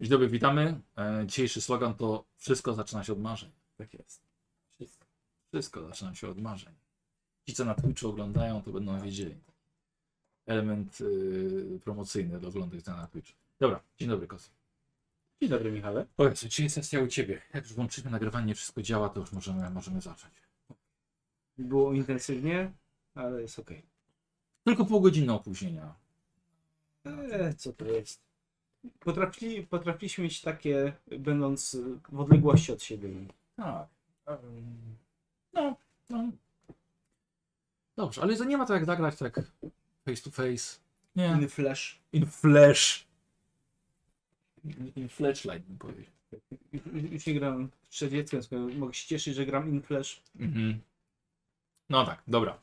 Dzień dobry, witamy. E, dzisiejszy slogan to wszystko zaczyna się od marzeń. Tak jest. Wszystko. Wszystko zaczyna się od marzeń. Ci, co na Twitchu oglądają, to będą wiedzieli. Element y, promocyjny do oglądania na Twitch. Dobra, dzień dobry, Kos. Dzień dobry, Michale. Jezu, dzisiaj jest sesja u Ciebie. Jak już włączymy nagrywanie, wszystko działa, to już możemy, możemy zacząć. Było intensywnie, ale jest ok. Tylko pół godziny opóźnienia. Eee, co to jest? Potrafili, potrafiliśmy mieć takie, będąc w odległości od siebie. Tak. No, no. Dobrze, ale to nie ma tak jak zagrać tak face to face. Nie. Inny flash. In flash. In, in flashlight bym powiedział. Już, już nie gram w strzeleckiem, skoro mogę się cieszyć, że gram in flash. Mhm. No tak, dobra.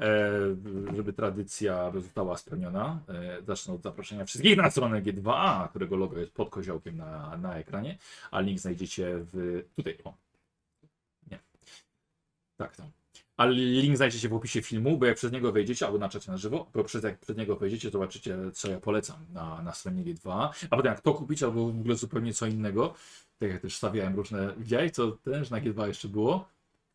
E, żeby tradycja została spełniona, e, zacznę od zaproszenia wszystkich na stronę G2A, którego logo jest pod koziołkiem na, na ekranie, a link znajdziecie w... tutaj, o. Nie. Tak, tam. Ale link znajdziecie w opisie filmu, bo jak przez niego wejdziecie, albo na czacie na żywo, bo przez, jak przez niego wejdziecie, zobaczycie, co ja polecam na, na stronie G2A, a potem jak to kupić, albo w ogóle zupełnie co innego, tak jak też stawiałem różne, widziałeś, co też na G2 jeszcze było?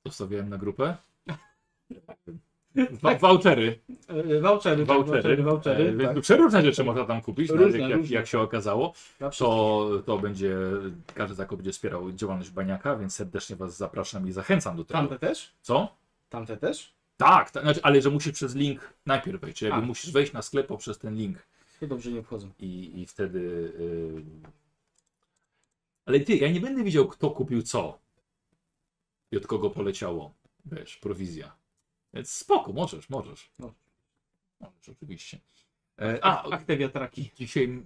To stawiałem na grupę. Wa- Vouchery. E, Vouchery, tak, Vouchery. vouchery, E, tak. więc Przeróżne rzeczy można tam kupić, no, Różne, jak, jak, jak się okazało. To, to będzie, każdy zakop będzie wspierał działalność Baniaka, więc serdecznie Was zapraszam i zachęcam do tego. Tamte też? Co? Tamte też? Tak, ta, znaczy, ale że musisz przez link najpierw wejść, czyli jakby musisz wejść na sklep poprzez ten link To dobrze nie wchodzą. i, i wtedy... y, Ale ty, ja nie będę wiedział kto kupił co i od kogo poleciało, wiesz, prowizja. Spoko, możesz, możesz. No. Możesz, oczywiście. E, a, Ach, te wiatraki. Dzisiaj.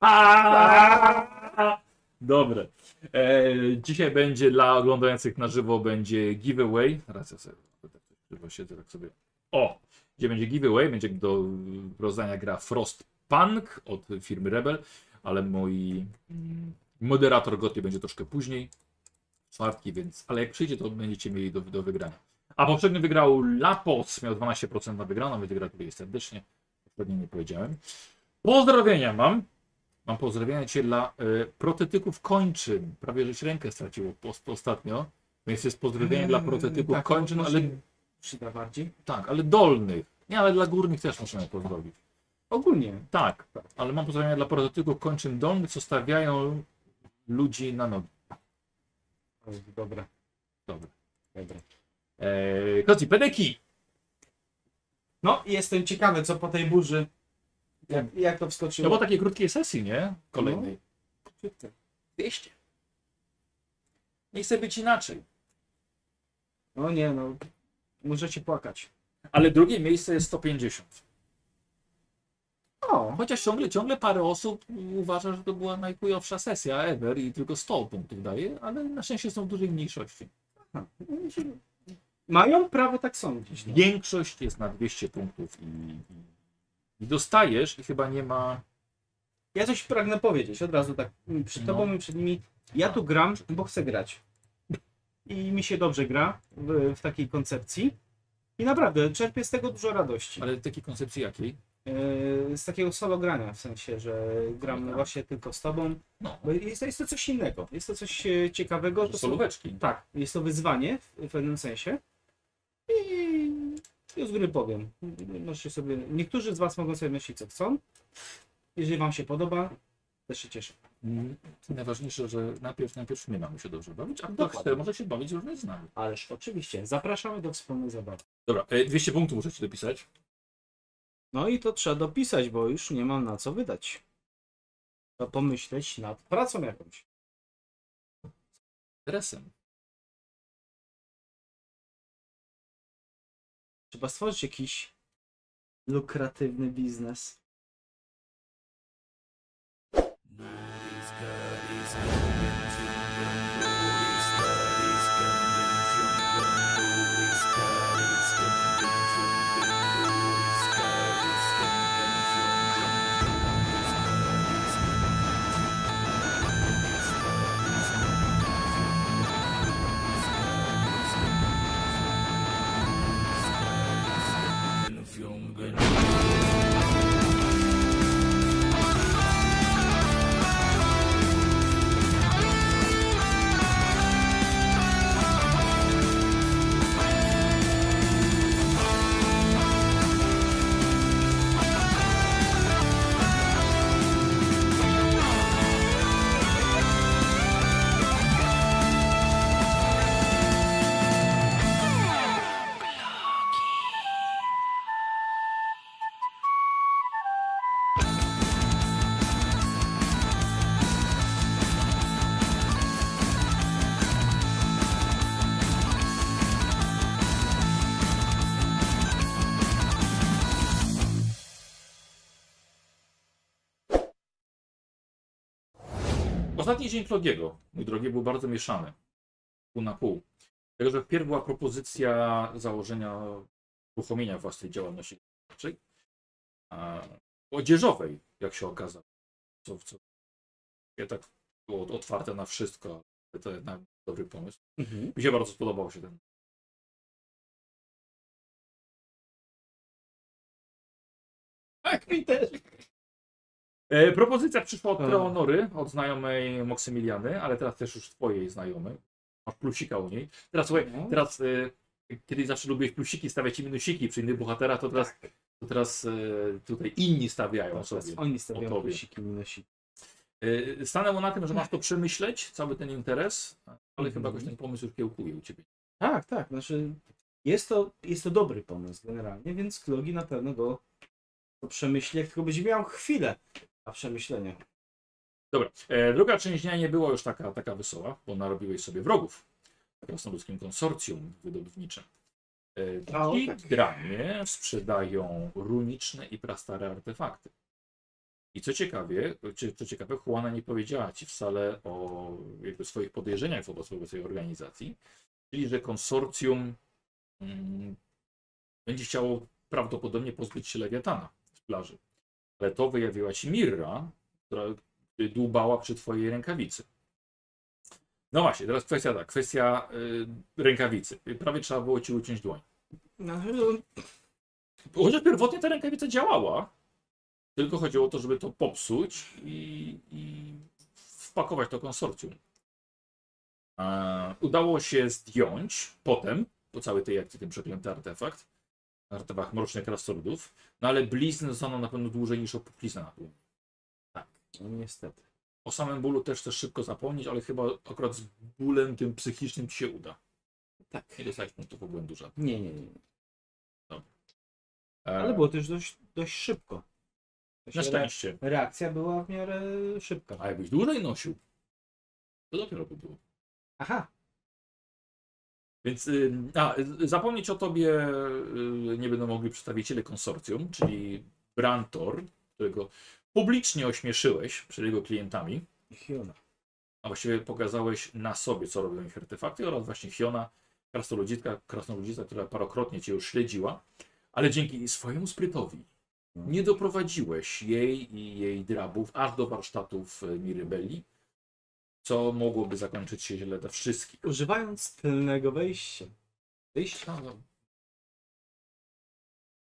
Aaaa! Dobre. E, dzisiaj będzie dla oglądających na żywo będzie giveaway. Teraz ja sobie żywo siedzę tak sobie. O! Gdzie będzie giveaway, będzie do rozdania gra Frostpunk od firmy Rebel, ale mój moderator Gotti będzie troszkę później. Czwartki, więc. Ale jak przyjdzie, to będziecie mieli do, do wygrania. A poprzednio wygrał Lapos, miał 12% na wygraną, więc gratuluję serdecznie. Poprzednio nie powiedziałem. Pozdrowienia mam. Mam pozdrowienia dzisiaj dla y, protetyków kończyn. Prawie żeś rękę straciło post, ostatnio. Więc jest pozdrowienie dla protetyków tak, kończyn, ale Przyda bardziej. tak, ale dolnych. Nie, ale dla górnych też możemy pozdrowić. Ogólnie. Tak, ale mam pozdrowienia dla protetyków kończyn dolnych, co stawiają ludzi na nogi. Dobra, Dobra. dobra. Eee, Kozi, pedeki! No i jestem ciekawy, co po tej burzy. Jak, jak to No wskoczyło? bo takiej krótkiej sesji, nie? Kolejnej. No. 200. Nie chcę być inaczej. No nie, no. Możecie płakać. Ale drugie miejsce jest 150. Chociaż ciągle, ciągle parę osób uważa, że to była najchujowsza sesja ever i tylko 100 punktów daje, ale na szczęście są w dużej mniejszości. mają prawo tak sądzić. No. Większość jest na 200 punktów i, i, i dostajesz i chyba nie ma... Ja coś pragnę powiedzieć od razu tak mm, przed No. tobą i przed nimi. Ja tu gram, bo chcę grać. I mi się dobrze gra w, w takiej koncepcji. I naprawdę czerpię z tego dużo radości. Ale takiej koncepcji jakiej? Yy, z takiego solo grania, w sensie, że gram No tak. właśnie tylko z tobą. No, Bo jest, jest to coś innego. Jest to coś e, ciekawego. To solóweczki. tak, jest to wyzwanie w, w pewnym sensie. I już z góry powiem. Możecie sobie, niektórzy z Was mogą sobie myśleć, co chcą. Jeżeli Wam się podoba, też się cieszę. Mm, Najważniejsze, że najpierw, najpierw my mamy się dobrze bawić, a kto chce, może się bawić również z nami. Ależ oczywiście, zapraszamy do wspólnej zabawy. Dobra, e, 200 punktów muszę ci dopisać. No i to trzeba dopisać, bo już nie mam na co wydać. Trzeba pomyśleć nad pracą jakąś. Stresem. Trzeba stworzyć jakiś lukratywny biznes. Ostatni dzień Klogiego, mój drogi, był bardzo mieszany. Pół na pół. Dlatego, że wpierw była propozycja założenia, uruchomienia własnej działalności gospodarczej, odzieżowej, jak się okazało. Co, co, ja tak było otwarte na wszystko, ale to jednak dobry pomysł. Mhm. Mi się bardzo spodobał się ten. Tak, mi też. E, propozycja przyszła od A. Leonory, od znajomej Moksymiliany, ale teraz też już twojej znajomej. Masz plusika u niej. Teraz słuchaj, No. teraz e, kiedy zawsze lubię plusiki, stawiać i minusiki przy innych bohaterach, to teraz, to teraz e, tutaj inni stawiają Teraz sobie. Oni stawiają plusiki, minusiki. E, stanęło na tym, że masz to przemyśleć, cały ten interes, ale Mhm. chyba jakoś ten pomysł już kiełkuje u ciebie. Tak, tak. Znaczy, jest to, jest to dobry pomysł generalnie, więc Klogi na pewno go to przemyśli, jak tylko będzie miał chwilę na przemyślenie. Dobra, e, druga część dnia nie była już taka, taka wesoła, bo narobiłeś sobie wrogów w krasnoludzkim konsorcjum wydobywniczym. E, Ci tak. granie sprzedają runiczne i prastare artefakty. I co ciekawie, czy, co ciekawe, Juana nie powiedziała ci wcale o jakby swoich podejrzeniach wobec, wobec tej organizacji, czyli że konsorcjum mm, będzie chciało prawdopodobnie pozbyć się Lewiatana z plaży. Ale to wyjawiła ci Mirra, która dłubała przy twojej rękawicy. No właśnie, teraz kwestia tak, kwestia y, rękawicy. Prawie trzeba było ci uciąć dłoń. No, Chociaż pierwotnie ta rękawica działała, tylko chodziło o to, żeby to popsuć i, i wpakować to konsorcjum. E, udało się zdjąć potem, po całej tej akcji, ten przeklęty artefakt, artefakt mrocznych krasnoludów, no ale blizny zostaną na pewno dłużej niż opuchlizna na dłoni. no niestety. O samym bólu też chcesz szybko zapomnieć, ale chyba akurat z bólem tym psychicznym ci się uda. Tak. Nie dostałeś punktów obłędu żadnych. Nie, nie, nie. E, Ale było też dość, dość szybko. Na szczęście. Reakcja była w miarę szybka. A jakbyś dłużej nosił, to dopiero by było. Aha, Więc y, a, y, zapomnieć o tobie y, nie będą mogli przedstawiciele konsorcjum, czyli Brantor, którego publicznie ośmieszyłeś przed jego klientami, Hiona. a właściwie pokazałeś na sobie, co robią ich artefakty, oraz właśnie Hiona, krasnoludzika, krasnoludzica, która parokrotnie cię już śledziła, ale dzięki swojemu sprytowi nie doprowadziłeś jej i jej drabów aż do warsztatów Mirybelli, co mogłoby zakończyć się źle dla wszystkich. Używając tylnego wejścia. Wyjścia? No,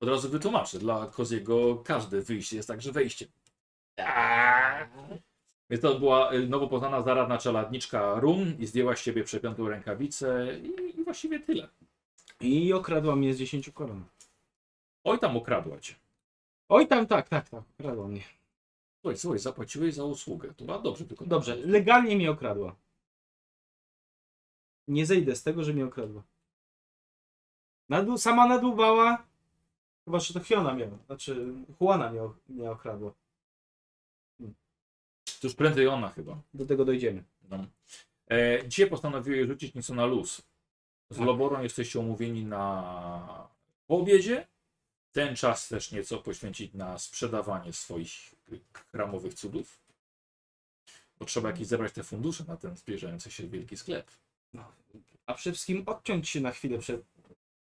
Od razu wytłumaczę, dla Koziego każde wyjście jest także wejściem. Więc to była y, nowo poznana zaradna czeladniczka Run i zdjęła z siebie przepiętą rękawicę i, i właściwie tyle. I okradła mnie z 10 koron. Oj tam ukradła cię. Oj tam, tak, tak, tak, okradła mnie. Słuchaj, słuchaj, zapłaciłeś za usługę. To była dobrze tylko. Dobrze, legalnie mnie okradła. Nie zejdę z tego, że mnie okradła. Nadł, sama nadłubała. Chyba, że to Fiona miała. Znaczy, Juana mnie, mnie okradła. To już prędzej ona chyba. Do tego dojdziemy. No. E, dzisiaj postanowiłeś rzucić nieco na luz. Z Tak. Loborą jesteście umówieni na po obiedzie. Ten czas też nieco poświęcić na sprzedawanie swoich kramowych cudów. Bo trzeba jakieś zebrać te fundusze na ten zbliżający się wielki sklep. No. A przede wszystkim odciąć się na chwilę przed,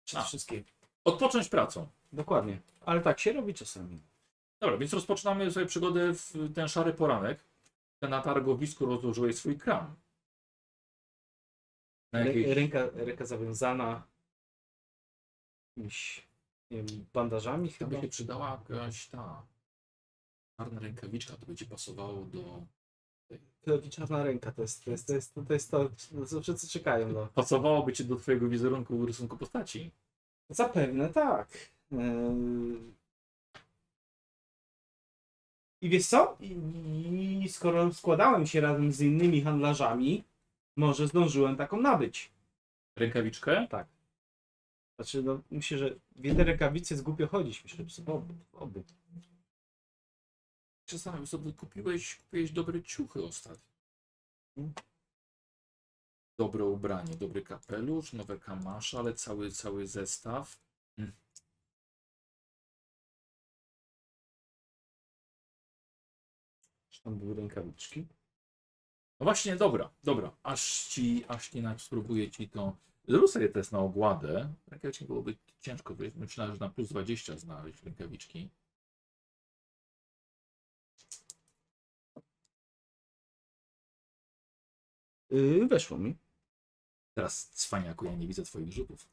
przed wszystkim. Odpocząć pracą. Dokładnie. Ale tak się robi czasami. Dobra, więc rozpoczynamy sobie przygodę w ten szary poranek. Na targowisku rozłożyłeś swój kram. Na ręka, ręka zawiązana. Jakimiś, nie wiem, bandażami To chyba. by się przydała jakaś ta czarna rękawiczka, to by ci pasowało do... To czarna ręka to jest to, jest, to, jest, to, jest to co wszyscy czekają. No. Pasowałoby ci do twojego wizerunku rysunku postaci. Zapewne tak. Eee... I wiesz co? I, I skoro składałem się razem z innymi handlarzami, może zdążyłem taką nabyć. Rękawiczkę? Znaczy, no, myślę, że w jednej rękawicy jest głupio chodzić. Myślę, że w obu. w obu. Czasami sobie kupiłeś, kupiłeś dobre ciuchy ostatnio. Dobre ubranie, dobry kapelusz, nowe kamasze, ale cały, cały zestaw. Czy tam były rękawiczki? No właśnie, dobra, dobra. Aż ci, aż ci spróbuję ci to. Zrób sobie test na ogładę. Rękawiczki byłoby ciężko, myślałem, że na plus 20 znaleźć rękawiczki. Yy, weszło mi. Teraz, cwaniaku, ja nie widzę twoich rzutów.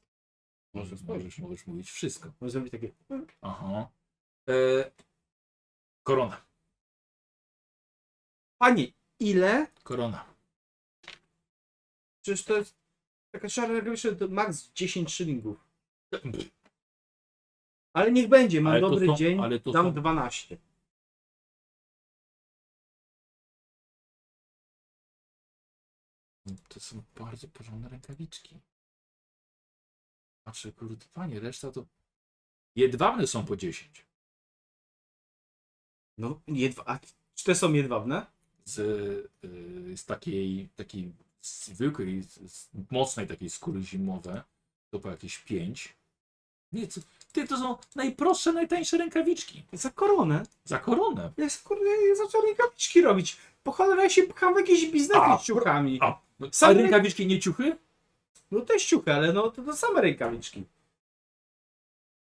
Może Możesz, możesz, możesz mówić wszystko. Może zrobić takie. Aha. E, korona. Panie, ile? Korona. Przecież to jest taka szara rękawiczka, to max 10 szylingów. Ale niech będzie, mam Ale to dobry są- dzień, ale to dam są- 12. To są bardzo porządne rękawiczki. Patrzę, kurde, panie, reszta to... Jedwabne są po 10. No, jedwa... A czy te są jedwabne? Z, y, z takiej, takiej zwykłej, mocnej takiej skóry zimowe, to po jakieś 5. Nie, to, ty, to są najprostsze, najtańsze rękawiczki. Za koronę? Za koronę. Ja kurde, ja zacząłem rękawiczki robić. Po cholerę ja się pcham w jakieś A, biznesy z ciuchami. A, a Same- rękawiczki nie ciuchy? No też ciuchy, ale no to, to same rękawiczki.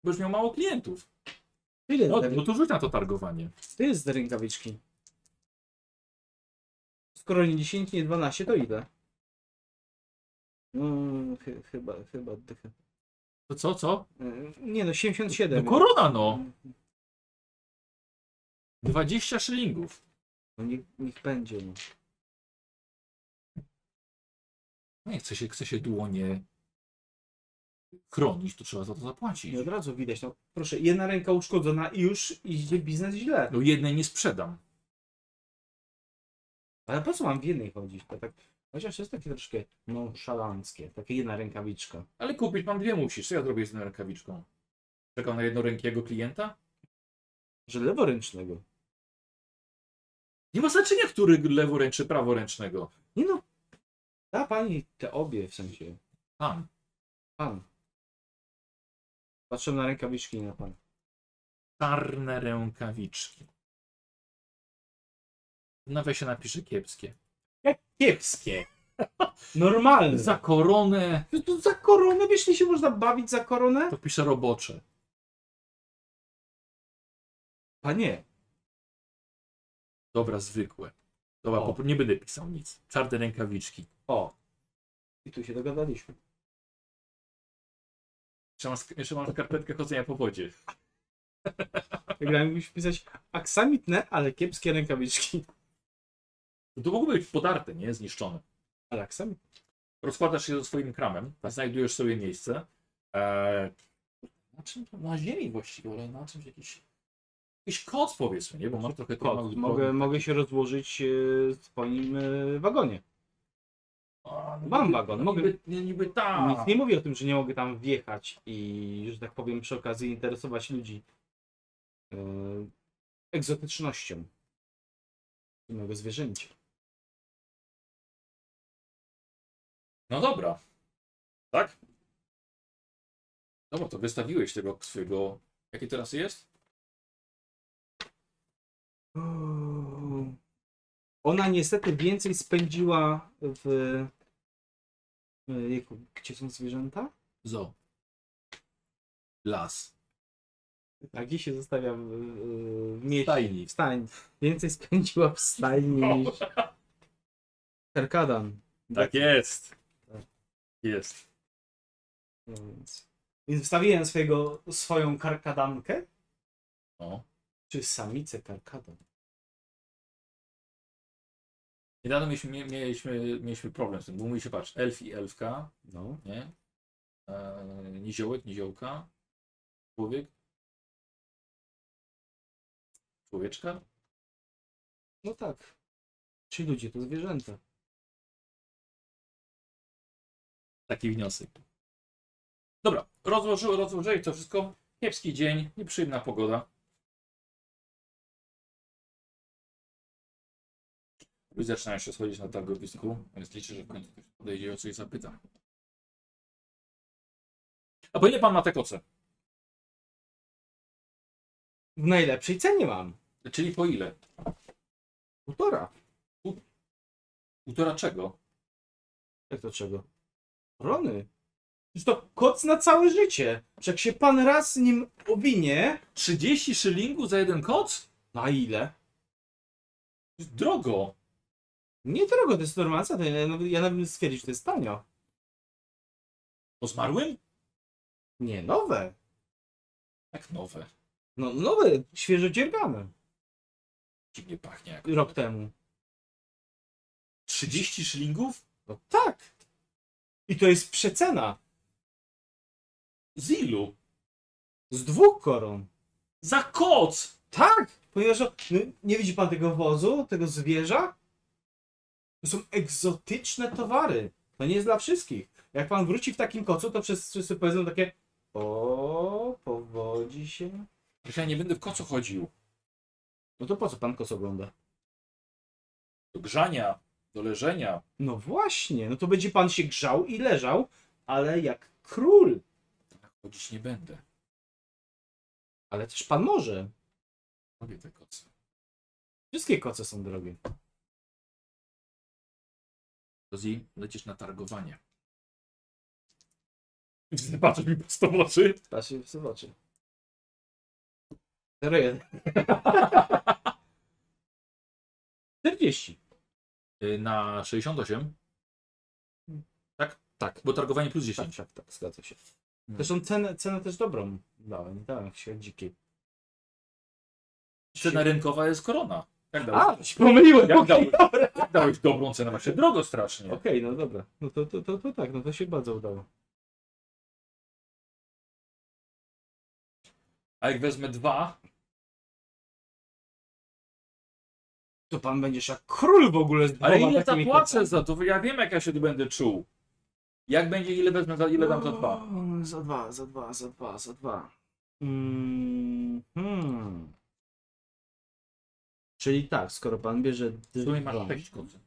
Bo już miał mało klientów. Ile No, te- no to rzuć na to targowanie. to jest rękawiczki? Skoro nie 10, nie 12, to ile? No, chy, chyba, chyba. To co, co? Yy, Nie no, 77. No korona no. 20 szylingów. No niech, niech będzie, no. No nie chce się, chce się dłonie chronić, to trzeba za to zapłacić. I od razu widać, no proszę, jedna ręka uszkodzona i już idzie biznes źle. No jednej nie sprzedam. Ale po co mam w jednej chodzić? To tak, chociaż jest takie troszkę nonszalanckie, takie jedna rękawiczka. Ale kupić mam dwie musisz. Co ja zrobię z jedną rękawiczką? Czekam na jednorękiego klienta? Że leworęcznego. Nie ma znaczenia, który leworęczny, praworęcznego. Nie no, da pani te obie w sensie. Pan. Pan. Patrzę na rękawiczki i na pan. Czarne rękawiczki. Na się napisze kiepskie. Jak kiepskie. Normalne. Za koronę To, to za koronę, wiesz, nie się można bawić za koronę? to pisze robocze. Panie, Dobra, zwykłe. Dobra, O. nie będę pisał nic. Czarne rękawiczki. o. I tu się dogadaliśmy. Jeszcze mam, jeszcze mam skarpetkę chodzenia po wodzie. Wygrałem musisz pisać aksamitne, ale kiepskie rękawiczki. To mogło być podarte, nie? Zniszczone. Ale aksamit. Rozkładasz się ze swoim kramem, znajdujesz sobie miejsce. Eee, na czym to? Na ziemi właściwie, ale na czymś jakiś. Jakiś koc powiedzmy, nie? Bo masz trochę tych Kot. małych Mogę, mogę się rozłożyć e, w swoim e, wagonie. A, no Mam wagon, no mogę- Niby, niby tak. Nic nie mówię o tym, że nie mogę tam wjechać i, że tak powiem, przy okazji interesować ludzi e, egzotycznością mojego zwierzęcia. No dobra. Tak? Dobra, to wystawiłeś tego swojego. Jaki teraz jest? Ona niestety więcej spędziła w. Jejku, gdzie są zwierzęta? Zo. Las. A gdzie się zostawia w, mieście? Stajni. W stajni. Więcej spędziła w stajni niż Karkadan. Tak jest. Jest. No więc. Więc wstawiłem swojego, swoją karkadankę. No. Czy samicę karkadan? Niedawno mieliśmy, mie- mieliśmy, mieliśmy problem z tym, bo mówi się, patrz, elf i elfka, No. nie? Eee, niziołek, niziołka, człowiek, człowieczka. No tak. Ci ludzie to zwierzęta. Taki wniosek. Dobra, rozłoży, rozłożyłeś to wszystko. Kiepski dzień, nieprzyjemna pogoda. Ludzie zaczynają się schodzić na targowisku, więc liczę, że w końcu ktoś podejdzie i o coś zapyta. A po ile pan ma te koce? W najlepszej cenie mam. Czyli po ile? Półtora. Półtora czego? Jak to czego? Rony. Przecież to koc na całe życie. Że jak się pan raz nim owinie, 30 szylingów za jeden koc? na ile? Drogo. Nie drogo, to jest cena. Ja, nawet- ja nawet bym stwierdził, że to jest tanio. Po zmarłym? Nie, nowe. Jak nowe. No nowe, świeżo dziergane. Dziwnie pachnie jak. Rok temu. 30 szylingów? No tak. I to jest przecena. Z ilu? Z dwóch koron. Za koc! Tak! Ponieważ no, nie widzi pan tego wozu, tego zwierza? To są egzotyczne towary. To nie jest dla wszystkich. Jak pan wróci w takim kocu, to wszyscy powiedzą takie o, powodzi się. Ja nie będę w kocu chodził. No to po co pan koc ogląda? Do grzania, do leżenia. No właśnie, no to będzie pan się grzał i leżał, ale jak król. Chodzić nie będę. Ale też pan może. Robię te koce. Wszystkie koce są drogie. Rozi, lecisz na targowanie. Patrzysz mi prosto w oczy. Patrz się w oczy. 01. 40. Y, Na 68. Tak? Tak. Bo targowanie plus Tak, 10. tak, tak, zgadza się. Hmm. Zresztą cenę, cenę też dobrą dałem, nie dałem się dzikiej. Cena rynkowa jest korona. Jak dałeś, A, się pomyliłem. Jak okej, dałeś? dobra. jak dałeś dobrą cenę? Właśnie drogo strasznie. Okej, no dobra. No to, to, to, to tak, no to się bardzo udało. A jak wezmę dwa, To pan będziesz jak król w ogóle z ale ile zapłacę za to? Ja wiem jak ja się tu będę czuł. Jak będzie, ile wezmę, za, ile dam za dwa? O, Za dwa, za dwa, za dwa, za dwa. Mm, hmm. Czyli tak, skoro pan bierze W sumie dwa, masz sześć kocy.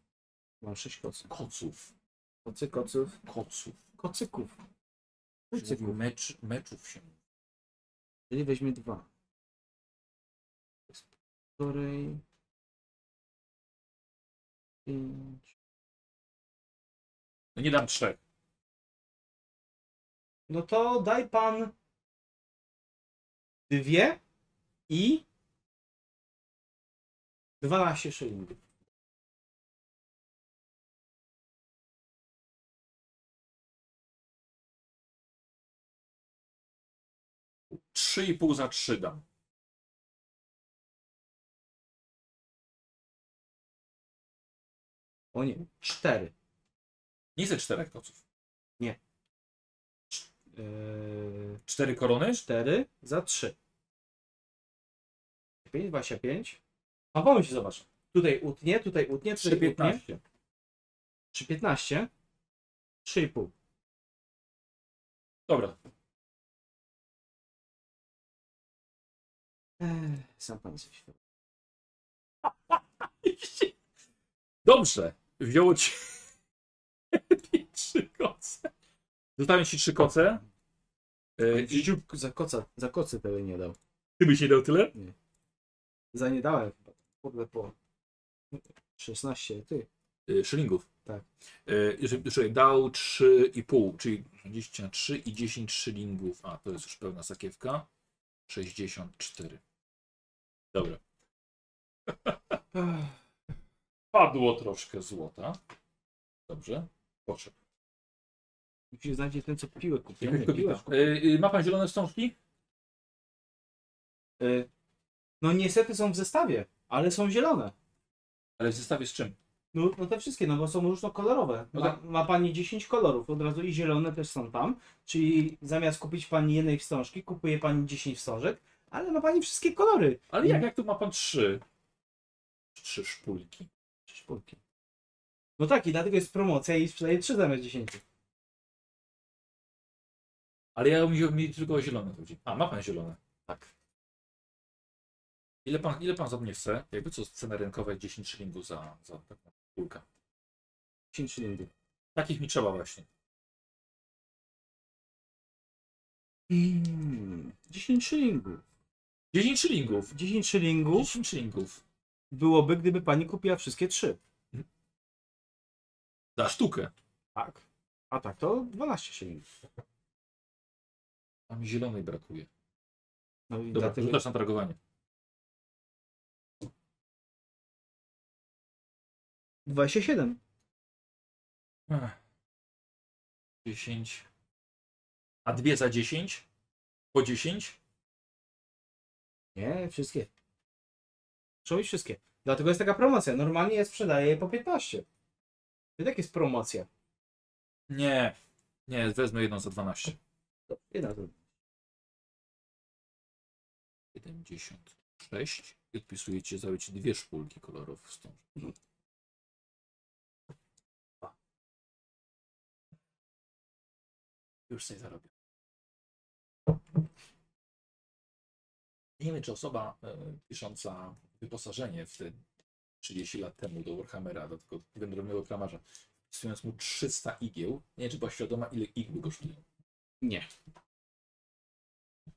mam sześć koców. Koców. Kocy, koców, Koców. kocyków. Kocyków. Mecz, meczów się. Czyli weźmie dwa. Z Półtorej. Pięć. No nie dam trzech. No to daj pan dwie i 12 szylingów. Trzy i pół za trzy dam. O nie, cztery. Nie chcę czterech koców. Yy, Cztery korony? cztery za trzy. 5, 25. A pomyśl, zobacz. Tutaj utnie, tutaj utnie, Trzy tutaj utnie. piętnaście. 3, 15. 3,5. Dobra. Ech, Sam pan sobie świat. Dobrze. Wzięło ci trzy koce. Zostawiam ci trzy koce. E, I Za koca, za kocy tego nie dał. ty byś nie dał tyle? Za nie dałem chyba. Kurde po 16, ty. E, Szylingów. Tak. E, dał 3,5, czyli 23 i 10 szylingów. A, to jest już pełna sakiewka. 64. Dobra. Padło troszkę złota. Dobrze. Poszedł. Musisz znaleźć ten, co piłę kupił. Piłę. E, e, Ma pan zielone wstążki? Y, No niestety są w zestawie, ale są zielone. Ale w zestawie z czym? No, no te wszystkie, no bo są różnokolorowe. No Ma, tak. ma pani 10 kolorów, od razu i zielone też są tam. Czyli zamiast kupić pani jednej wstążki, kupuje pani 10 wstążek, ale ma pani wszystkie kolory. Ale jak, jak tu ma pan trzy? Trzy szpulki. Szpulki. No tak, i dlatego jest promocja i sprzedaje 3 zamiast 10. Ale ja mi, mi tylko zielone chodzi. A, ma pan zielone. Tak. Ile pan, ile pan za mnie chce? Jakby co, cena rynkowa jest 10 szylingów za, za taką szpulkę. 10 szylingów. Takich mi trzeba właśnie. Mm, 10 szylingów. 10 szylingów. 10 szylingów 10 szylingów. Byłoby, gdyby pani kupiła wszystkie trzy. Za sztukę. Tak. A tak, to 12 silnik. A mi zielonej brakuje. No i Dobra, dlatego... rzucasz na targowanie. 27. Ech. 10. A dwie za 10? Po 10? Nie, wszystkie. Muszą być wszystkie. Dlatego jest taka promocja. Normalnie ja sprzedaję je po 15. I tak jest promocja. Nie. Nie, wezmę jedną za 12. Dobra, Jedna to. 76. I odpisuję ci za ci dwie szpulki kolorowe wstąż. Już sobie zarobię. Nie wiem, czy osoba e, pisząca wyposażenie w te 30 lat temu do Warhammera, do tego wędrownego kramarza, wpisując mu 300 igieł, nie wiem, czy była świadoma, ile igły kosztują. Nie.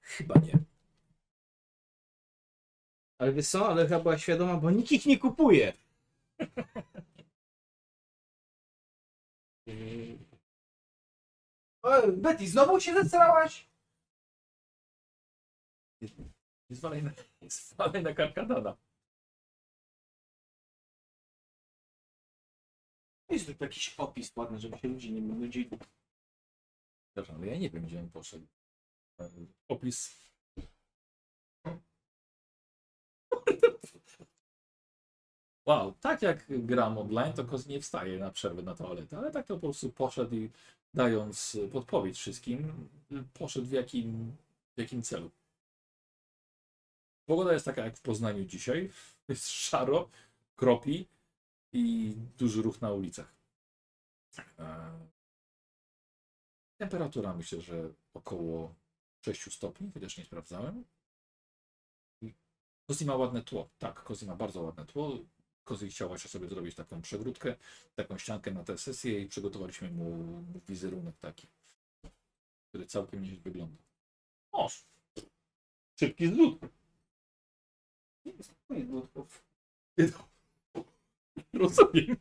Chyba nie. Ale wiesz co, ale chyba była świadoma, bo nikt ich nie kupuje. O, Betty, znowu się zesrałaś? Nie zwalaj na, nie zwalaj na karkadana. Jest tu jakiś opis ładny, żeby się ludzie nie nudzili. Przepraszam, ale ja nie wiem, gdzie on poszedł. Opis. Wow, tak jak gram online, to Koz nie wstaje na przerwę na toaletę, ale tak to po prostu poszedł i dając podpowiedź wszystkim, poszedł w jakim, w jakim celu. Pogoda jest taka jak w Poznaniu dzisiaj. Jest szaro, kropi i duży ruch na ulicach. E, Temperatura myślę, że około 6 stopni, chociaż nie sprawdzałem. Kozi ma ładne tło. Tak, Kozi ma bardzo ładne tło. Kozi chciała się sobie zrobić taką przegródkę, taką ściankę na tę sesję i przygotowaliśmy mu wizerunek taki, który całkiem nieźle wygląda. O! Szybki zlód. Rozumiem.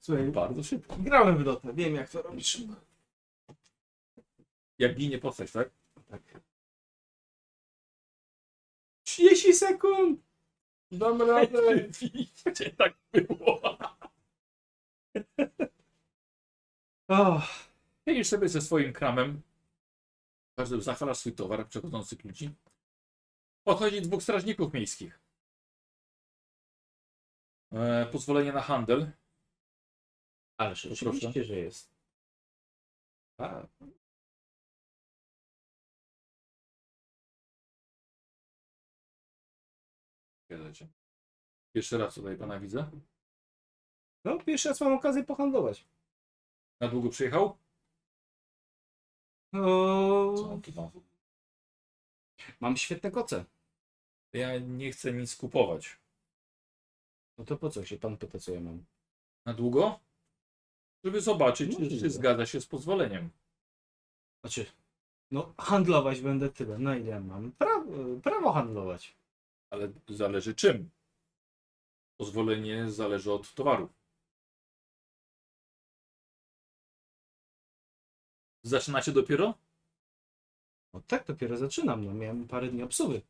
Słuchaj, Bardzo szybko. grałem w Dotę, wiem jak to robisz. Jak ginie postać, tak? Tak. 30 sekund! Dam radę! Gdzie tak było? Oh, Jedziesz sobie ze swoim kramem. Każdy zachwala swój towar przechodzących ludzi. Podchodzi dwóch strażników miejskich. E, pozwolenie na handel. ale rzeczywiście, że jest. A, Zgadzacie. Jeszcze raz tutaj pana widzę. no, pierwszy raz mam okazję pohandlować. Na długo przyjechał? Co O, on tu ma? mam świetne koce. Ja nie chcę nic kupować. No to po co się pan pyta, co ja mam? Na długo? Żeby zobaczyć, czy, Możliwe. czy zgadza się z pozwoleniem. Znaczy, no handlować będę tyle, na ile mam. Prawo, prawo handlować. Ale zależy czym. Pozwolenie zależy od towaru. Zaczynacie dopiero? No tak dopiero zaczynam, no miałem parę dni obsuwy.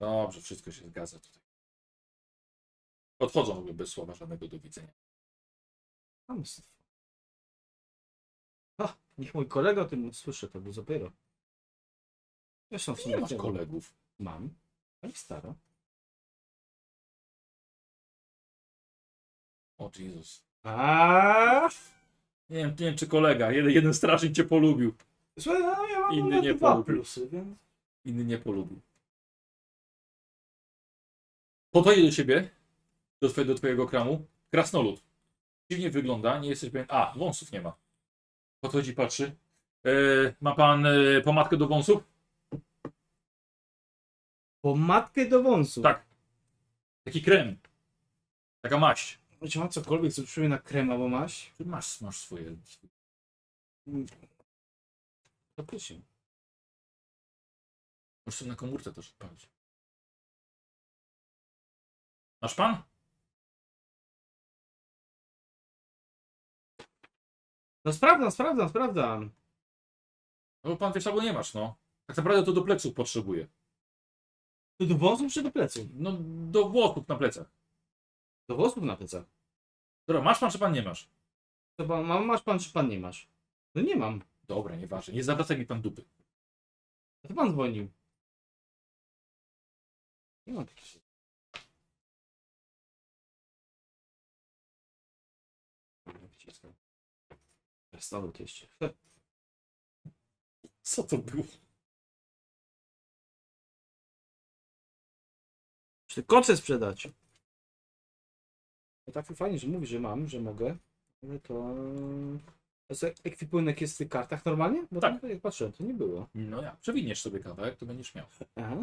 Dobrze, wszystko się zgadza tutaj. Odchodzą w ogóle bez słowa żadnego do widzenia. Hamstwo. A, niech mój kolega o tym usłyszy, to by dopiero. Zresztą w Nie sumie masz chciałbym. kolegów. Mam, ale stara. O Jezus. A, Nie wiem, nie wiem czy kolega. Jeden, jeden strażnik cię polubił. Słuchaj, no ja mam Inny Inny nie dwa polubił. plusy, więc... Inny nie polubił. Podchodzi do ciebie, do, twoje, do twojego kramu. Krasnolud. Dziwnie wygląda, nie jesteś pewien. A, wąsów nie ma. Podchodzi, patrzy. E, ma pan e, pomadkę do wąsów? Pomadkę do wąsów. Tak. Taki krem. Taka maść. Czy ma cokolwiek, co przypomina krem albo maść? Ty masz, masz swoje. To pysznie. Możesz sobie na komórce też odpalić. Masz pan? No sprawdzam, sprawdzam, sprawdzam. No bo pan wiesz, albo nie masz, no. Tak naprawdę to do pleców potrzebuje. To do włosów czy do pleców? No, do włosów na plecach. Do włosów na plecach. Dobra, masz pan czy pan nie masz? To pan, ma- masz pan czy pan nie masz? No nie mam. Dobra, nieważne. Nie zawracaj mi pan dupy. A to pan dzwonił. Nie mam takich Stały jeszcze. Co to było? Czy koce sprzedać? No tak fajnie, że mówisz, że mam, że mogę. Ale to... A co, ekwipunek jest w tych kartach normalnie? Bo Tak. tam, jak patrzyłem, to nie było. No ja, przewiniesz sobie kawałek, to będziesz miał. A,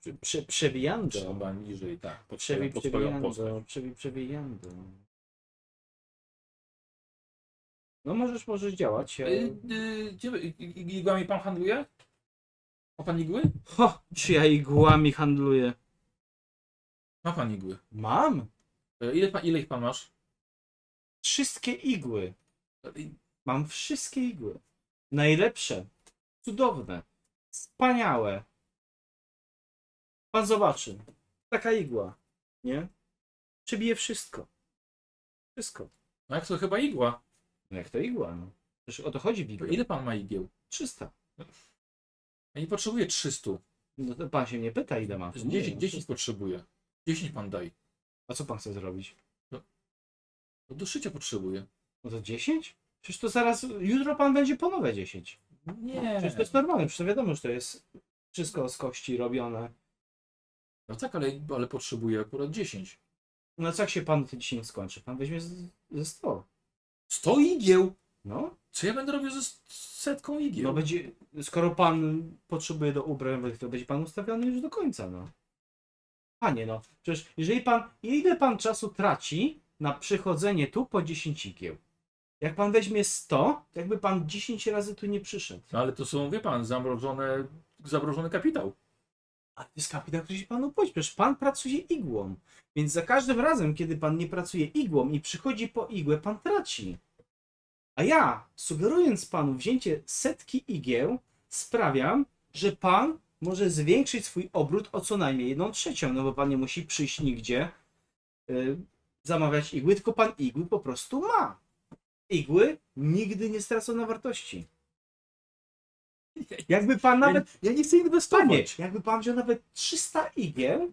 prze, prze, przewijando. Trzeba niżej, tak. Pod Przewi, pod przewijando. Przewi, przewijando. No możesz, możesz działać. Y, y, gdzie wy- i- i- Igłami pan handluje? Ma pan igły? Ho, czy ja igłami handluję? Ma pan igły. Mam. Y, Ile, pan, ile ich pan masz? Wszystkie igły. Y, Mam wszystkie igły. Najlepsze. Cudowne. Wspaniałe. Pan zobaczy. Taka igła. Nie? Przebije wszystko. Wszystko. No jak to chyba igła. No jak to igła, no. Przecież o to chodzi w igłę. ile pan ma igieł? 300. Ja nie potrzebuję 300. No to pan się mnie pyta, ile mówię, 10, no 10 300. potrzebuję. 10 pan daj. A co pan chce zrobić? No do szycia potrzebuję. No to 10? Przecież to zaraz, jutro pan będzie po nowe 10. Nie. Przecież to jest normalne, przecież to wiadomo, że to jest wszystko z kości robione. No tak, ale, ale potrzebuję akurat 10. No co jak się panu te 10 skończy? Pan weźmie z- ze 100. 100 igieł! No, Co ja będę robił ze setką igieł? no będzie, skoro pan potrzebuje do ubrań, to będzie pan ustawiony już do końca, no. Panie, no, przecież jeżeli pan, ile pan czasu traci na przychodzenie tu po 10 igieł? Jak pan weźmie 100, to jakby pan 10 razy tu nie przyszedł. No ale to są, wie pan, zamrożone, zamrożony kapitał. A to jest kapitał, który się panu płaci. Przecież pan pracuje igłą. Więc za każdym razem, kiedy pan nie pracuje igłą i przychodzi po igłę, pan traci. A ja, sugerując panu wzięcie setki igieł, sprawiam, że pan może zwiększyć swój obrót o co najmniej jedną trzecią, no bo pan nie musi przyjść nigdzie, y, zamawiać igły, tylko pan igły po prostu ma. Igły nigdy nie stracą na wartości. Jakby pan nawet Ja nie chcę Panie, inwestować. jakby pan wziął nawet 300 igieł,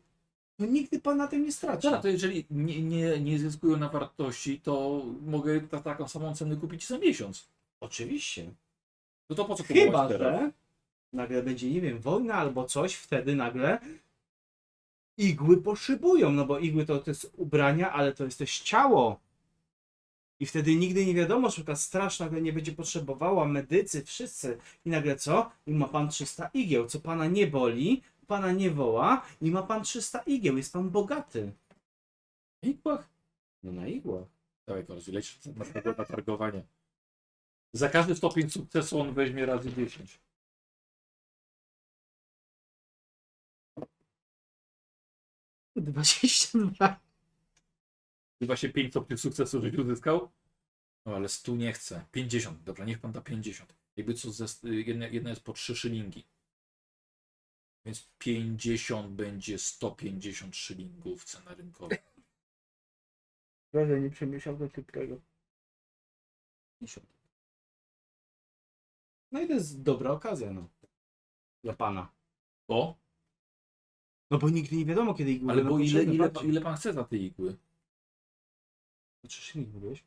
to nigdy pan na tym nie straci. To jeżeli nie, nie, nie zyskują na wartości, to mogę za taką samą cenę kupić za miesiąc. Oczywiście. No to po co Chyba, że nagle będzie, nie wiem, wojna albo coś, wtedy nagle igły poszybują, no bo igły to, to jest ubrania, ale to jest też ciało. I wtedy nigdy nie wiadomo, że taka straż nagle nie będzie potrzebowała, medycy, wszyscy. I nagle co? I ma pan 300 igieł, co pana nie boli, pana nie woła i ma pan 300 igieł, jest pan bogaty. W igłach? No na igłach. Dawaj koleś, leć na, na, na targowanie. Za każdy stopień sukcesu on weźmie razy 10. Dwadzieścia dwa. Chyba się 5 stopni sukcesu życiu uzyskał? No ale 100 nie chce. 50. Dobra, niech pan da 50. Jakby co, ze, jedna, jedna jest po 3 szylingi. Więc 50 będzie 150 szylingów cena rynkowa. Proszę, nie przemieszał do szybkiego. No i to jest dobra okazja, no. Dla pana. Bo? No bo nigdy nie wiadomo, kiedy igły Ale będą bo ile, potrzebne, ile, ile pan chce za te igły? Znaczy szylik mówiłeś?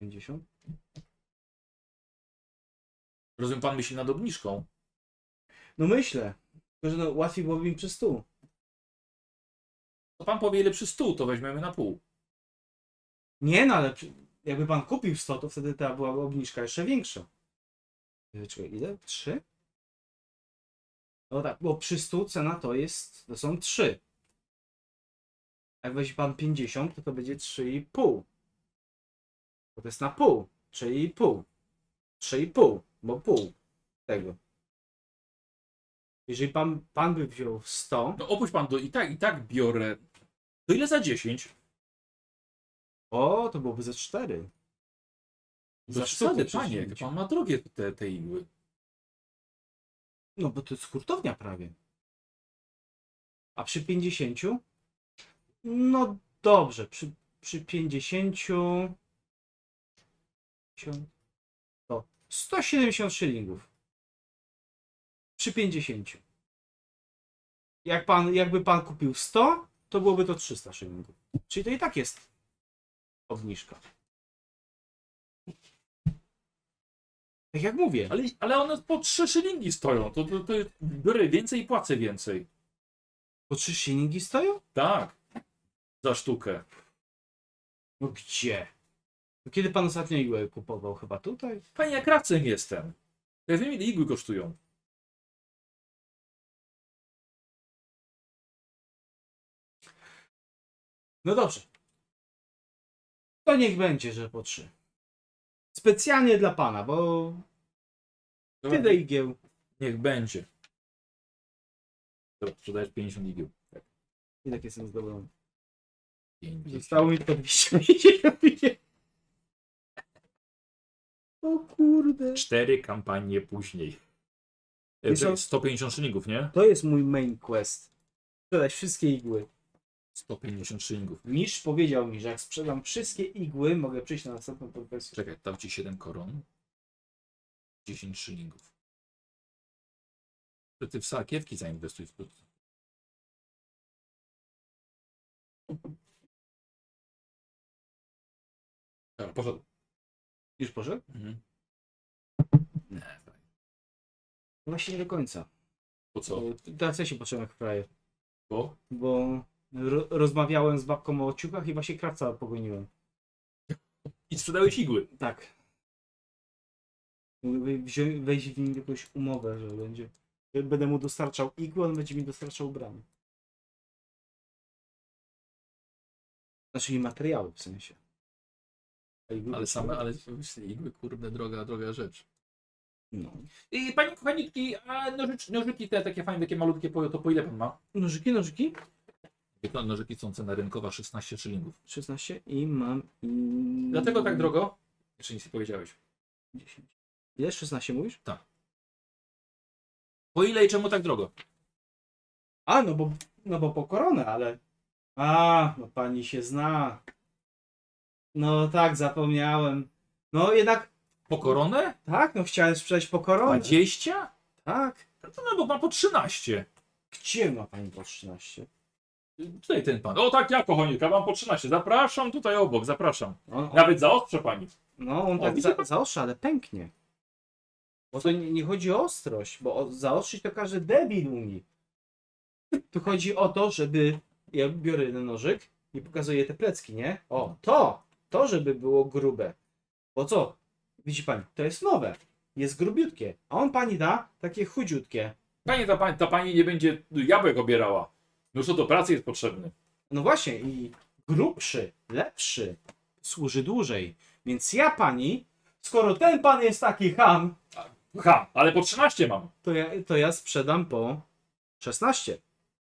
50? Rozumiem, pan myśli nad obniżką. No myślę. Tylko, że no, łatwiej byłoby mi przez stół. To pan powie ile przy stół, to weźmiemy na pół. Nie no, ale przy- jakby pan kupił 100, to wtedy ta byłaby obniżka jeszcze większa. Yy, Czekaj, ile? 3? No tak, bo przy 100 cena to jest, to są 3. Jak weźmie pan 50, to to będzie 3,5. Bo to jest na pół, 3,5. 3,5, bo pół tego. Jeżeli pan, pan by wziął 100, No opuść pan do i tak, i tak biorę. To ile za 10? o, to byłoby ze 4. Za Za przesady, sztukę panie, jak 60. pan ma drogie te, te igły. No bo to jest hurtownia prawie. A przy 50? No dobrze, przy, przy 50 to 170 szylingów. Przy 50. Jak pan, jakby pan kupił 100, to byłoby to 300 szylingów. Czyli to i tak jest obniżka. Tak jak mówię. Ale, ale one po trzy szylingi stoją. To, to, to biorę więcej i płacę więcej. Po 3 szylingi stoją? Tak. Za sztukę. No gdzie? No kiedy pan ostatnio igłę kupował? Chyba tutaj? Panie, jak krawcem jestem. Ja wiem, ile igły kosztują. No dobrze. To niech będzie, że po trzy. Specjalnie dla pana, bo tyle igieł. Niech będzie. Dobra, sprzedajesz 50 igieł. Tak. I tak jestem zadowolony. 50. Zostało mi 250 igieł. O kurde. Cztery kampanie później. E, Wiesz co? 150 szylingów, nie? To jest mój main quest. Sprzedać wszystkie igły. 150 szylingów. Mistrz powiedział mi, że jak sprzedam wszystkie igły, mogę przyjść na następną profesję. Czekaj, dam ci 7 koron. 10 szylingów. To ty w sakiewki zainwestuj w Dobra, poszedł. Już poszedł? Mhm. Nie, tak. Właśnie nie do końca. Po co? Teraz ja się poczułem jak frajer. Bo? bo ro rozmawiałem z babką o ciuchach i właśnie krawca pogoniłem. I sprzedałeś igły. Tak. Wziąć, wejść w nim jakąś umowę, że będzie. Będę mu dostarczał igły, on będzie mi dostarczał ubrania. Znaczy i materiały w sensie. Ale same, ale igły, kurde, droga, droga rzecz. No. I pani kochanitki, a nożyki te takie fajne, takie malutkie, po- to po ile pan ma? Nożyki, nożyki. No, Nożyki są cena rynkowa 16 szylingów. 16 i mam i... Dlatego tak drogo? Jeszcze nic nie powiedziałeś. 10. Ile? 16 mówisz? Po ile i czemu tak drogo? A, no bo, no bo po koronę, ale... A, no pani się zna. No tak, zapomniałem. No jednak, Po koronę? tak, no chciałem sprzedać po koronę. 20? Tak. No to no bo ma po 13. Gdzie ma pani po 13? Tutaj ten pan. O tak, ja kochanika, mam po 13. Zapraszam tutaj obok, zapraszam. On, on, Nawet zaostrze pani. no on O, tak za, zaostrza, ale pęknie. Bo to nie, nie chodzi o ostrość, bo o, zaostrzyć to każdy debil umie. Tu chodzi o to, żeby... Ja biorę jeden nożyk i pokazuję te plecki, nie? O, to! To, żeby było grube. Bo co? Widzi pani, to jest nowe. Jest grubiutkie. A on pani da takie chudziutkie. Pani ta, pani, ta pani nie będzie jabłek obierała. No co do pracy jest potrzebny. No właśnie, i grubszy, lepszy, służy dłużej. Więc ja pani, skoro ten pan jest taki ham, Ha, ale po 13 mam. to ja, to ja sprzedam po 16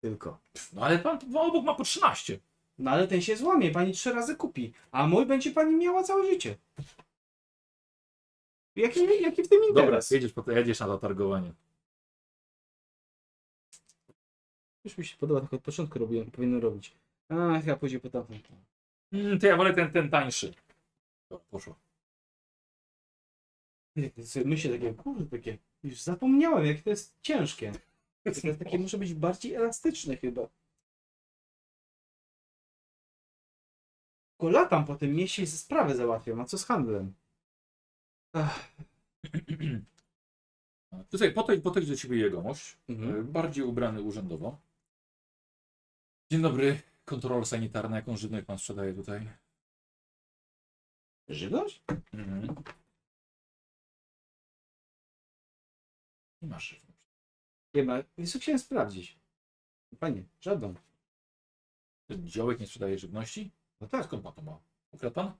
tylko. No ale pan obok ma po 13. No ale ten się złamie, pani trzy razy kupi, a mój będzie pani miała całe życie. Jaki, jaki w tym Dobra, interes? jedziesz, po to, jedziesz na zatargowanie. Już mi się podoba, tak od początku robiłem, powinno robić. A, ja później po tamtym. Mm, to ja wolę ten, ten tańszy. Dobra, poszło. Myślę takie, kurde, takie, już zapomniałem, jak to jest ciężkie. To jest takie muszę być bardziej elastyczne chyba. Tylko latam po tym mieście i ze sprawy załatwiam, a co z handlem? Ach, Tutaj podejdź, podejdź do ciebie jegomość. Mhm. E, Bardziej ubrany urzędowo. Dzień dobry. Kontrola sanitarna. Jaką żywność pan sprzedaje tutaj? żywność? Mhm. Nie masz żywności. Nie ma, więc chciałem sprawdzić. Panie, żadną. Działek nie sprzedaje żywności? No tak, skąd pan to ma? Ukradł pan?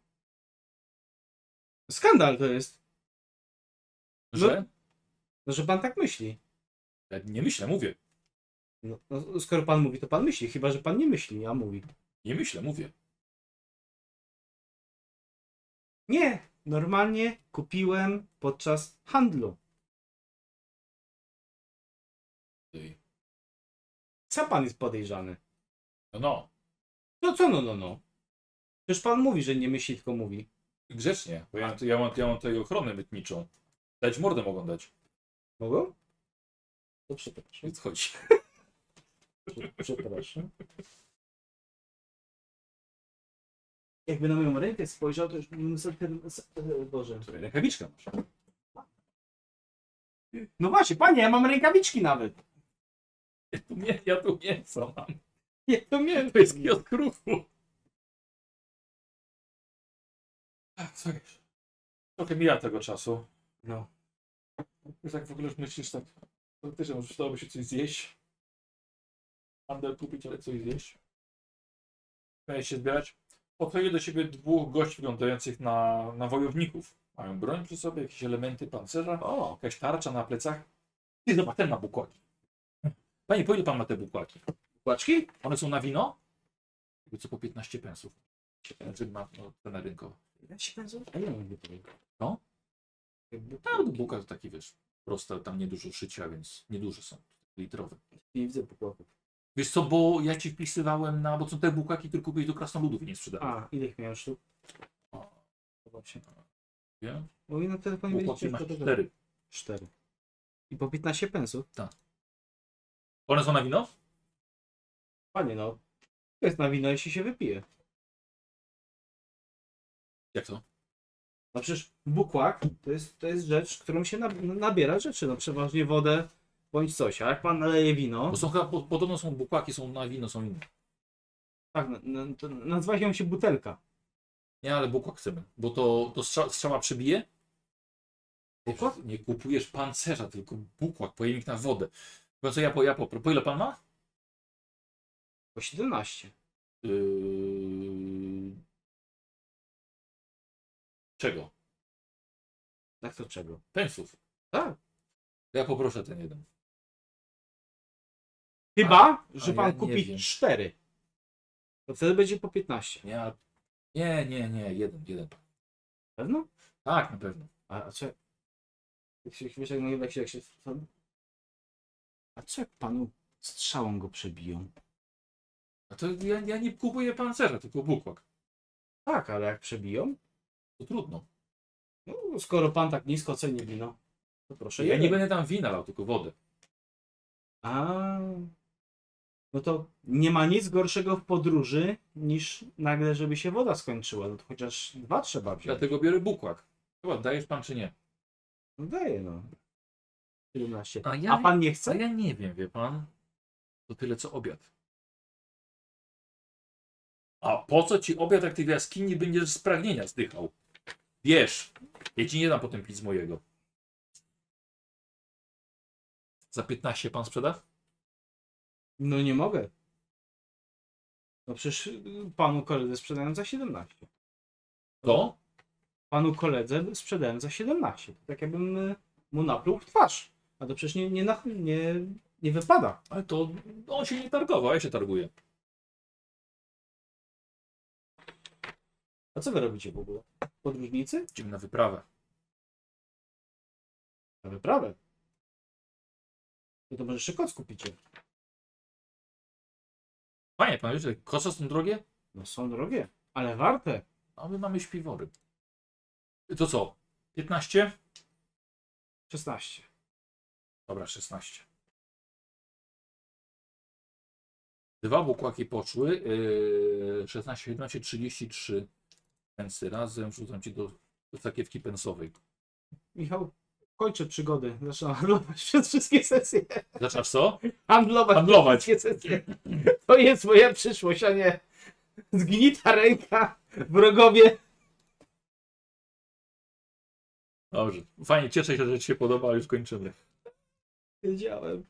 skandal to jest. Że? No, że pan tak myśli. Ja nie myślę, mówię. No, no, skoro pan mówi, to pan myśli, chyba że pan nie myśli, a mówi. Nie myślę, mówię. Nie, normalnie kupiłem podczas handlu. Ej. Sam pan jest podejrzany. No, no. No co no, no, no. Przecież pan mówi, że nie myśli, tylko mówi. Grzecznie, bo ja, ja, mam, ja mam tutaj ochronę mytniczą. Dać mordę mogą dać. Mogą? To przepraszam. Więc chodzi. Przepraszam. Jakby na moją rękę spojrzał, to już bym sobie ten... s- e, Boże. Słuchaj, rękawiczkę masz. No właśnie, panie, ja mam rękawiczki nawet. Ja tu, nie, ja tu mięso mam. Ja to miałem. To jest kiosk ruchu. Ach, co? Trochę mija tego czasu. No. Już tak w ogóle już myślisz tak, faktycznie może przydałoby się coś zjeść. Handel kupić, ale coś zjeść. Miałeś się zbierać. Podchodzi do siebie dwóch gości wyglądających na, na wojowników. Mają broń przy sobie, jakieś elementy pancerza, O, jakaś tarcza na plecach. Ty zobacz, ten ma bukłaki. Panie, po ile pan ma te bukłaki? płaczki? One są na wino? Jakby co po 15 pensów. Znaczy ma no, cena rynkowa. Ja się pędzę? A ja mam tutaj. No? Jakby Tam do bułka to taki wiesz, proste, tam niedużo szycia, więc nieduże są, litrowe. Nie widzę pokłaków. Wiesz co, bo ja ci wpisywałem na, bo są te bułkaki, które kupiłeś do krasnoludów i nie sprzedałem. A, ile ich miałem sztuk? O, Podoba się. Nie? Bo mi na telefonie będzie masz cztery. Cztery. I po 15 pensów? One są na wino? Panie no. To jest na wino, jeśli się wypije. Jak to? No przecież bukłak to jest, to jest rzecz, którą się nab- nabiera rzeczy. No przeważnie wodę bądź coś. A jak pan naleje wino, Bo są chyba, bo, podobno są bukłaki, są na wino, są inne. tak, na- na- to nazywa się butelka. Nie, ale bukłak chcemy, bo to, to strzała, strzała przebije. Bukłak? Nie kupujesz pancerza, tylko bukłak, pojemnik na wodę. Bo co ja po, ja po, po ile pan ma? Po 17. Yy... Czego? Jak to czego? Pensów. Tak. Ja poproszę ten jeden. Chyba, a że ja pan nie kupi wiem. 4. To wtedy będzie po 15. Nie, nie, nie, nie, jeden, jeden. Pewno? Tak, na pewno. A, a co? Jak się, wiesz, jak, jak się, jak się. A co jak panu strzałą go przebiją? A to ja, ja nie kupuję pancerza, tylko bukłak. Tak, ale jak przebiją? To trudno. No, skoro pan tak nisko ceni wino, to proszę. Ja nie jeden. będę tam wina lał, tylko wodę. A. No to nie ma nic gorszego w podróży niż nagle, żeby się woda skończyła. No to chociaż dwa trzeba wziąć. Dlatego biorę bukłak. Chyba dajesz pan czy nie? No daję no. 17. A A, ja- pan nie A chce? ja nie wiem, wie pan. To tyle co obiad. A po co ci obiad, jak ty w jaskini będziesz z pragnienia zdychał? Wiesz, ja ci nie dam potem pić z mojego. Za 15 pan sprzeda? No nie mogę. No przecież y, panu koledze sprzedałem za 17. To? Panu koledze sprzedałem za 17. To tak jakbym y, mu napluł w twarz. A to przecież nie, nie, nie, nie wypada. Ale to on się nie targował, ja się targuję. A co wy robicie w ogóle? Podróżnicy? Idziemy na wyprawę. Na wyprawę. No to może jeszcze koc kupicie. Panie, pan wiesz, że koce są drogie? No są drogie, ale warte. A my mamy śpiwory. To co? 15? 16. Dobra, 16. Dwa bukłaki poszły. Yy, 16, 17, 33 pensy razem. Rzucam ci do, do sakiewki pensowej. Michał, kończę przygody. Zaczynam handlować przez wszystkie sesje. Zaczynasz co? Handlować, Handlować. przez wszystkie sesje. To jest moja przyszłość, a nie zgnita ręka, wrogowie. Dobrze. Fajnie, cieszę się, że Ci się podoba, już kończymy. Wiedziałem.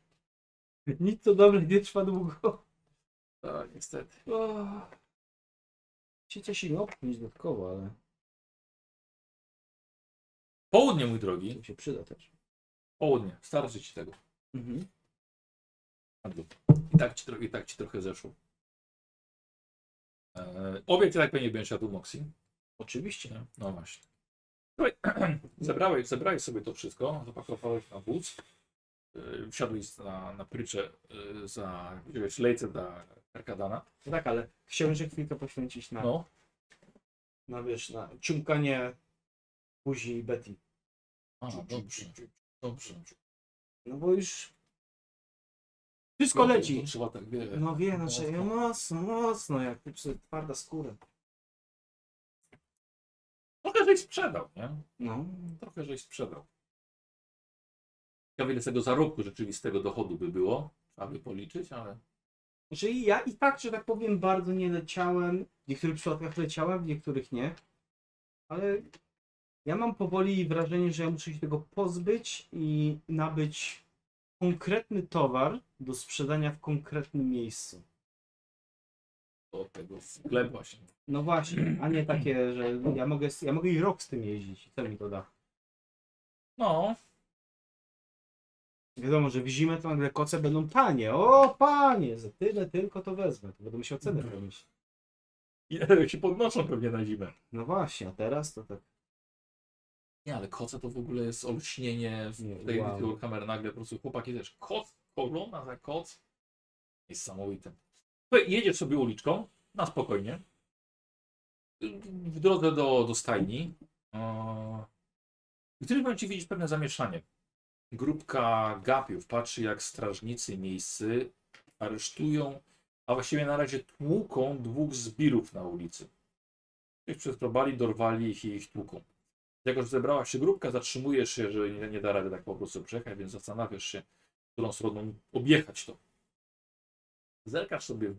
Nic co dobre nie trwa długo. Tak, niestety. O. Się nie opchnąć dodatkowo, ale Południe, mój drogi. to się przyda też. Południe. Starczy Ci tego. Mhm. I tak Ci, tro- i tak ci trochę zeszło. Eee, obiad i tak pewnie będziesz jadł Moxie. Oczywiście. No właśnie. Słuchaj, zebrałeś, zebrałeś sobie to wszystko, zapakowałeś na wóz, wsiadłeś na, na pryczę yy, za, wziąłeś lejce dla Arkadana. No tak, ale chciałbym jeszcze chwilkę poświęcić na, No, na wiesz, na ciumkanie buzi Betty. a, dobrze, dobrze. No bo już wszystko No, leci. Trzeba tak, wie, No wie, znaczy mocno. mocno, mocno, jak twarda skóra. Trochę żeś sprzedał, nie? No, Trochę żeś sprzedał. Ciekawe ile z tego zarobku rzeczywistego dochodu by było. Trzeba by policzyć, ale... Znaczy ja i tak, że tak powiem, bardzo nie leciałem. W niektórych przypadkach leciałem, w niektórych nie. Ale ja mam powoli wrażenie, że ja muszę się tego pozbyć i nabyć konkretny towar do sprzedania w konkretnym miejscu. do tego sklep właśnie. No właśnie, a nie takie, że ja mogę, ja mogę i rok z tym jeździć. i Co mi to da? No, Wiadomo, że w zimę to nagle koce będą tanie. O panie, za tyle tylko to wezmę. To będę musiał cenę Mhm. pomyśleć. i się podnoszą pewnie na zimę. No właśnie, a teraz to tak. Nie, ale koce to w ogóle jest olśnienie w Nie, tej wow. edycji kamer nagle po prostu chłopaki też koc, korona za koc. Niesamowite. Słuchaj, Jedziesz sobie uliczką, na spokojnie. W drodze do, do stajni. Eee, I w którymś momencie widzisz pewne zamieszanie. Grupka gapiów patrzy jak strażnicy miejscy aresztują, a właściwie na razie tłuką dwóch zbirów na ulicy. Ich przetrobali, dorwali ich i ich tłuką. Jako, że zebrała się grupka, zatrzymujesz się, że nie, nie da rady tak po prostu przejechać, więc zastanawiasz się, którą stroną objechać to. Zerkasz sobie w,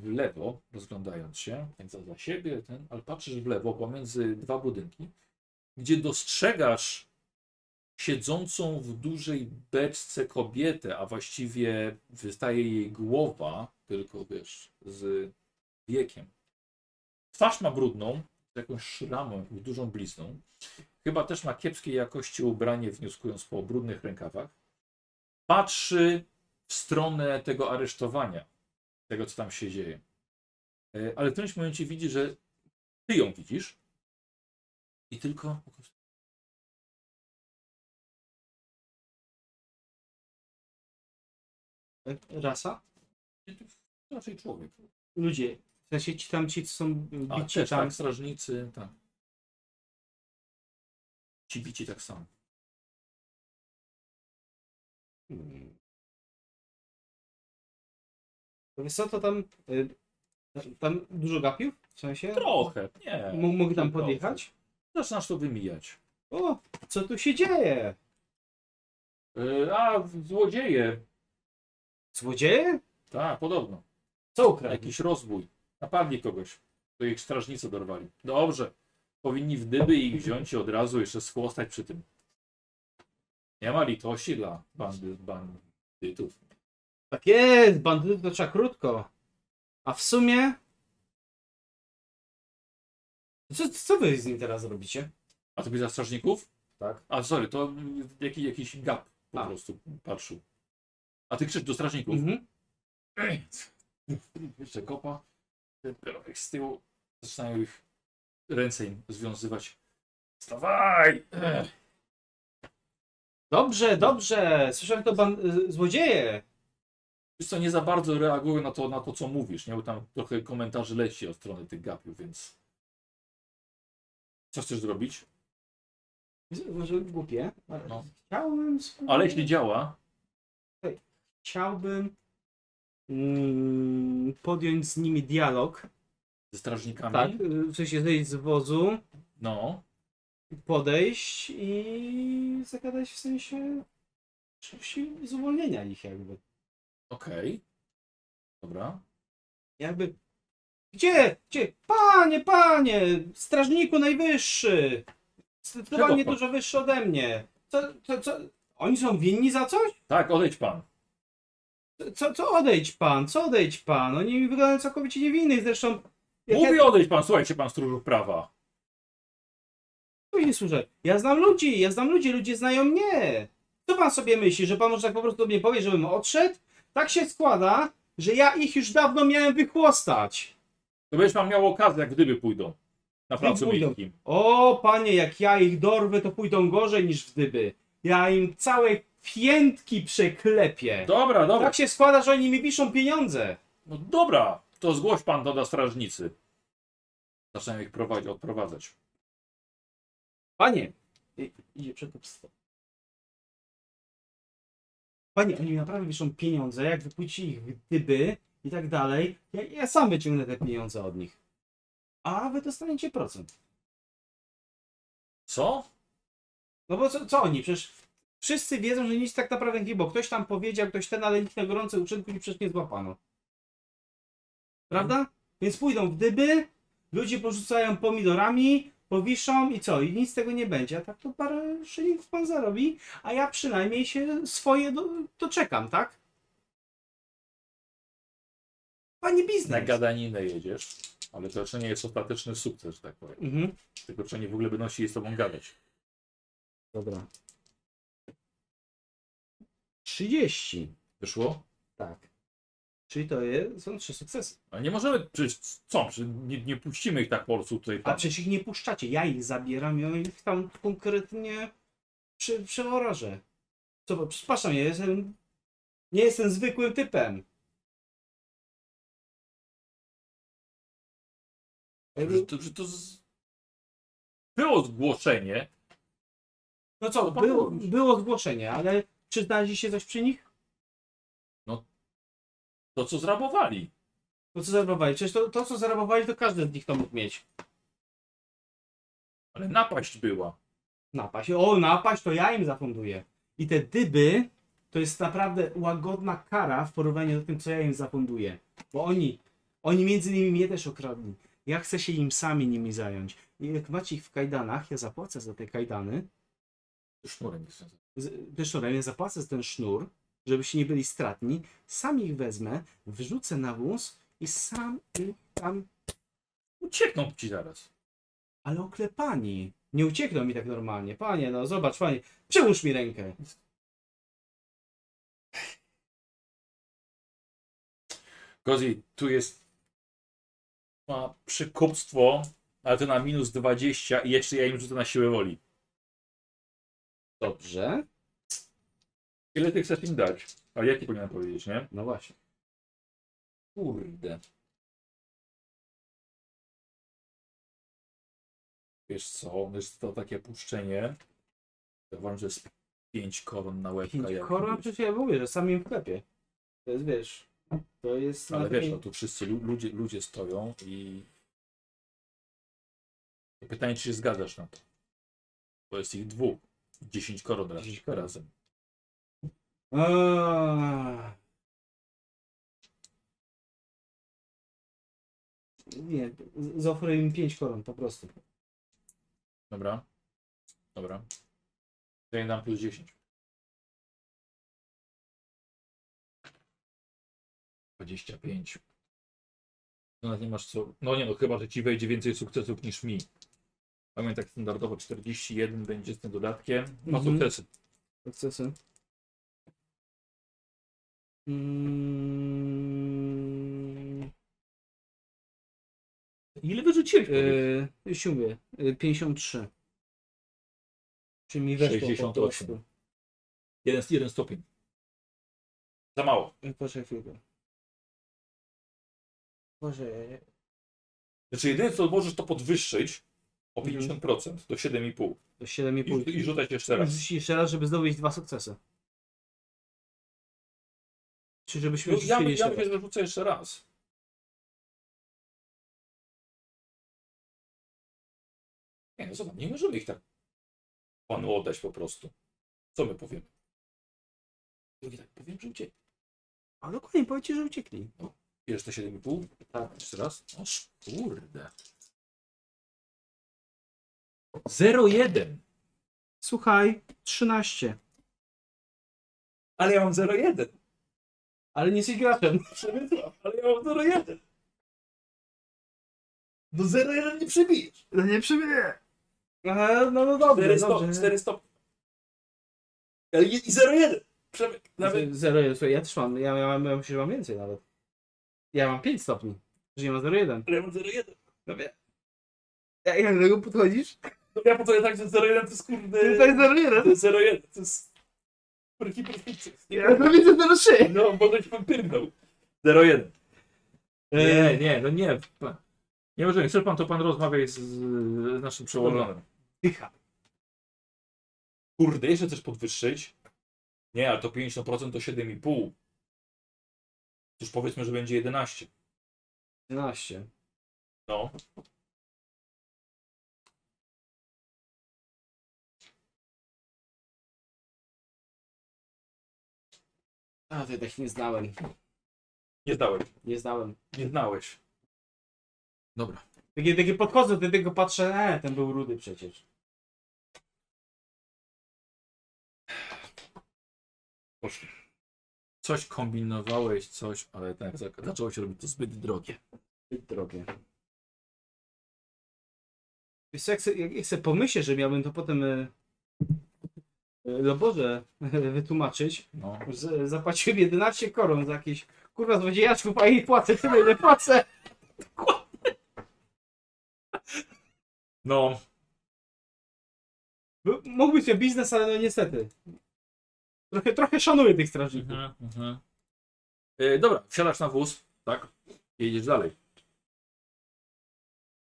w lewo, rozglądając się, więc za siebie, ten, ale patrzysz w lewo pomiędzy dwa budynki, gdzie dostrzegasz siedzącą w dużej beczce kobietę, a właściwie wystaje jej głowa, tylko wiesz, z wiekiem. Twarz ma brudną, jakąś szramą, dużą blizną. Chyba też ma kiepskiej jakości ubranie, wnioskując po brudnych rękawach. Patrzy w stronę tego aresztowania, tego co tam się dzieje. E, Ale w którymś momencie widzi, że ty ją widzisz i tylko Rasa? raczej człowiek. Ludzie. W sensie ci tam ci, co są A bici też tam. tak, strażnicy, tak. Ci bici tak samo. Hmm. To Wiesz co, to tam, y, tam dużo gapiów? W sensie? Trochę, nie. M- mogli tam trochę. podjechać? Zaczynasz to wymijać. O, co tu się dzieje? Yy, a, złodzieje. Złodzieje? Tak, podobno. Co ukradli? Jakiś rozbój. Napadli kogoś. To ich strażnicy dorwali. Dobrze. Powinni w dyby ich wziąć i od razu jeszcze schłostać przy tym. Nie ma litości dla bandy, bandytów. Tak jest, bandyty to trzeba krótko. A w sumie... Co, co wy z nim teraz robicie? A to by za strażników? Tak. A sorry, to jakiś, jakiś gap po A. prostu patrzył. A ty krzyż do strażników. Mhm. Ej, Jeszcze kopa. Ten pieronek z tyłu. Zaczynają ich ręce im związywać. Wstawaj! Ech. Dobrze, dobrze. Słyszałem to ban... y, złodzieje. Wiesz co, nie za bardzo reagują na to, na to, co mówisz, nie? Bo tam trochę komentarzy leci od strony tych gapiów, więc... Co chcesz zrobić? Może głupie, ale No. chciałbym... Ale jeśli działa, Chciałbym mm, podjąć z nimi dialog. ze strażnikami, Tak, y, w sensie zejść z wozu, no, podejść i zagadać w sensie oczywiście z uwolnienia ich jakby. okej. Dobra. Jakby gdzie? Gdzie? Panie, panie! Strażniku najwyższy! Zdecydowanie pan? dużo wyższy ode mnie. Co, co, co? Oni są winni za coś? Tak, odejdź pan. Co, co odejdź pan? Co odejdź pan? Oni wyglądają całkowicie niewinnych, zresztą... jak ja- Mówi odejdź pan, słuchajcie pan stróżów prawa. Chuj nie służę. Ja znam ludzi, ja znam ludzi, ludzie znają mnie. Co pan sobie myśli, że pan może tak po prostu do mnie powie, żebym odszedł? Tak się składa, że ja ich już dawno miałem wychłostać. To będziesz pan miał okazję, jak gdyby pójdą. Na placu miejskim. O, panie, jak ja ich dorwę, to pójdą gorzej niż w dyby. Ja im całe piętki przeklepię. Dobra, dobra. Tak się składa, że oni mi wiszą pieniądze. No dobra, to zgłoś pan to do strażnicy. Zaczynają ich prowadzić, odprowadzać. Panie, i- idzie przekupstwo. Panie, oni mi naprawdę wiszą pieniądze, jak wypłacicie ich w dyby i tak dalej, ja, ja sam wyciągnę te pieniądze od nich. A wy dostaniecie procent. Co? No bo co, co oni? Przecież wszyscy wiedzą, że nic tak naprawdę nie, bo ktoś tam powiedział, ktoś ten, ale nikt na gorący uczynku i przecież nie złapano. Prawda? Więc pójdą w dyby, ludzie porzucają pomidorami, powiszą i co? I nic z tego nie będzie. A tak to parę szylinów pan zarobi, a ja przynajmniej się swoje do, doczekam, tak? Panie Na biznes. gadaninę jedziesz, ale to jeszcze nie jest ostateczny sukces, tak powiem. Mhm. Tylko czy oni w ogóle będą się z tobą gadać. Dobra. 30. Wyszło? Tak. Czyli to jest, są trzy sukcesy. A nie możemy, przecież co, przecież nie, nie puścimy ich tak po prostu tutaj. A przecież ich nie puszczacie. Ja ich zabieram i ja ich tam konkretnie przy, przeworażę. Co, przepraszam, ja jestem, nie jestem zwykłym typem. Że to, że to z... Było zgłoszenie. No co, było, było zgłoszenie, ale czy znaleźliście coś przy nich? To co zrabowali. To co zarabowali? Przecież to, to co zarabowali, to każdy z nich to mógł mieć. Ale napaść była. Napaść. O, napaść to ja im zafunduję. I te dyby to jest naprawdę łagodna kara w porównaniu do tym, co ja im zafunduję. Bo oni, oni między innymi mnie też okradli. Ja chcę się im sami nimi zająć. I jak macie ich w kajdanach, ja zapłacę za te kajdany. Sznurem jest sznurem, ja zapłacę za ten sznur, żebyście nie byli stratni. Sam ich wezmę, wrzucę na wóz i sam ich tam... Uciekną ci zaraz. Ale oklepani. Nie uciekną mi tak normalnie. Panie, no zobacz, panie. Przyłóż mi rękę. Kozi, tu jest ma przekupstwo, ale to na minus 20 i jeszcze ja im rzucę na siłę woli. Dobrze. Ile ty chcesz im dać? Ale jaki powinienem powiedzieć, nie? No właśnie. Kurde. Wiesz co, jest to takie puszczenie. Ja uważam, że jest 5 koron na łebka. Pięć jak koron, mówisz. przecież ja mówię, że sam im wklepie. To jest, wiesz, to jest... Ale wiesz, no tu wszyscy lu- ludzie, ludzie stoją i pytanie, czy się zgadzasz na to? Bo jest ich dwóch. 10 koron raz, 10 koron. razem. Aaaa. Nie, z- zaoferuję im 5 koron po prostu. Dobra. Dobra. Im dam plus 10. 25. No nie masz co. No nie no, chyba, że ci wejdzie więcej sukcesów niż mi. Pamiętam tak standardowo 41 będzie z tym dodatkiem. Ma Mhm. sukcesy. Sukcesy. Mm, Ile wyrzuciłeś? yy, już mówię, yy, 53. Czy mi weszło po 68. prostu. Jeden, jeden stopień. Za mało. Yy, Poczekaj chwilkę. Boże, Znaczy jedyne co możesz to podwyższyć o Mhm. 50% do 7,5 to 7,5. i, i rzucać jeszcze raz. Jeszcze raz, żeby zdobyć dwa sukcesy. Czy żebyśmy No, ja ja jeszcze raz? że rzucę jeszcze raz. Nie, no zobacz, nie możemy ich tak panu oddać po prostu. Co my powiemy? Drugi tak, powiem, że uciekł. A dokładnie, powiedzcie, że uciekli. Bierzesz te 7,5? Tak. Jeszcze raz? O kurde. 0,1. Słuchaj, 13. Ale ja mam 0,1. Ale nie jesteś graczem. Przemysław, ale ja mam 0,1. Do 0,1 nie przebijesz. No nie przybyję. Aha, no, no dobrze, 4 stopnie. dobrze. 4 stopnie. Ale i 0,1. Przemek, nawet. Zero, jest, słuchaj, ja też mam, ja, ja, mam- ja myślę, że mam więcej nawet. Ja mam 5 stopni, że nie ma 0,1. Ale ja mam 0,1. No. Jak jak do tego podchodzisz? No ja podchodzę tak, że 0,1 to jest kurde... To jest 0,1. To jest 0,1, to jest... Prki, prki, Ja to widzę 0,3. No, może ci pan pyrnął. 0,1. Nie, nie, no nie. Nie możemy. Chce pan, to pan rozmawiaj z, z naszym przełożonym. Dycha. Kurde, jeszcze chcesz podwyższyć? Nie, ale to 50% to 7,5. Już powiedzmy, że będzie 11. 11. No. A, to tak nie znałem. Nie zdałeś. Nie znałem. Nie znałeś. Dobra. Takie, takie podchodzę do tego, patrzę, e, ten był rudy przecież. Poszli. Coś kombinowałeś, coś, ale tak za- zaczęło się robić to zbyt drogie. Zbyt drogie. Wiesz co, jak, se, jak, pomyślę, że miałbym to potem e, Loborze wytłumaczyć, No. że zapłaciłem 11 koron za jakieś kurwa złodziejaszków, a jej płacę tyle, ile płacę. No. Bo Mógłby być biznes, ale no niestety. Trochę, trochę szanuję tych strażników. Mhm, mhm. E, dobra, wsiadasz na wóz, tak? I jedziesz dalej.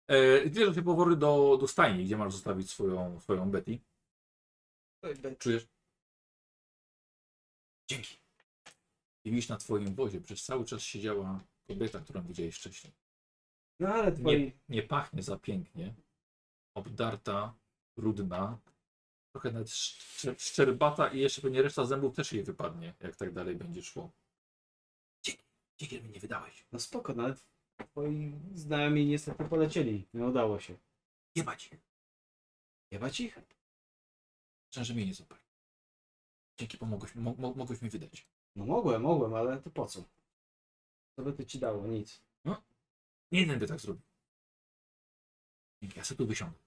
E, Zbierzesz się powory do, do stajni, gdzie masz zostawić swoją, swoją Betty. Czujesz? Dzięki. I widzisz na twoim wozie, przez cały czas siedziała kobieta, którą widziałeś wcześniej. No ale twoi... Nie, nie pachnie za pięknie. Obdarta, brudna, trochę nawet szczer- szczerbata i jeszcze pewnie reszta zębów też jej wypadnie, jak tak dalej będzie szło. Dzięki, dzięki, mi nie wydałeś. No spoko, nawet twoi znajomi niestety polecieli. Nie udało się. Jebać ich. Jebać ich? Żal, że mnie nie złapali. Dzięki, pomogłeś, mo, mo, mogłeś mi wydać. No mogłem, mogłem, ale to po co? Co by to ci dało? Nic. Nie jeden by tak zrobił. Dzięki, ja sobie tu wysiądę.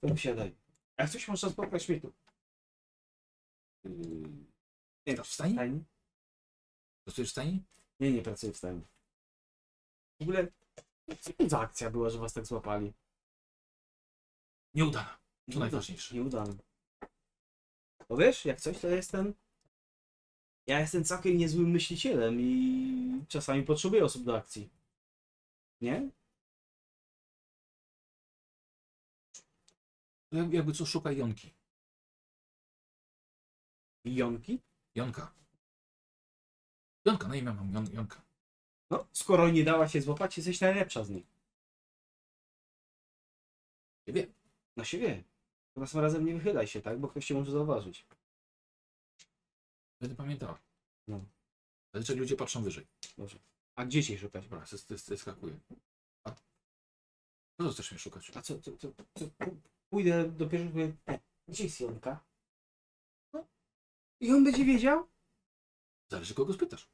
To wsiadaj. Jak coś można spotkać mnie tu. Yy, Nie, w stajni? stajni? Pracujesz w stajni? Nie, nie pracuję w stajni. W ogóle, co to za akcja była, że was tak złapali? Nieudana. To najważniejsze. Nieudane. Bo wiesz, jak coś, to jestem... Ja jestem całkiem niezłym myślicielem i czasami potrzebuję osób do akcji. Nie? Jak- Jakby co, szukaj Jonki. Jonki? Jonka. Jonka, na imię mam Jon, Jonka. No, skoro nie dała się złapać, jesteś najlepsza z nich. Nie wiem. No się wie. Następnym razem nie wychylaj się, tak? Bo ktoś cię może zauważyć. Będę pamiętała. No. Zazwyczaj ludzie patrzą wyżej. Dobrze. A gdzie cię szukać? Dobra, skakuje. A co to chcesz mnie szukać? A co, co, co, co pójdę do pierwszego e, gdzie jest Jonka? No. I on będzie wiedział? Zależy kogo spytasz.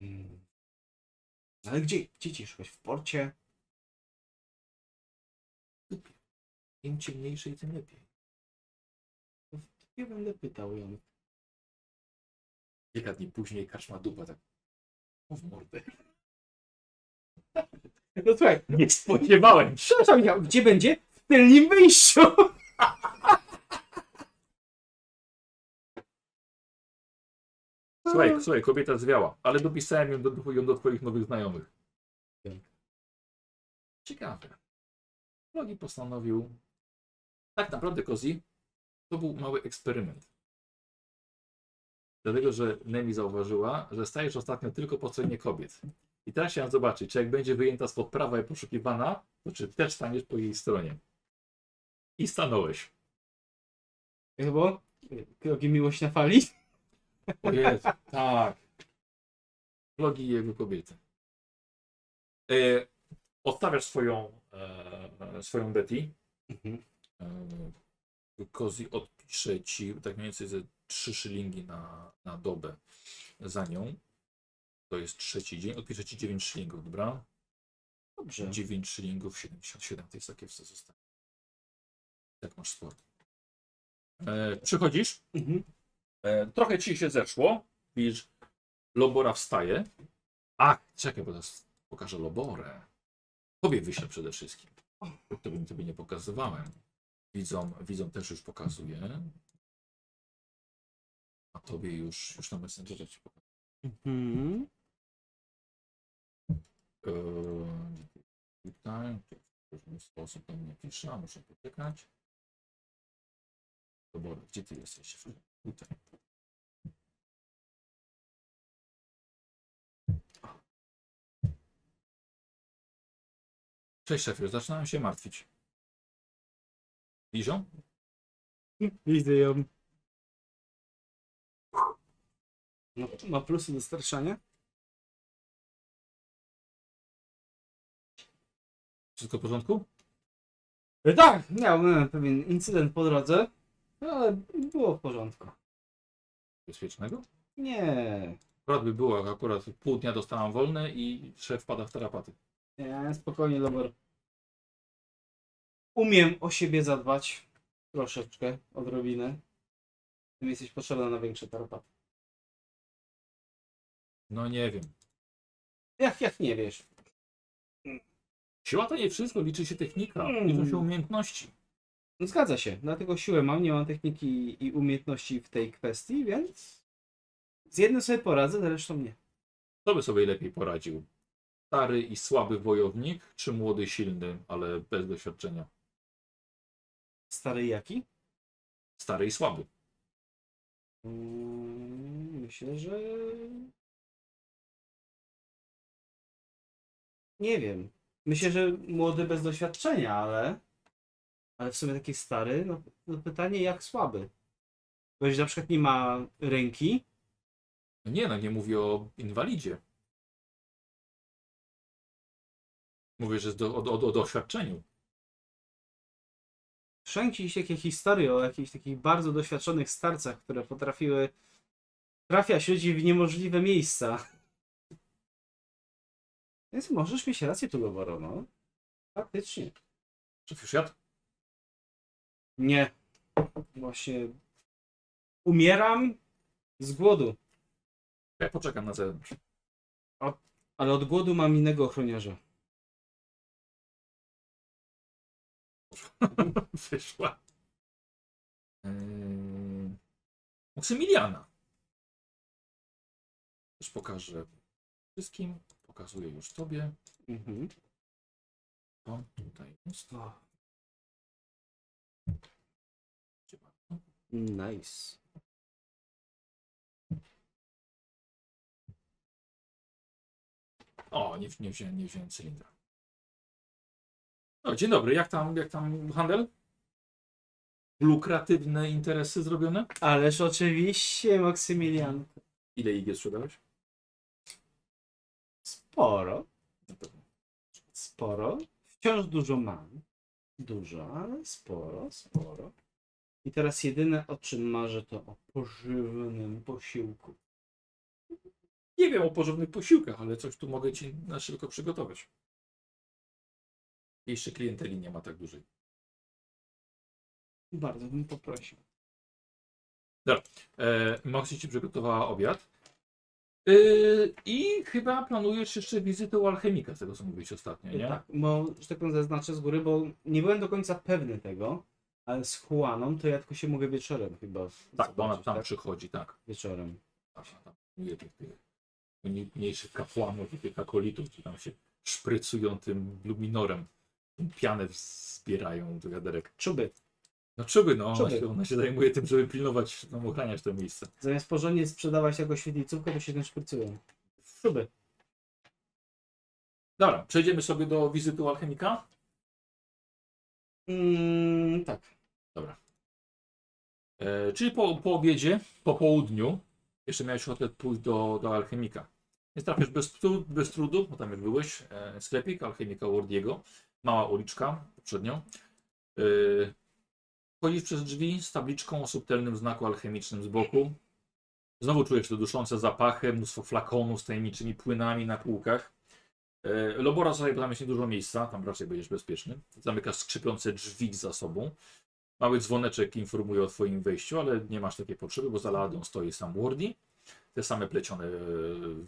Hmm. Ale gdzie, gdzie cię szukać? W porcie? Im ciemniejszej, tym lepiej. Nie będę pytał ją. Kilka dni później karczma dupa tak. O w mordę. No słuchaj, Nie spodziewałem się. przepraszam, ja, gdzie będzie? W tylnym wyjściu! Słuchaj, słuchaj, kobieta zwiała, ale dopisałem ją do, ją do twoich nowych znajomych. Ciekawe. Logi postanowił. Tak naprawdę, Kozi, to był mały eksperyment. Dlatego, że Nemi zauważyła, że stajesz ostatnio tylko po stronie kobiet. I teraz chciałem zobaczyć, czy jak będzie wyjęta spod prawa i poszukiwana, to czy też staniesz po jej stronie. I stanąłeś. Chyba? Kroki miłość na fali? O Jezu, tak. Vlogi jego kobiety. E, odstawiasz swoją, e, swoją Betty. Mhm. Kozi odpisze ci tak mniej więcej ze 3 szylingi na, na dobę za nią. To jest trzeci dzień. Odpiszę ci 9 szylingów, dobra? Dobrze. 9 szylingów, 77 to jest takie w co zostanie. Jak masz sport. E, przychodzisz? Mhm. E, trochę ci się zeszło. Widzisz, Lobora wstaje, A, czekaj, bo teraz pokażę Loborę. Tobie wyślę przede wszystkim. To bym tobie nie pokazywałem. Widzom, widzom też już pokazuję. A tobie już, już na Messengerze ci pokażę. Mhm. Eee, Tutaj, w różny sposób do mnie pisze, a muszę poczekać. Dobra, gdzie ty jesteś? Tutaj. Cześć szefie, zaczynałem się martwić. Lizią? Widzę ją. No, ma plusy do starszania? Wszystko w porządku? E, Tak, miałem pewien incydent po drodze, ale było w porządku. Bezpiecznego? Nie, Akurat by było, jak akurat pół dnia dostałam wolne i szef pada w tarapaty. nie, spokojnie, Lober. Umiem o siebie zadbać. Troszeczkę, odrobinę. Ty mi jesteś potrzebna na większe tarapaty. No nie wiem. Jak, jak nie wiesz? Siła to nie wszystko, liczy się technika, Mm. liczą się umiejętności. No zgadza się, dlatego siłę mam, nie mam techniki i umiejętności w tej kwestii, więc z jednym sobie poradzę, z resztą nie. Kto by sobie lepiej poradził? Stary i słaby wojownik, czy młody, silny, ale bez doświadczenia? Stary jaki? Stary i słaby. Mm, Myślę, że. Nie wiem. Myślę, że młody bez doświadczenia, ale. Ale w sumie taki stary. No, no pytanie, jak słaby. Bo jeśli na przykład nie ma ręki, No nie no, nie mówię o inwalidzie. Mówię, że do, o, o, o doświadczeniu. Wszędzie się jakieś historie o jakichś takich bardzo doświadczonych starcach, które potrafiły trafiać ludzi w niemożliwe miejsca. Więc możesz mieć rację tu, Loworo, no. Faktycznie. Czy już jadł? Nie. Właśnie umieram z głodu, Ja poczekam na zewnątrz. ale od głodu mam innego ochroniarza. Wyszła. Yy... Maksymiliana. Też pokażę wszystkim. Pokazuję już tobie. Mhm. O, tutaj jest. Nice. O, nie, nie, wziąłem, nie wziąłem cylindra. O, dzień dobry, jak tam, jak tam handel? Lukratywne interesy zrobione? Ależ oczywiście, Maksymilian. Ile IG sprzedałeś? Sporo, sporo. Wciąż dużo mam. Dużo, ale sporo, sporo. I teraz jedyne o czym marzę to o pożywnym posiłku. Nie wiem o porządnych posiłkach, ale coś tu mogę ci na szybko przygotować. Jeszcze klienteli nie ma tak dużej. Bardzo bym poprosił. E, Moxie ci przygotowała obiad. E, I chyba planujesz jeszcze wizytę u alchemika, z tego co mówiłeś ostatnio, nie? Tak, bo, że tak powiem, zaznaczę z góry, bo nie byłem do końca pewny tego, ale z Juaną to ja tylko się mogę wieczorem chyba Tak, bo ona tam tak? przychodzi, tak. Wieczorem. Tam pilnuje tych, tych mniejszych kapłanów i tych akolitów, którzy tam się szprycują tym luminorem. Pianę zbierają do wiaderek. Czuby. No czuby, no. Ona Czuby. się, ona się zajmuje tym, żeby pilnować, no, ochraniać to miejsce. Zamiast porządnie sprzedawać jako świetlicówkę, to się tym szprycują. Czuby. Dobra, przejdziemy sobie do wizyty u alchemika. Mm, tak. E, czyli po, po obiedzie, po południu, jeszcze miałeś ochotę pójść do, do alchemika. Więc trafisz bez, bez trudu, bo tam już byłeś, e, sklepik alchemika Wardiego, mała uliczka przed nią. E, wchodzisz przez drzwi z tabliczką o subtelnym znaku alchemicznym z boku. Znowu czujesz te duszące zapachy, mnóstwo flakonów z tajemniczymi płynami na półkach. E, Lobora sobie tam jest niedużo miejsca, tam raczej będziesz bezpieczny. Zamykasz skrzypiące drzwi za sobą. Mały dzwoneczek informuje o twoim wejściu, ale nie masz takiej potrzeby, bo za ladą stoi sam Wardi. te same plecione e,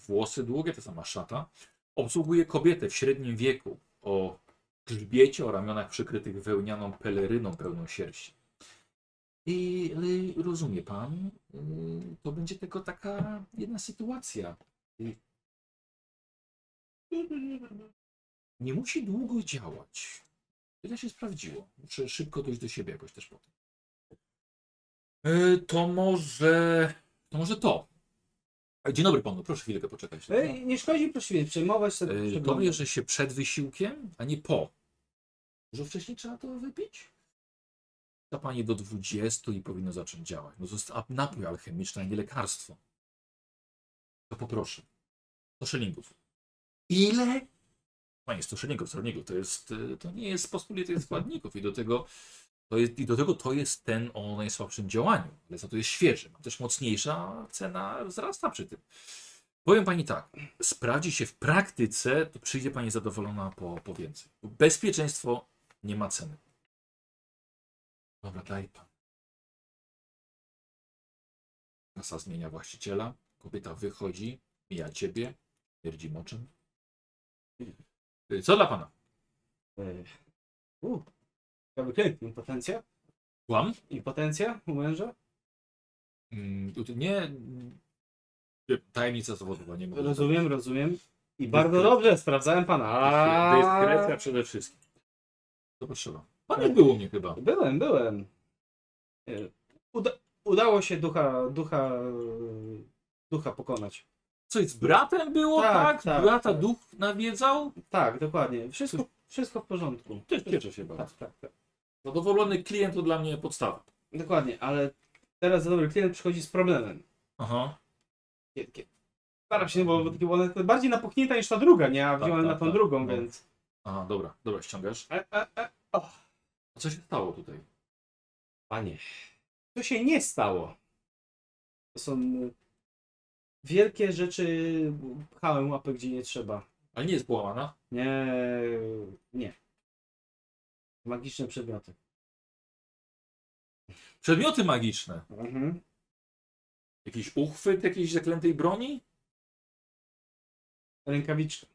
włosy długie, ta sama szata. Obsługuje kobietę w średnim wieku o grzbiecie, o ramionach przykrytych wełnianą peleryną pełną sierści. I ale rozumie pan, y, to będzie tylko taka jedna sytuacja. Y, Nie musi długo działać. Tyle się sprawdziło. Muszę szybko dojść do siebie jakoś też potem. Y, To może. To może to. E, Dzień dobry panu, proszę chwilkę poczekać. Ej, nie szkodzi proszę przejmować sobie. Y, To bierze się przed wysiłkiem, a nie po. Może wcześniej trzeba to wypić? Ta pani do 20 i powinno zacząć działać. No to jest napój alchemiczny, a nie lekarstwo. To poproszę. 100 szylingów. Ile? Panie, 100 szylingów, 100 szylingów. To, jest, to nie jest pospolitych składników i do tego to jest, i do tego to jest ten o najsłabszym działaniu, ale za to jest świeży. Też mocniejsza cena wzrasta przy tym. Powiem pani tak, sprawdzi się w praktyce, to przyjdzie pani zadowolona po, po więcej. Bezpieczeństwo nie ma ceny. Dobra, daj pan. Kasa zmienia właściciela, kobieta wychodzi, mija ciebie, twierdzi moczem. Co dla pana? U. Ciekawy klient. Impotencja? Kłam? Impotencja u męża? Mm, Nie. Tajemnica zawodowa, nie mogę. Rozumiem, rozumiem. I bardzo dobrze, sprawdzałem pana. A... Dyskrecja przede wszystkim. To potrzeba. Pan nie był u mnie chyba. Byłem, byłem. Uda udało się ducha, ducha, ducha pokonać. Coś z bratem było, Tak, tak? tak, Brata tak. duch nawiedzał? Tak, dokładnie. Wszystko, wszystko w porządku. Cieszę się bardzo. Tak, tak, tak. Zadowolony klient to dla mnie podstawa. Dokładnie, ale teraz dobry klient przychodzi z problemem. Aha. Staram się, bo była nawet bardziej napuchnięta niż ta druga, nie? A wziąłem tak, na tą tak. drugą, No. więc. Aha, dobra, dobra, ściągasz. E, e, e. A co się stało tutaj? panie. To się nie stało. To są y, wielkie rzeczy. Pchałem łapę gdzie nie trzeba. Ale nie jest połamana? Nie, nie. Magiczne przedmioty. Przedmioty magiczne. Mhm. Jakiś uchwyt jakiejś zaklętej broni? Rękawiczka.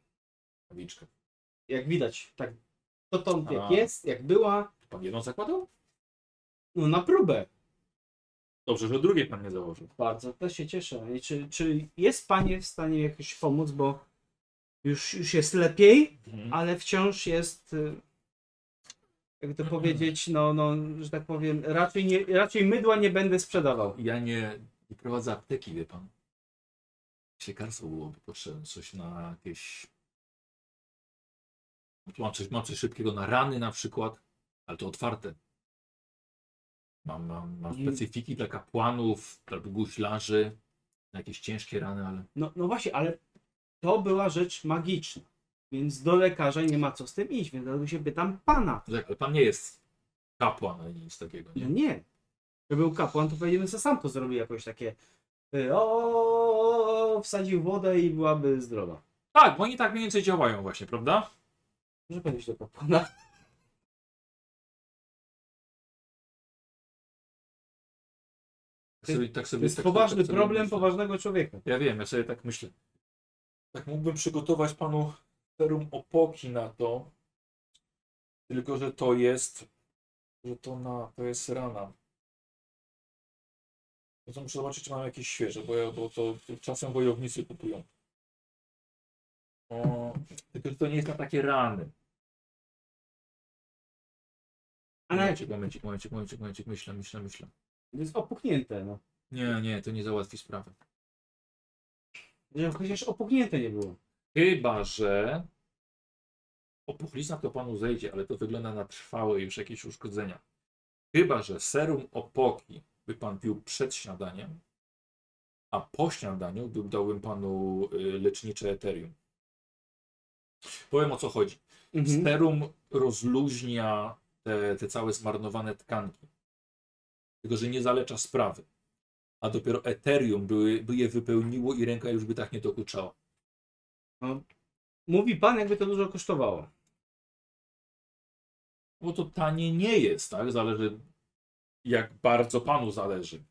Magiczka. Jak widać, tak. Dotąd jak A. jest, jak była, Pan jedną zakładał? no na próbę. Dobrze, że drugie pan nie założył. Bardzo, też się cieszę. I czy, czy jest Panie w stanie jakoś pomóc, bo już, już jest lepiej, Mhm. ale wciąż jest, y, jak to powiedzieć, no, no, że tak powiem, raczej, nie, raczej mydła nie będę sprzedawał. Ja nie, nie prowadzę apteki, wie pan. Lekarstwo byłoby potrzebne, coś na jakieś... Mam coś, mam coś szybkiego na rany na przykład, ale to otwarte. Mam, mam, mam specyfiki dla kapłanów, albo guślarzy, na jakieś ciężkie rany, ale... No, no właśnie, ale to była rzecz magiczna, więc do lekarza nie ma co z tym iść, więc dlatego się pytam Pana. Tak, ale pan nie jest kapłan ani nic takiego, No nie? nie. Gdyby był kapłan, to powiedzmy, że sam to zrobił jakoś takie y, o, wsadził wodę i byłaby zdrowa. Tak, bo oni tak mniej więcej działają właśnie, prawda? Może powiedzieć do kapłana. Tak sobie, tak sobie, To jest tak, poważny tak sobie problem myślę. poważnego człowieka. Ja wiem, ja sobie tak myślę. Tak mógłbym przygotować panu serum opoki na to. Tylko, że to jest. Że to na. To jest rana. No to muszę zobaczyć, czy mam jakieś świeże, bo, ja, bo to, to czasem wojownicy kupują. O, tylko, że to nie jest na takie rany. Ale Momencik, momencik, momencik, momencik, momencik, myślę, myślę, myślę. jest opuchnięte, no. Nie, nie, to nie załatwi sprawy. Że chociaż opuchnięte nie było. Chyba, że opuchlizna to panu zejdzie, ale to wygląda na trwałe już jakieś uszkodzenia. Chyba, że serum opoki by pan pił przed śniadaniem, a po śniadaniu by dałbym panu y, lecznicze eterium. Powiem o co chodzi. Mhm. Serum rozluźnia te, te całe zmarnowane tkanki. Tylko, że nie zalecza sprawy. A dopiero eterium by, by je wypełniło i ręka już by tak nie dokuczała. No, mówi pan, jakby to dużo kosztowało. Bo to tanie nie jest, tak? Zależy jak bardzo panu zależy.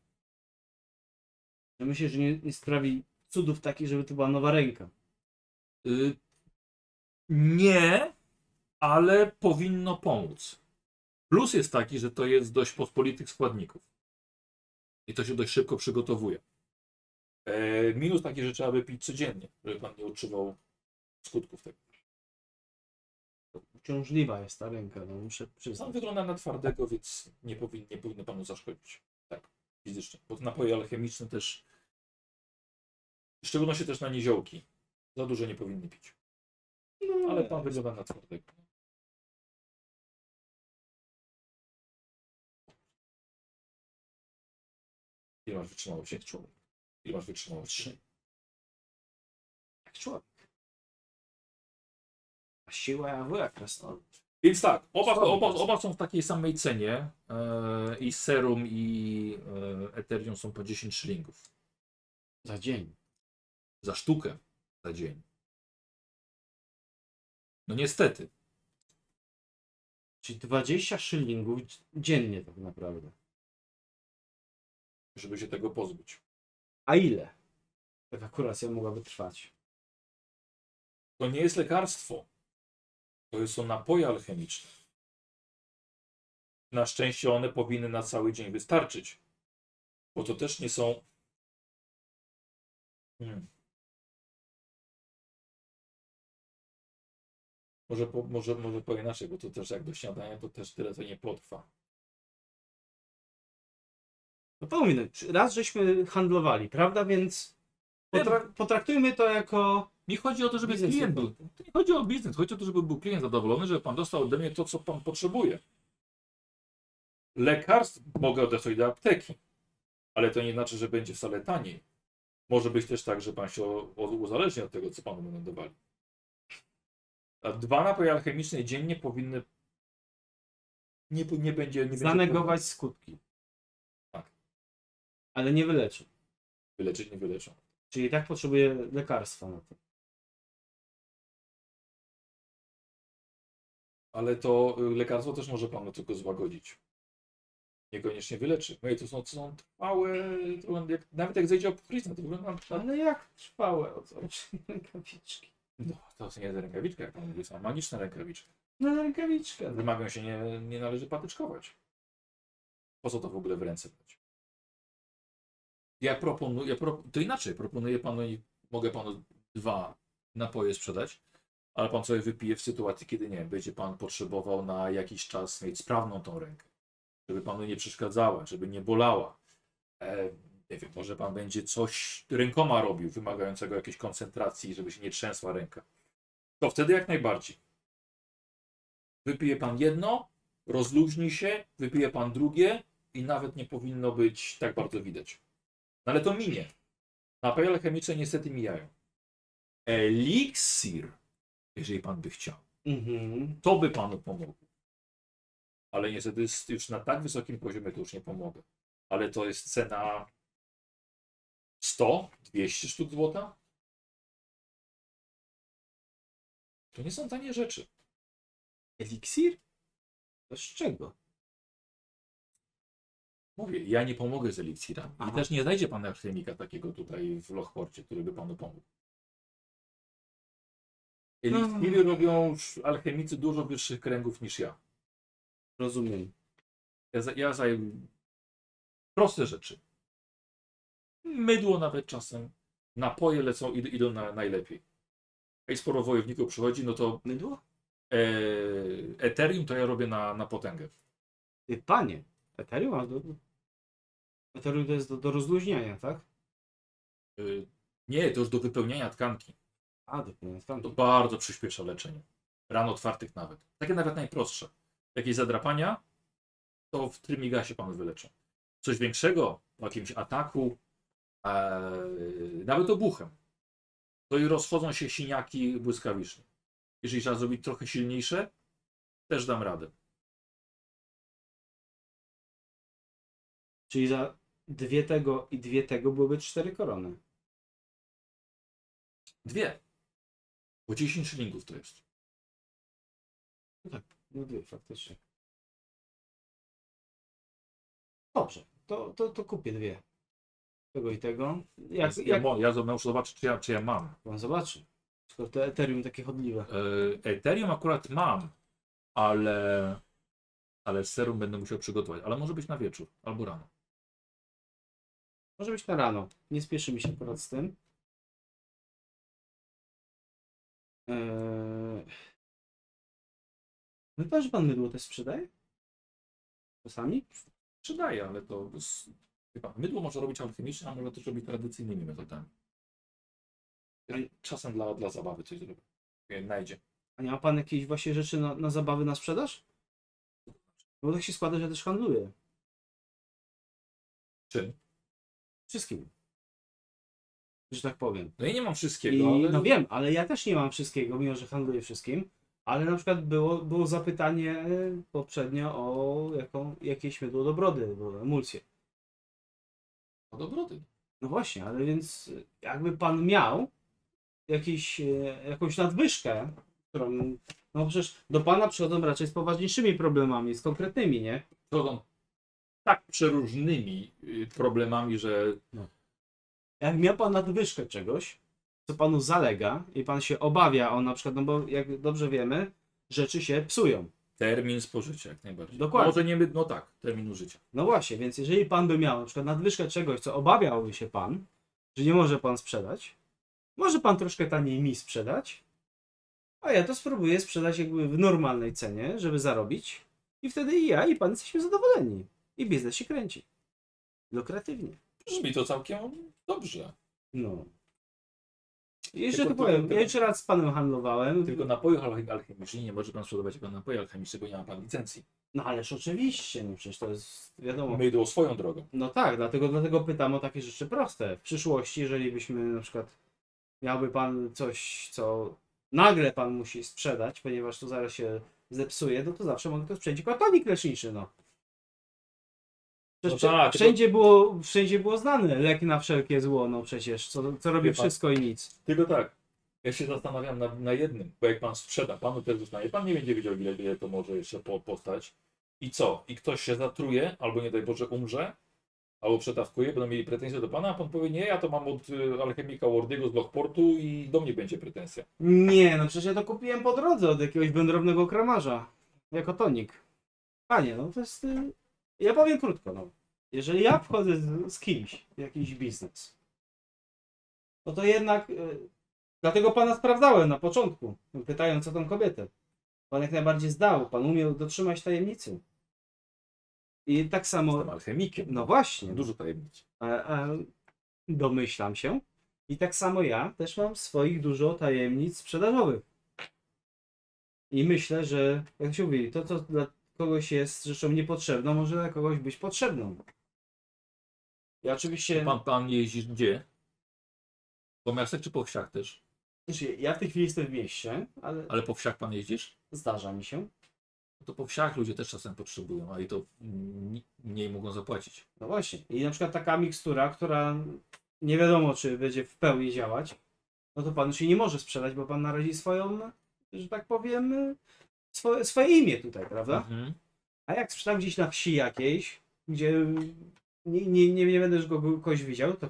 Że myślę, że nie, nie sprawi cudów takich, żeby to była nowa ręka. Y, nie, ale powinno pomóc. Plus jest taki, że to jest dość pospolitych składników. I to się dość szybko przygotowuje. E, minus taki, że trzeba by pić codziennie, żeby pan nie odczuwał skutków tego. Uciążliwa jest ta ręka, no muszę Sam przyznać. wygląda na twardego, więc nie, powin, nie powinno panu zaszkodzić. Tak, fizycznie. Bo napoje alchemiczne też, w szczególności też na niziołki, za dużo nie powinny pić. No, Ale pan wygląda na twardego. Ile masz wytrzymałości? Jak człowiek. Ile masz wytrzymałości? Trzy. Jak człowiek. A siła jak jak krasnolud. Więc tak, oba, oba, oba są w takiej samej cenie. E, I serum, i e, Ethereum są po 10 szylingów. Za dzień. Za sztukę za dzień. No niestety. Czyli 20 szylingów dziennie tak naprawdę. żeby się tego pozbyć. A ile? Taka kuracja mogłaby trwać. To nie jest lekarstwo. To są napoje alchemiczne. Na szczęście one powinny na cały dzień wystarczyć. Bo to też nie są. Hmm. Może, po, może, może po inaczej, bo to też jak do śniadania, to też tyle to nie potrwa. No. Raz żeśmy handlowali, prawda? Więc potra- potraktujmy to jako. Nie chodzi o to, żeby Biznes klient był. To nie chodzi o biznes, chodzi o to, żeby był klient zadowolony, żeby pan dostał ode mnie to, co pan potrzebuje. Lekarstw mogę odesłać do apteki, ale to nie znaczy, że będzie wcale taniej. Może być też tak, że pan się uzależni od tego, co panu będą dawali. A dwa napoje alchemiczne dziennie powinny. Nie, nie będzie. Nie będzie zanegować skutki. Ale nie wyleczy. Wyleczyć nie wyleczą. Czyli i tak potrzebuje lekarstwa na to. Ale to y, lekarstwo też może panu tylko złagodzić. Niekoniecznie wyleczy. Mówię, to są, to są trwałe, to jak, nawet jak zejdzie opryzna, to wygląda na, Ale jak trwałe o co? Rękawiczki. no, to nie jest rękawiczka, jak pan mówi, są magiczne rękawiczki. No rękawiczka. Wymagają się, nie, nie należy patyczkować. Po co to w ogóle w ręce brać? Ja proponuję, pro, to inaczej, proponuję panu, mogę panu dwa napoje sprzedać, ale pan sobie wypije w sytuacji, kiedy nie, będzie pan potrzebował na jakiś czas mieć sprawną tą rękę, żeby panu nie przeszkadzała, żeby nie bolała. E, nie wiem, może pan będzie coś rękoma robił, wymagającego jakiejś koncentracji, żeby się nie trzęsła ręka. To wtedy jak najbardziej. Wypije pan jedno, rozluźni się, wypije pan drugie i nawet nie powinno być tak bardzo widać. Ale to minie. Napoje alchemiczne niestety mijają. Eliksir, jeżeli pan by chciał, Mhm. to by panu pomogło. Ale niestety już na tak wysokim poziomie to już nie pomogę. Ale to jest cena 100, 200 sztuk złota. To nie są tanie rzeczy. Eliksir? To z czego? Mówię, ja nie pomogę z eliksirami. I też nie znajdzie pan alchemika takiego tutaj w Lochporcie, który by panu pomógł. Eliksiry robią już alchemicy dużo wyższych kręgów niż ja. Rozumiem. Ja, ja zaj... Proste rzeczy. Mydło nawet czasem. Napoje lecą, id idą na, najlepiej. Jak sporo wojowników przychodzi, no to Mydło? e, Ethereum to ja robię na, na potęgę. Panie. Ethereum? Ethereum to jest do, do rozluźniania, tak? E, nie, to już do wypełniania tkanki. A, do tam. To bardzo przyspiesza leczenie. Ran otwartych nawet. Takie nawet najprostsze. Jakieś zadrapania, to w trymigasie panu wyleczą. Coś większego, po jakimś ataku, e, nawet obuchem, to i rozchodzą się siniaki błyskawicznie. Jeżeli trzeba zrobić trochę silniejsze, też dam radę. Czyli za dwie tego i dwie tego byłyby cztery korony. Dwie. Bo 10 szylingów to jest. No dwie, faktycznie. Dobrze, to, to, to kupię dwie. tego i tego. Jak, Ja, jak ja muszę zobaczyć, czy ja, czy ja mam. pan zobaczy. Skoro te Ethereum takie chodliwe. E, Ethereum akurat mam, ale, ale serum będę musiał przygotować. Ale może być na wieczór albo rano. Może być na rano. Nie spieszy mi się akurat z tym. Eee... Chyba, że pan mydło też sprzedaje? Czasami? Przydaje, ale to chyba mydło można robić alchemicznie, a można też robić tradycyjnymi metodami. Czasem dla, dla zabawy coś zrobię. Jak Najdzie. A nie ma pan jakiejś właśnie rzeczy na, na zabawy, na sprzedaż? Bo tak się składa, że ja też handluję. Czym? Wszystkim. Że tak powiem. No ja nie mam wszystkiego, I, ale no wiem, ale ja też nie mam wszystkiego, mimo że handluję wszystkim. Ale na przykład było, było zapytanie e, poprzednio o jaką, jakieś mydło do brody, emulsję. no dobrody. No właśnie, ale więc e, jakby pan miał jakiś, e, jakąś nadwyżkę, którą. No przecież do pana przychodzą raczej z poważniejszymi problemami, z konkretnymi, nie? Chodzą tak przeróżnymi y, problemami, że Jak miał pan nadwyżkę czegoś, co panu zalega i pan się obawia o na przykład, no bo jak dobrze wiemy, rzeczy się psują. termin spożycia jak najbardziej. Dokładnie. Może nie, my- no tak, termin użycia. No właśnie, więc jeżeli pan by miał na przykład nadwyżkę czegoś, co obawiałby się pan, że nie może pan sprzedać, może pan troszkę taniej mi sprzedać, a ja to spróbuję sprzedać jakby w normalnej cenie, żeby zarobić i wtedy i ja i pan jesteśmy zadowoleni. I biznes się kręci. Lukratywnie. Brzmi to całkiem dobrze. No. I jeszcze Tylko- tu powiem, tylko- ja jeszcze raz z panem handlowałem. Tylko alchy- alchemicznych nie może pan sprzedawać jako napoje alchemiczne, bo nie ma pan licencji. No ależ oczywiście, no przecież to jest wiadomo. Mydło swoją drogą. No tak, dlatego, dlatego pytam o takie rzeczy proste. W przyszłości, jeżeli byśmy na przykład miałby pan coś, co nagle pan musi sprzedać, ponieważ to zaraz się zepsuje, no to zawsze mogę to sprzedać jako tonik leczniczy, no. Przecież No tak, wszędzie, było, wszędzie było znane lek na wszelkie zło, no przecież, co, co robi Wie pan- wszystko i nic. Tylko tak. Ja się zastanawiam na, na jednym, bo jak pan sprzeda, panu też zostanie, pan nie będzie wiedział ile, ile to może jeszcze po, postać. I co? I ktoś się zatruje, albo nie daj Boże umrze, albo przetawkuje, będą mieli pretensje do pana, a pan powie, nie, ja to mam od y, alchemika Wardiego z Lockportu i do mnie będzie pretensja. Nie, no przecież ja to kupiłem po drodze od jakiegoś wędrownego kramarza. Jako tonik. Panie, no to jest... Ja powiem krótko, no. Jeżeli ja wchodzę z, z kimś w jakiś biznes, no to jednak... y, Dlatego pana sprawdzałem na początku, pytając o tą kobietę. Pan jak najbardziej zdał, pan umiał dotrzymać tajemnicy. I tak samo... Jestem alchemikiem. No właśnie. Dużo tajemnic. Domyślam się. I tak samo ja też mam swoich dużo tajemnic sprzedażowych. I myślę, że jak się mówi, to co dla kogoś jest rzeczą niepotrzebną, może dla kogoś być potrzebną. Ja oczywiście. Pan, pan jeździsz gdzie? Po miastach czy po wsiach też? Znaczy, ja w tej chwili jestem w mieście, ale Ale po wsiach pan jeździsz? zdarza mi się. No to po wsiach ludzie też czasem potrzebują, a i to mniej mogą zapłacić. No właśnie. I na przykład taka mikstura, która nie wiadomo, czy będzie w pełni działać, no to pan już jej nie może sprzedać, bo pan narazi swoją, że tak powiem, swoje, swoje imię tutaj, prawda? Mhm. A jak sprzedam gdzieś na wsi jakiejś, gdzie nie, nie, nie, nie będę już go kogoś widział, to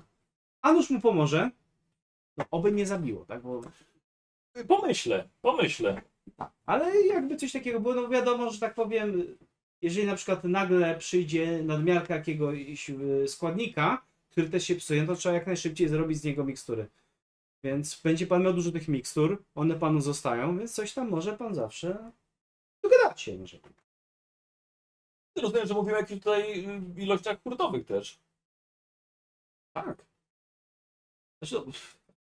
a nuż mu pomoże, no oby nie zabiło, tak? Bo, Pomyślę, pomyślę. ale jakby coś takiego było, no wiadomo, że tak powiem, jeżeli na przykład nagle przyjdzie nadmiarka jakiegoś y, składnika, który też się psuje, no to trzeba jak najszybciej zrobić z niego mikstury. Więc będzie pan miał dużo tych mikstur, one panu zostają, więc coś tam może pan zawsze dogadać się może. Rozumiem, że mówimy o jakichś tutaj y, ilościach hurtowych też. Tak. Zresztą,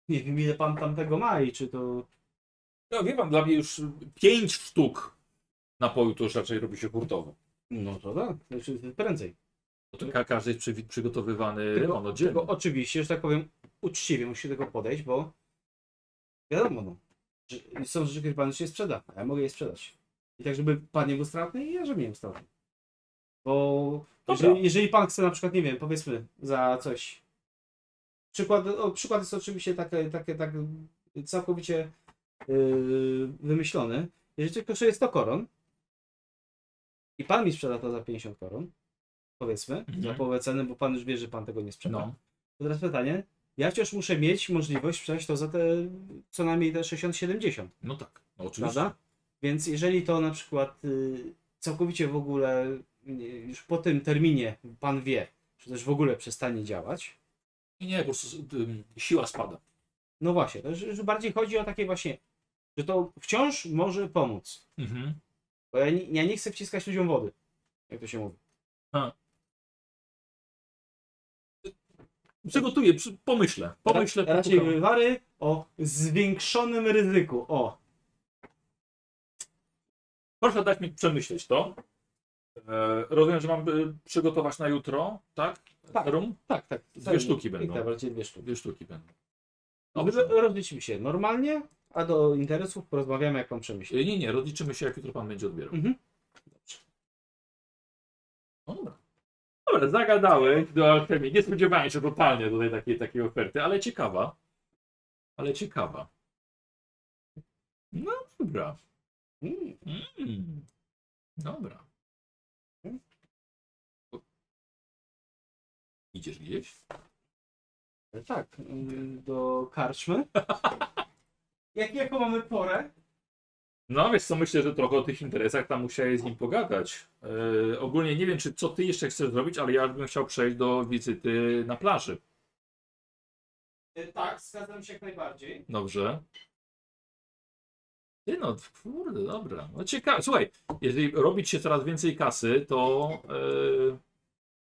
nie wiem ile pan tam tego ma i czy to... No wie pan, dla mnie już pięć sztuk napoju to już raczej robi się hurtowo. No to tak, znaczy prędzej. Bo to ka- każdy jest przy, przygotowywany Tylko, on tylko oczywiście, że tak powiem, uczciwie musi do tego podejść, bo wiadomo, no, że są rzeczy, które pan nie sprzeda, a ja mogę je sprzedać. I tak, żeby pan nie był stratny i ja, żeby nie był stratny. Bo jeżeli, jeżeli pan chce na przykład, nie wiem, powiedzmy za coś. Przykład, o, przykład jest oczywiście takie, takie tak całkowicie yy, wymyślony. Jeżeli coś kosztuje 100 koron i pan mi sprzeda to za 50 koron, powiedzmy, Mhm. za połowę ceny, bo pan już wie, że pan tego nie sprzeda. No. To teraz pytanie. Ja wciąż muszę mieć możliwość sprzedać to za te co najmniej te 60-70, No tak, no oczywiście. prawda? Więc jeżeli to na przykład y, całkowicie w ogóle y, już po tym terminie pan wie, że też w ogóle przestanie działać, Nie, nie, po prostu ym, siła spada. no właśnie, to już, już bardziej chodzi o takie właśnie, że to wciąż może pomóc. Mhm. Bo ja nie, ja nie chcę wciskać ludziom wody, jak to się mówi. Przygotuję, przy, pomyślę. Pomyślę. Ra- Raczej wywary o zwiększonym ryzyku. O, Proszę dać mi przemyśleć to. E, rozumiem, że mam y, przygotować na jutro, tak? Tak. Serum? tak, tak. Dwie sztuki będą. Tak, bardziej dwie sztuki. Dwie sztuki będą. Dobrze. Rozliczymy się normalnie, a do interesów porozmawiamy, jak mam przemyśleć. E, Nie, nie, rozliczymy się, jak jutro pan będzie odbierał. Mhm. No dobra. Dobra, zagadałeś do alchemii. Nie spodziewałem się totalnie tutaj takiej, takiej oferty, ale ciekawa. Ale ciekawa. No dobra. Mm. Mm. Dobra. Idziesz gdzieś? Tak, mm, do karczmy. jak, jaką mamy porę? No wiesz co, myślę, że trochę o tych interesach tam musiałeś z nim pogadać. E, ogólnie nie wiem, czy co ty jeszcze chcesz zrobić, ale ja bym chciał przejść do wizyty na plaży. E, Tak, zgadzam się jak najbardziej. Dobrze. Ty no, kurde, dobra. No ciekawe. Słuchaj, jeżeli robić się coraz więcej kasy, to e,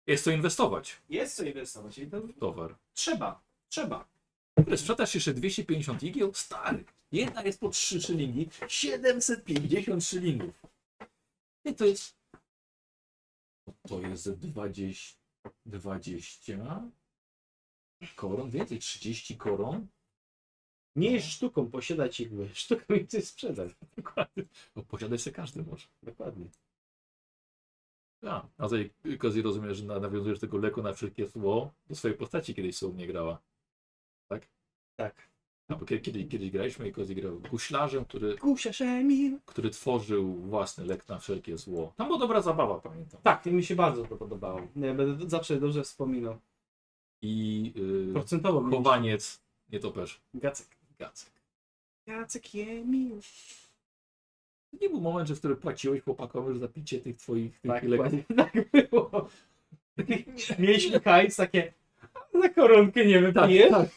jest to inwestować Jest co inwestować i to w towar. trzeba, trzeba. Kurde, Sprzedasz jeszcze 250 igieł? Stary. Jedna jest po 3 szylingi. 750 szylingów. I to jest... To jest ze 20... 20 koron? Więcej, 30 koron? Nie jest sztuką posiadać igły, sztuką jest coś sprzedać. Dokładnie. Bo posiadać się każdy może. Dokładnie. A, a tutaj okazji rozumiem, że na- nawiązujesz do tego leku na wszelkie zło do swojej postaci kiedyś u mnie grała. Tak. A, bo kiedy, kiedy, kiedyś graliśmy i Kozi grał guślarzem, który, który tworzył własny lek na wszelkie zło. Tam była dobra zabawa, pamiętam. Tak, mi się bardzo to podobało. Ja będę zawsze dobrze wspominał. I yy, Procentowo mi chowaniec, nie topesz, Gacek. Gacek. Gacek je miły. To nie był moment, że w którym płaciłeś chłopakowi za picie tych twoich tych Tak, leków. tak było. Mieliśmy hajs, takie za koronkę nie wypijesz?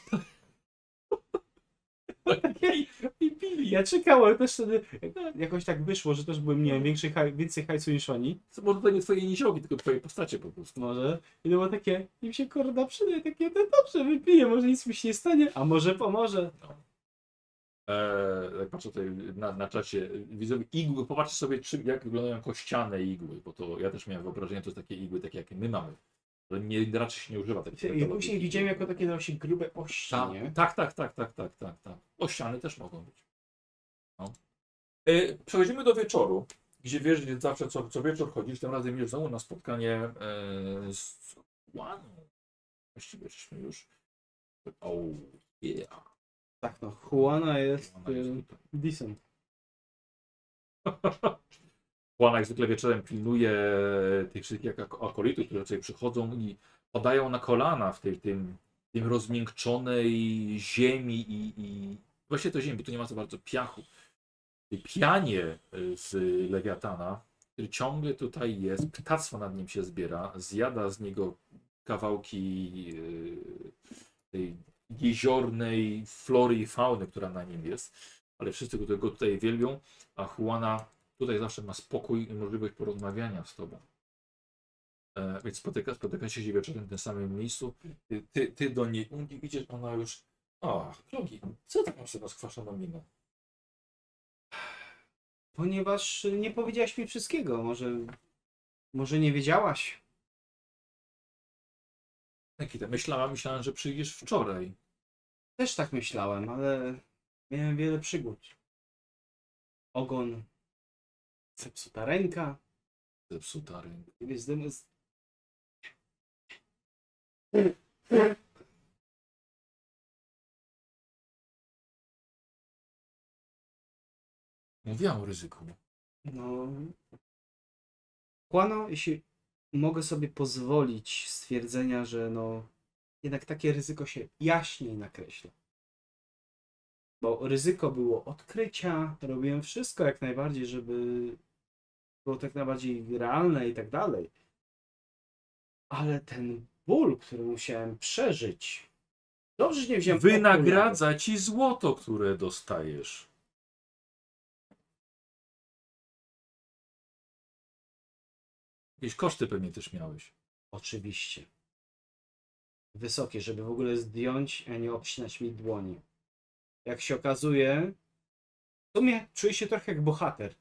tak, I, I pili. Ja czekałem też wtedy, jakoś tak wyszło, że też byłem, nie wiem, większy haj, więcej hajsu niż oni. To może to nie twoje niziołki, tylko twoje postacie po prostu. Może. I to było takie, im się korda przydaje, takie, no dobrze, wypiję, może nic mi się nie stanie, a może pomoże. Eee, jak patrzę tutaj na, na czacie, widzę igły, popatrzcie sobie czym, jak wyglądają kościane igły, bo to ja też miałem wyobrażenie, to jest takie igły, takie jakie my mamy. Ale nie, raczej się nie używa takich I później widziałem jako takie właśnie grube ości, Tak, nie? tak, tak, tak, tak, tak, tak, tak. Ościany też mogą być. No. E, przechodzimy do wieczoru, gdzie wiesz, gdzie zawsze co, co wieczór chodzisz, tym razem już znowu na spotkanie e, z Juaną. Właściwie żeśmy już... O, yeah. Tak, no. Juana jest, Juana jest y, tutaj. decent. Juana jak zwykle wieczorem pilnuje tych wszystkich ak- akolitów, które tutaj przychodzą i padają na kolana w tej, tym, tym rozmiękczonej ziemi i, i właśnie to ziemi, bo tu nie ma za bardzo piachu. Pianie y, z lewiatana, który ciągle tutaj jest, ptactwo nad nim się zbiera, zjada z niego kawałki y, tej jeziornej flory i fauny, która na nim jest, ale wszyscy go, tutaj wielbią, a Juana tutaj zawsze ma spokój i możliwość porozmawiania z tobą. E, więc spotyka, spotykacie się wieczorem w tym samym miejscu. Ty, ty, ty do niej u niej idziesz, ona już. O, Klogi, co tak masz na skwaszoną minę? Ponieważ nie powiedziałaś mi wszystkiego, może, może nie wiedziałaś. Nikita, myślałem, myślałem, że przyjdziesz wczoraj. Też tak myślałem, ale miałem wiele przygód. Ogon, zepsuta ręka, Zepsuta ręka. dym z... Mówiłam o ryzyku. No. Kłano, jeśli mogę sobie pozwolić stwierdzenia, że no jednak takie ryzyko się jaśniej nakreśla. Bo ryzyko było odkrycia, robiłem wszystko jak najbardziej, żeby było tak najbardziej realne i tak dalej. Ale ten ból, który musiałem przeżyć, dobrze, że nie wziąłem okularów. Wynagradza ci złoto, które dostajesz. Jakieś koszty pewnie też miałeś. Oczywiście. Wysokie, żeby w ogóle zdjąć, a nie obcinać mi dłoni. Jak się okazuje, w sumie czuję się trochę jak bohater.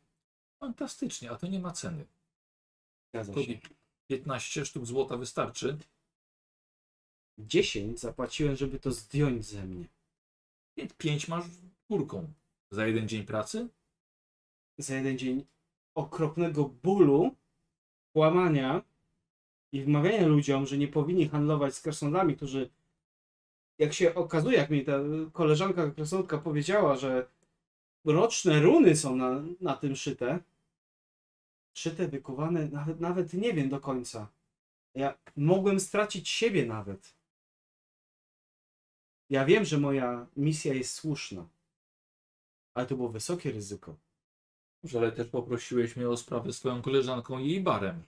Fantastycznie, a to nie ma ceny. Zgadza To się. 15 sztuk złota wystarczy. 10 zapłaciłem, żeby to zdjąć ze mnie. 5 masz górką. Za jeden dzień pracy? Za jeden dzień okropnego bólu, kłamania i wmawiania ludziom, że nie powinni handlować z krasnoludami, którzy jak się okazuje, jak mi ta koleżanka krasnoludka powiedziała, że roczne runy są na, na tym szyte, szyte, wykuwane, nawet, nawet nie wiem do końca. Ja mogłem stracić siebie nawet. Ja wiem, że moja misja jest słuszna, ale to było wysokie ryzyko. Może, ale też poprosiłeś mnie o sprawę z twoją koleżanką i jej barem.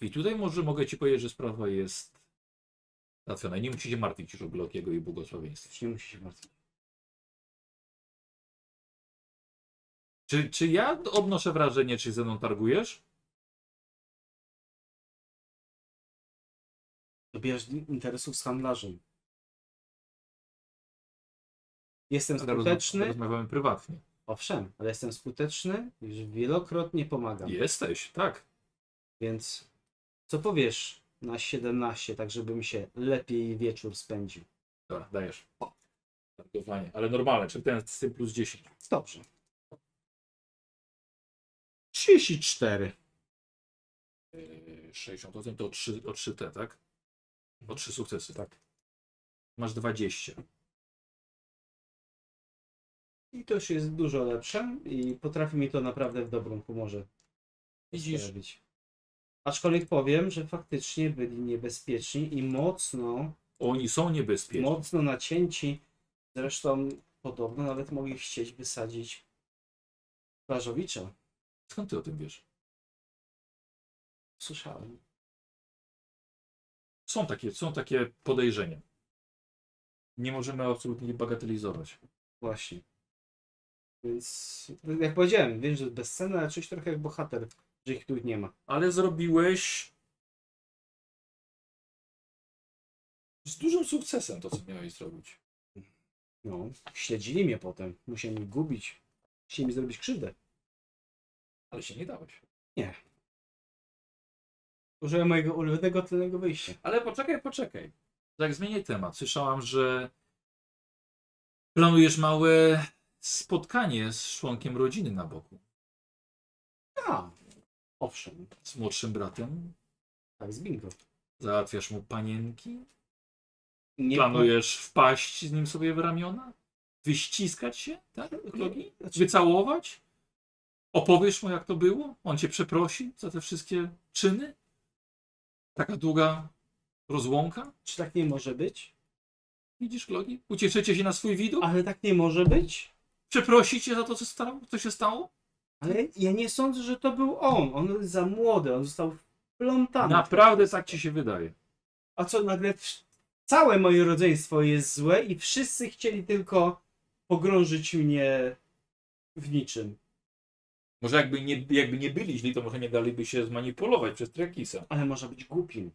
I tutaj może mogę ci powiedzieć, że sprawa jest załatwiona. Nie musicie martwić już o Blokiego i błogosławieństwie. Nie musi się martwić. Czy, czy ja odnoszę wrażenie, czy ze mną targujesz? Dobierasz interesów z handlarzem. Jestem Ale rozma- skuteczny. Rozmawiamy prywatnie. Owszem, ale jestem skuteczny, już wielokrotnie pomagam. Jesteś, tak. Więc co powiesz na 17, tak żeby mi się lepiej wieczór spędził? Dobra, dajesz. Targowanie. Ale normalne, czy ten z tym plus 10. Dobrze. 34. Yy, 60% to o 3, o 3T, tak? O 3 sukcesy. Tak. Masz 20. I to już jest dużo lepsze i potrafi mi to naprawdę w dobrym humorze Widzisz? sprawić. Aczkolwiek powiem, że faktycznie byli niebezpieczni i mocno Oni są niebezpieczni. mocno nacięci. Zresztą podobno nawet mogli chcieć wysadzić plażowicza. Skąd ty o tym wiesz? Słyszałem. Są takie, są takie podejrzenia. Nie możemy absolutnie bagatelizować. Właśnie. Więc jak powiedziałem, wiem, że jest bezcenne, ale czuć trochę jak bohater, że ich tu nie ma. Ale zrobiłeś z dużym sukcesem to, co miałeś zrobić. No, śledzili mnie potem. Musieli mnie gubić. Chcieli mi zrobić krzywdę. Ale się nie dałeś. Użyłem mojego ulubionego tylnego wyjścia. Ale poczekaj, poczekaj. Tak, zmienię temat. Słyszałam, że planujesz małe spotkanie z członkiem rodziny na boku. A, owszem, Z młodszym bratem. tak z bingo. Załatwiasz mu panienki. Nie Planujesz wpaść z nim sobie w ramiona? Wyściskać się? Tak? Klogi? Znaczy- Wycałować? Opowiesz mu, jak to było? On cię przeprosi za te wszystkie czyny? Taka długa rozłąka? Czy tak nie może być? Widzisz, Klogi? Ucieszycie się na swój widok? Ale tak nie może być? Przeprosi cię za to, co, stało, co się stało? Ale ja nie sądzę, że to był on. On jest za młody, on został wplątany. Naprawdę tak ci się wydaje. A co nagle całe moje rodzeństwo jest złe i wszyscy chcieli tylko pogrążyć mnie w niczym. Może jakby nie, jakby nie byli źli, to może nie daliby się zmanipulować przez Trakisa. Ale można być głupim.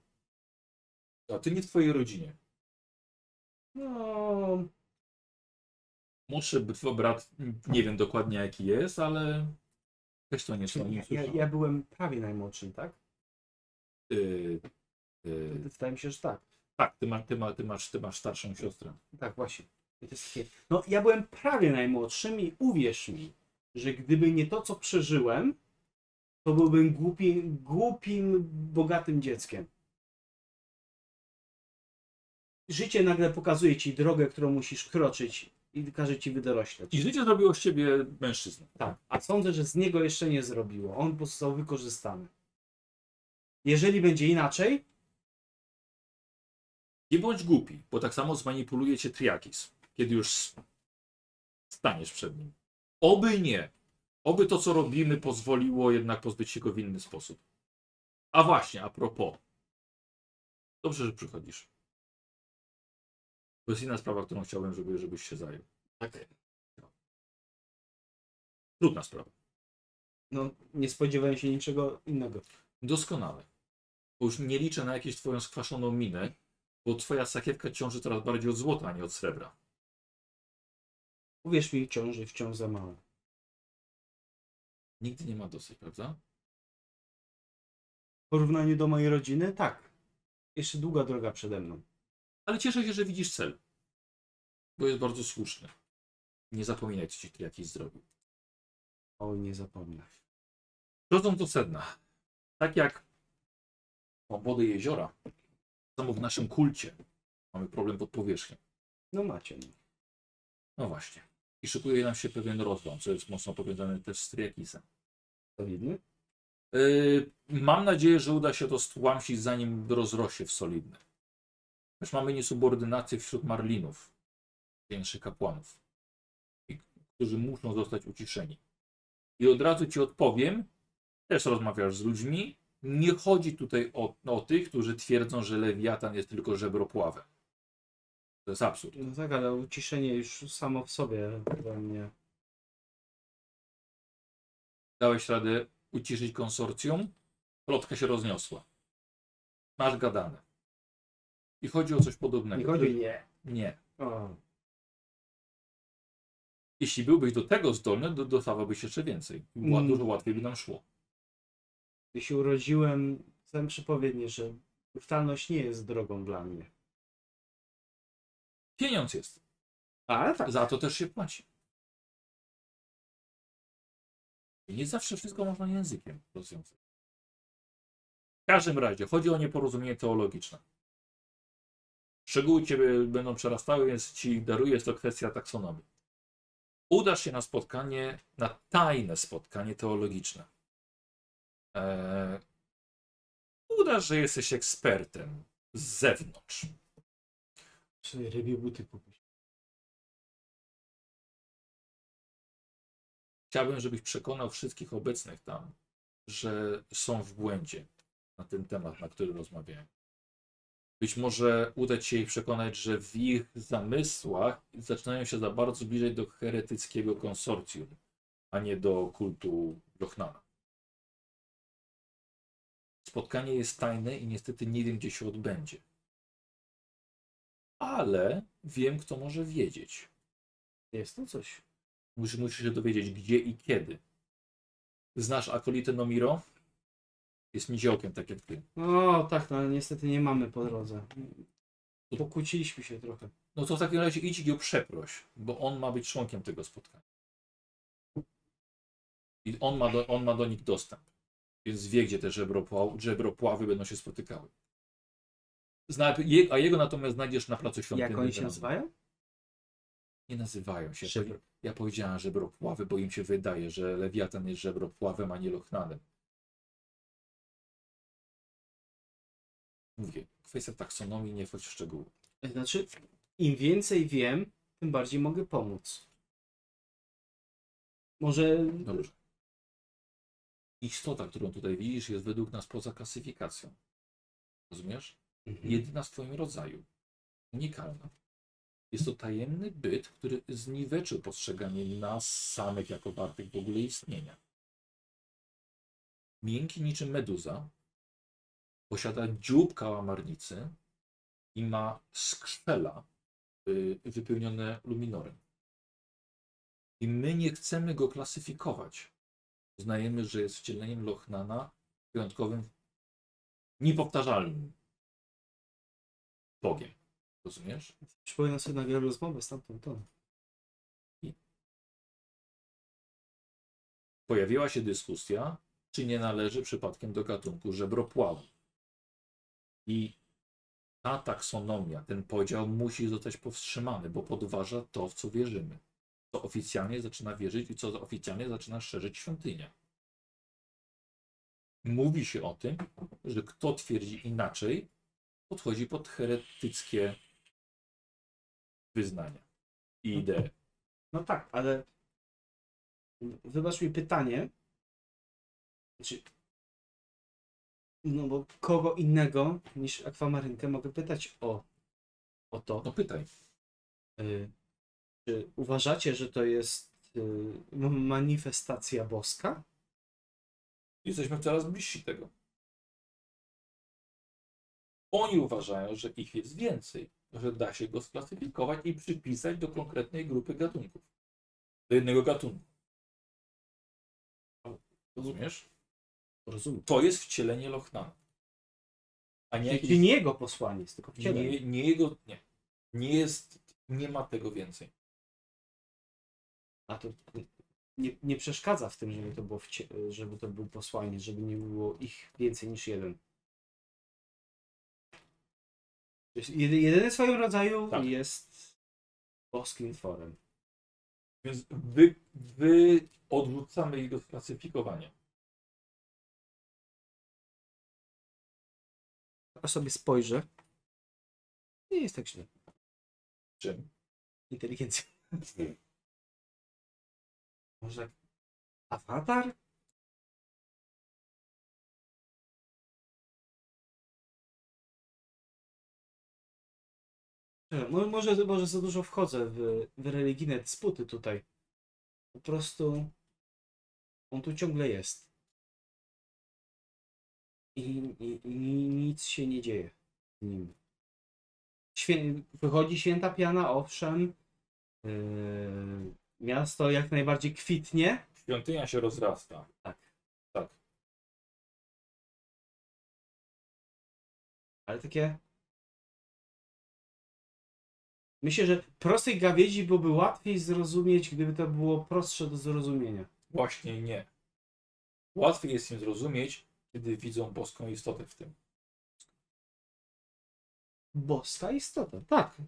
A ty nie w twojej rodzinie. No, Młodszy twój brat, nie wiem dokładnie jaki jest, ale też to nie są ja, ja, ja byłem prawie najmłodszym, tak? Yy, yy, Wydaje mi się, że tak. tak, ty, ma, ty, ma, ty, masz, ty masz starszą siostrę. Tak, właśnie. No, ja byłem prawie najmłodszym i uwierz mi, że gdyby nie to, co przeżyłem, to byłbym głupim, głupim, bogatym dzieckiem. Życie nagle pokazuje ci drogę, którą musisz kroczyć i każe ci wydorośleć. I życie zrobiło z ciebie mężczyznę. Tak, a sądzę, że z niego jeszcze nie zrobiło. On został wykorzystany. Jeżeli będzie inaczej, Nie bądź głupi, bo tak samo zmanipuluje cię Triakis, kiedy już staniesz przed nim. Oby nie. Oby to, co robimy, pozwoliło jednak pozbyć się go w inny sposób. A właśnie, a propos. Dobrze, że przychodzisz. To jest inna sprawa, którą chciałbym, żeby, żebyś się zajął. Tak. Trudna sprawa. No, nie spodziewałem się niczego innego. Doskonale. Bo już nie liczę na jakąś twoją skwaszoną minę, bo twoja sakiewka ciąży coraz bardziej od złota, a nie od srebra. Uwierz mi, ciąży wciąż za mało. Nigdy nie ma dosyć, prawda? W porównaniu do mojej rodziny, tak. Jeszcze długa droga przede mną. Ale cieszę się, że widzisz cel. Bo jest bardzo słuszny. Nie zapominaj, co ci jakiś zrobił. Oj, nie zapomnę. Przechodząc do sedna. Tak jak wody jeziora, samo w naszym kulcie mamy problem pod powierzchnią. No macie. No. No właśnie. I szykuje nam się pewien rozłam, co jest mocno powiązane też z Triakisem. Solidny? Yy, mam nadzieję, że uda się to stłamsić, zanim rozrośnie w solidny. Też mamy niesubordynację wśród marlinów, większych kapłanów, którzy muszą zostać uciszeni. I od razu ci odpowiem, też rozmawiasz z ludźmi, nie chodzi tutaj o, o tych, którzy twierdzą, że lewiatan jest tylko żebropławem. To jest absurd. No tak, ale uciszenie już samo w sobie dla mnie. Dałeś radę uciszyć konsorcjum, plotka się rozniosła. Masz gadane. I chodzi o coś podobnego. Nie chodzi nie. Nie. O, Jeśli byłbyś do tego zdolny, do, dostawałbyś jeszcze więcej. Było Mm. Dużo łatwiej by nam szło. gdy się urodziłem, chcę przypowiednie, że brutalność nie jest drogą dla mnie. Pieniądz jest. Ale tak. Za to też się płaci. I nie zawsze wszystko można językiem rozwiązać. W każdym razie chodzi o nieporozumienie teologiczne. Szczegóły ciebie będą przerastały, więc ci daruję, jest to kwestia taksonomii. Udasz się na spotkanie, na tajne spotkanie teologiczne. Eee, udasz, że jesteś ekspertem z zewnątrz. Sobie rybie buty kupić. Chciałbym, żebyś przekonał wszystkich obecnych tam, że są w błędzie na ten temat, na który rozmawiałem. Być może uda ci się ich przekonać, że w ich zamysłach zaczynają się za bardzo zbliżać do heretyckiego konsorcjum, a nie do kultu Jochnana. Spotkanie jest tajne i niestety nie wiem, gdzie się odbędzie. Ale wiem, kto może wiedzieć. Jest to coś. Musisz, musisz się dowiedzieć, gdzie i kiedy. Znasz akolitę Nomiro? Jest niziołkiem, tak jak ty. No tak, no ale niestety nie mamy po drodze. Pokłóciliśmy się trochę. No to w takim razie idź i go przeproś, bo on ma być członkiem tego spotkania. I on ma do, on ma do nich dostęp. Więc wie, gdzie te żebropław, żebropławy będą się spotykały. Zna, je, a jego natomiast znajdziesz na placu świątynnym. Jak oni się nazywają? Nie nazywają się. Żebro- Ja powiedziałem żebropławy, bo im się wydaje, że lewiatan jest żebropławem, a nie lochnanem. Mówię, kwestia taksonomii, nie wchodź w szczegóły. Znaczy, im więcej wiem, tym bardziej mogę pomóc. Może. Dobrze. Istota, którą tutaj widzisz, jest według nas poza klasyfikacją. Rozumiesz? Mhm. Jedyna w swoim rodzaju. Unikalna. Jest to tajemny byt, który zniweczył postrzeganie nas samych jako wartych w ogóle istnienia. Miękki niczym meduza, posiada dziób kałamarnicy i ma skrzela y, wypełnione luminorem. I my nie chcemy go klasyfikować. Uznajemy, że jest wcieleniem Lochnana wyjątkowym, niepowtarzalnym Bogiem. Rozumiesz? Przypominam sobie nagle rozmowę z tamtą toną. Pojawiła się dyskusja, czy nie należy przypadkiem do gatunku żebropławu. I ta taksonomia, ten podział musi zostać powstrzymany, bo podważa to, w co wierzymy. Co oficjalnie zaczyna wierzyć i co oficjalnie zaczyna szerzyć świątynia. Mówi się o tym, że kto twierdzi inaczej, podchodzi pod heretyckie wyznania i idee. No tak, ale wybacz mi pytanie. Znaczy, no bo kogo innego niż akwamarynkę mogę pytać o, o to. No pytaj. Y, czy uważacie, że to jest y, manifestacja boska? Jesteśmy coraz bliżsi tego. Oni uważają, że ich jest więcej, że da się go sklasyfikować i przypisać do konkretnej grupy gatunków. Do jednego gatunku. Rozumiesz? Rozumiem. To jest wcielenie Lochnana. A nie, Czyli nie jego posłaniec, tylko wcielenie. nie, nie jego. Nie. Nie jest. Nie ma tego więcej. A to nie, nie przeszkadza w tym, żeby to, było wcie- żeby to był posłaniec, żeby nie było ich więcej niż jeden. Jest jedyny w swoim rodzaju Tak. jest boskim tworem. Więc wy, wy odrzucamy jego sklasyfikowanie. A sobie spojrzę. Nie jest tak źle. Czym? Inteligencja. Może tak. Awatar? Mo- Może, może za dużo wchodzę w, w religijne dysputy tutaj. Po prostu on tu ciągle jest. I, i, i nic się nie dzieje z nim. Świę... Wychodzi święta piana, owszem. Yy, miasto jak najbardziej kwitnie. Świątynia się rozrasta. Tak. Tak. Ale takie. Myślę, że prostej gawiedzi byłoby łatwiej zrozumieć, gdyby to było prostsze do zrozumienia. Właśnie nie. Łatwiej jest im zrozumieć, kiedy widzą boską istotę w tym. Boska istota, tak.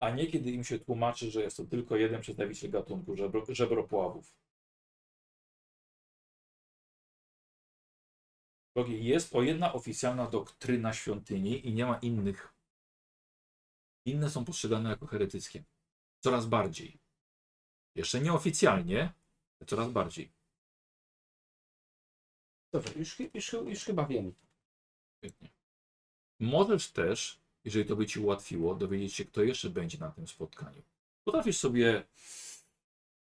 A nie kiedy im się tłumaczy, że jest to tylko jeden przedstawiciel gatunku żebro, żebropławów. Drogi, Jest to jedna oficjalna doktryna świątyni i nie ma innych. Inne są postrzegane jako heretyckie. Coraz bardziej. Jeszcze nieoficjalnie, ale coraz bardziej. Dobrze, już, już, już chyba wiem. Świetnie. Możesz też, jeżeli to by ci ułatwiło, dowiedzieć się, kto jeszcze będzie na tym spotkaniu. Potrafisz sobie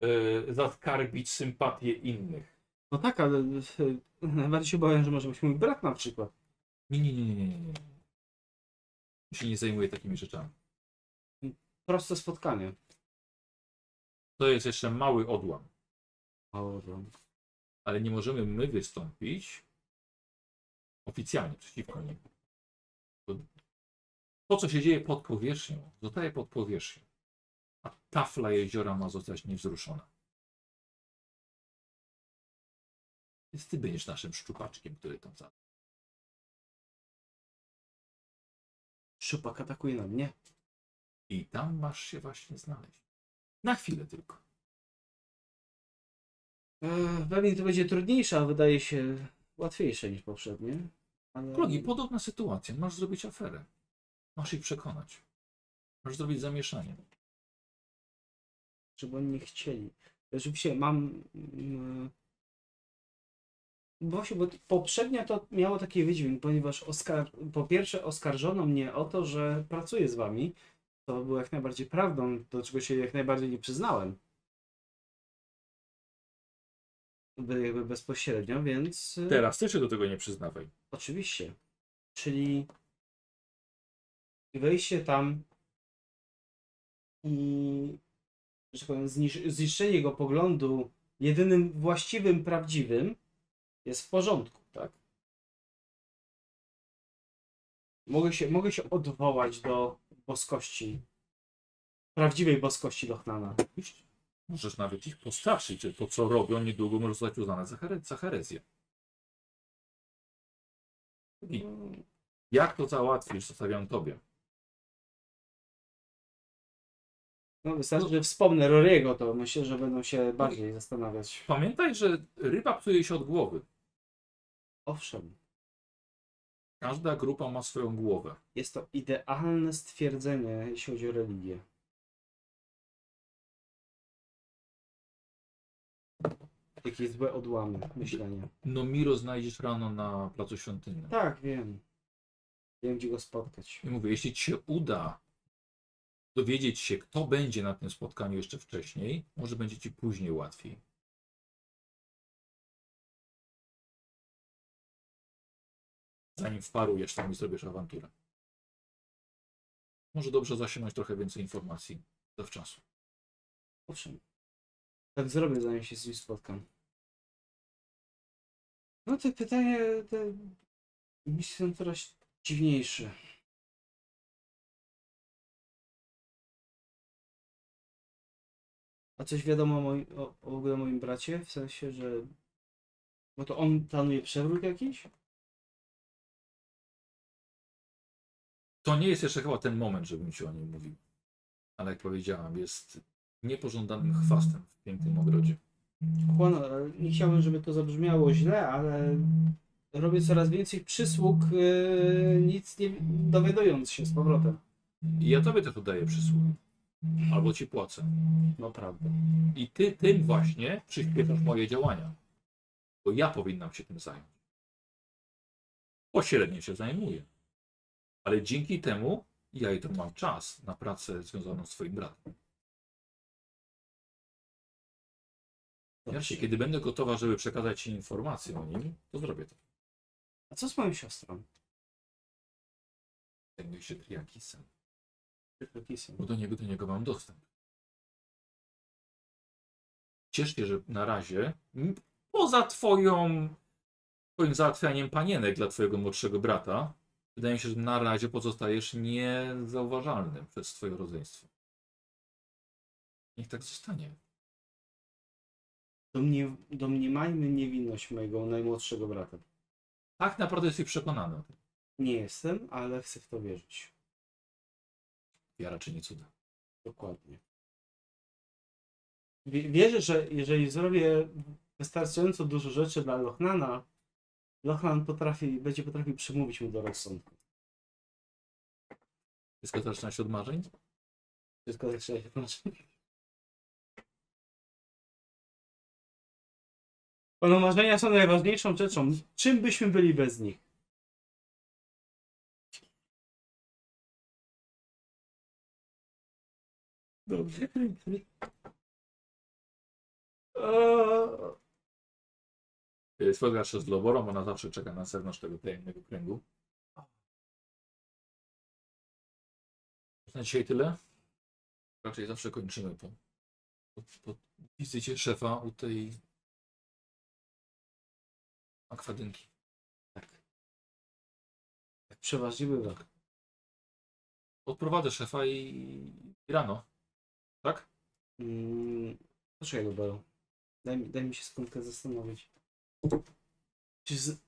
e, zaskarbić sympatię innych. No tak, ale y, najbardziej się obawiam, że może być mój brat na przykład. Nie, nie, nie, nie, nie. nie. Ja się nie zajmuję takimi rzeczami. Proste spotkanie. To jest jeszcze mały odłam, Mało ale nie możemy my wystąpić oficjalnie przeciwko nim. To, co się dzieje pod powierzchnią, zostaje pod powierzchnią, a tafla jeziora ma zostać niewzruszona. Więc ty będziesz naszym szczupaczkiem, który tam za. Szupak atakuje na mnie. I tam masz się właśnie znaleźć. Na chwilę tylko. E, Pewnie to będzie trudniejsze, a wydaje się łatwiejsze niż poprzednie. Ale... Podobna sytuacja. Masz zrobić aferę. Masz ich przekonać. Masz zrobić zamieszanie. żeby oni nie chcieli. Rzeczywiście mam. mm, Właśnie, bo poprzednio to miało taki wydźwięk, ponieważ oskar... po pierwsze oskarżono mnie o to, że pracuję z wami. To było jak najbardziej prawdą, do czego się jak najbardziej nie przyznałem. Jakby bezpośrednio, więc. y, Teraz też się do tego nie przyznawaj. Oczywiście. Czyli wejście tam i że tak powiem, znisz- zniszczenie jego poglądu jedynym właściwym, prawdziwym jest w porządku, tak? Mogę się, mogę się odwołać do boskości, prawdziwej boskości Lochnana. Możesz nawet ich postraszyć, że to co robią niedługo może zostać uznane za, here za herezję. I jak to załatwisz, zostawiam tobie. No wystarczy, że wspomnę Roriego, to myślę, że będą się bardziej zastanawiać. Pamiętaj, że ryba psuje się od głowy. Owszem. Każda grupa ma swoją głowę. Jest to idealne stwierdzenie, jeśli chodzi o religię. Jakieś złe odłamy myślenia. No Miro znajdziesz rano na placu świątynnym. Tak, wiem. Wiem, gdzie go spotkać. I mówię, jeśli ci się uda dowiedzieć się, kto będzie na tym spotkaniu jeszcze wcześniej, może będzie ci później łatwiej. Zanim wparujesz tam i zrobisz awanturę. Może dobrze zasięgnąć trochę więcej informacji zawczasu. Owszem. Tak zrobię, zanim się z nim spotkam. No te pytania te są coraz dziwniejsze. A coś wiadomo o, moim, o, o moim bracie? W sensie, że... Bo to on planuje przewrót jakiś? To nie jest jeszcze chyba ten moment, żebym ci o nim mówił. Ale jak powiedziałam, jest niepożądanym chwastem w pięknym ogrodzie. Juan, ale nie chciałbym, żeby to zabrzmiało źle, ale robię coraz więcej przysług, yy, nic nie dowiadując się z powrotem. I ja tobie też udaję przysługi. Albo ci płacę. No prawda. I ty tym właśnie przyspieszasz moje działania. Bo ja powinnam się tym zająć. Pośrednio się zajmuję. Ale dzięki temu ja i to mam czas na pracę związaną z twoim bratem. Jaśnie, kiedy będę gotowa, żeby przekazać ci informacje o nim, to zrobię to. A co z moją siostrą? Zajmuję się triakisem, Kisem. bo do niego, do niego mam dostęp. Ciesz się, że na razie, m, poza twoją, twoim załatwianiem panienek dla twojego młodszego brata, wydaje mi się, że na razie pozostajesz niezauważalny przez twoje rodzeństwo. Niech tak zostanie. Domnie, domniemajmy niewinność mojego najmłodszego brata. Tak naprawdę jesteś przekonany o tym. Nie jestem, ale chcę w to wierzyć. Wiara czyni cuda. Dokładnie. Wie- Wierzę, że jeżeli zrobię wystarczająco dużo rzeczy dla Lochnana, Lochnan potrafi, będzie potrafił przemówić mu do rozsądku. Wszystko zaczyna się od marzeń? Wszystko zaczyna się znaczy. Panu marzenia są najważniejszą rzeczą. Czym byśmy byli bez nich? Dobrze. Spotkasz się z Loborą, ona zawsze czeka na zewnątrz tego tajemnego kręgu. Na dzisiaj tyle. Raczej zawsze kończymy po, po, po wizycie szefa u tej akwadynki. Tak przeważnie bywa. Odprowadzę szefa i, i rano. Tak? Mm, Poczekaj, Lubero. Daj mi, daj mi się sekundkę zastanowić. Czy z...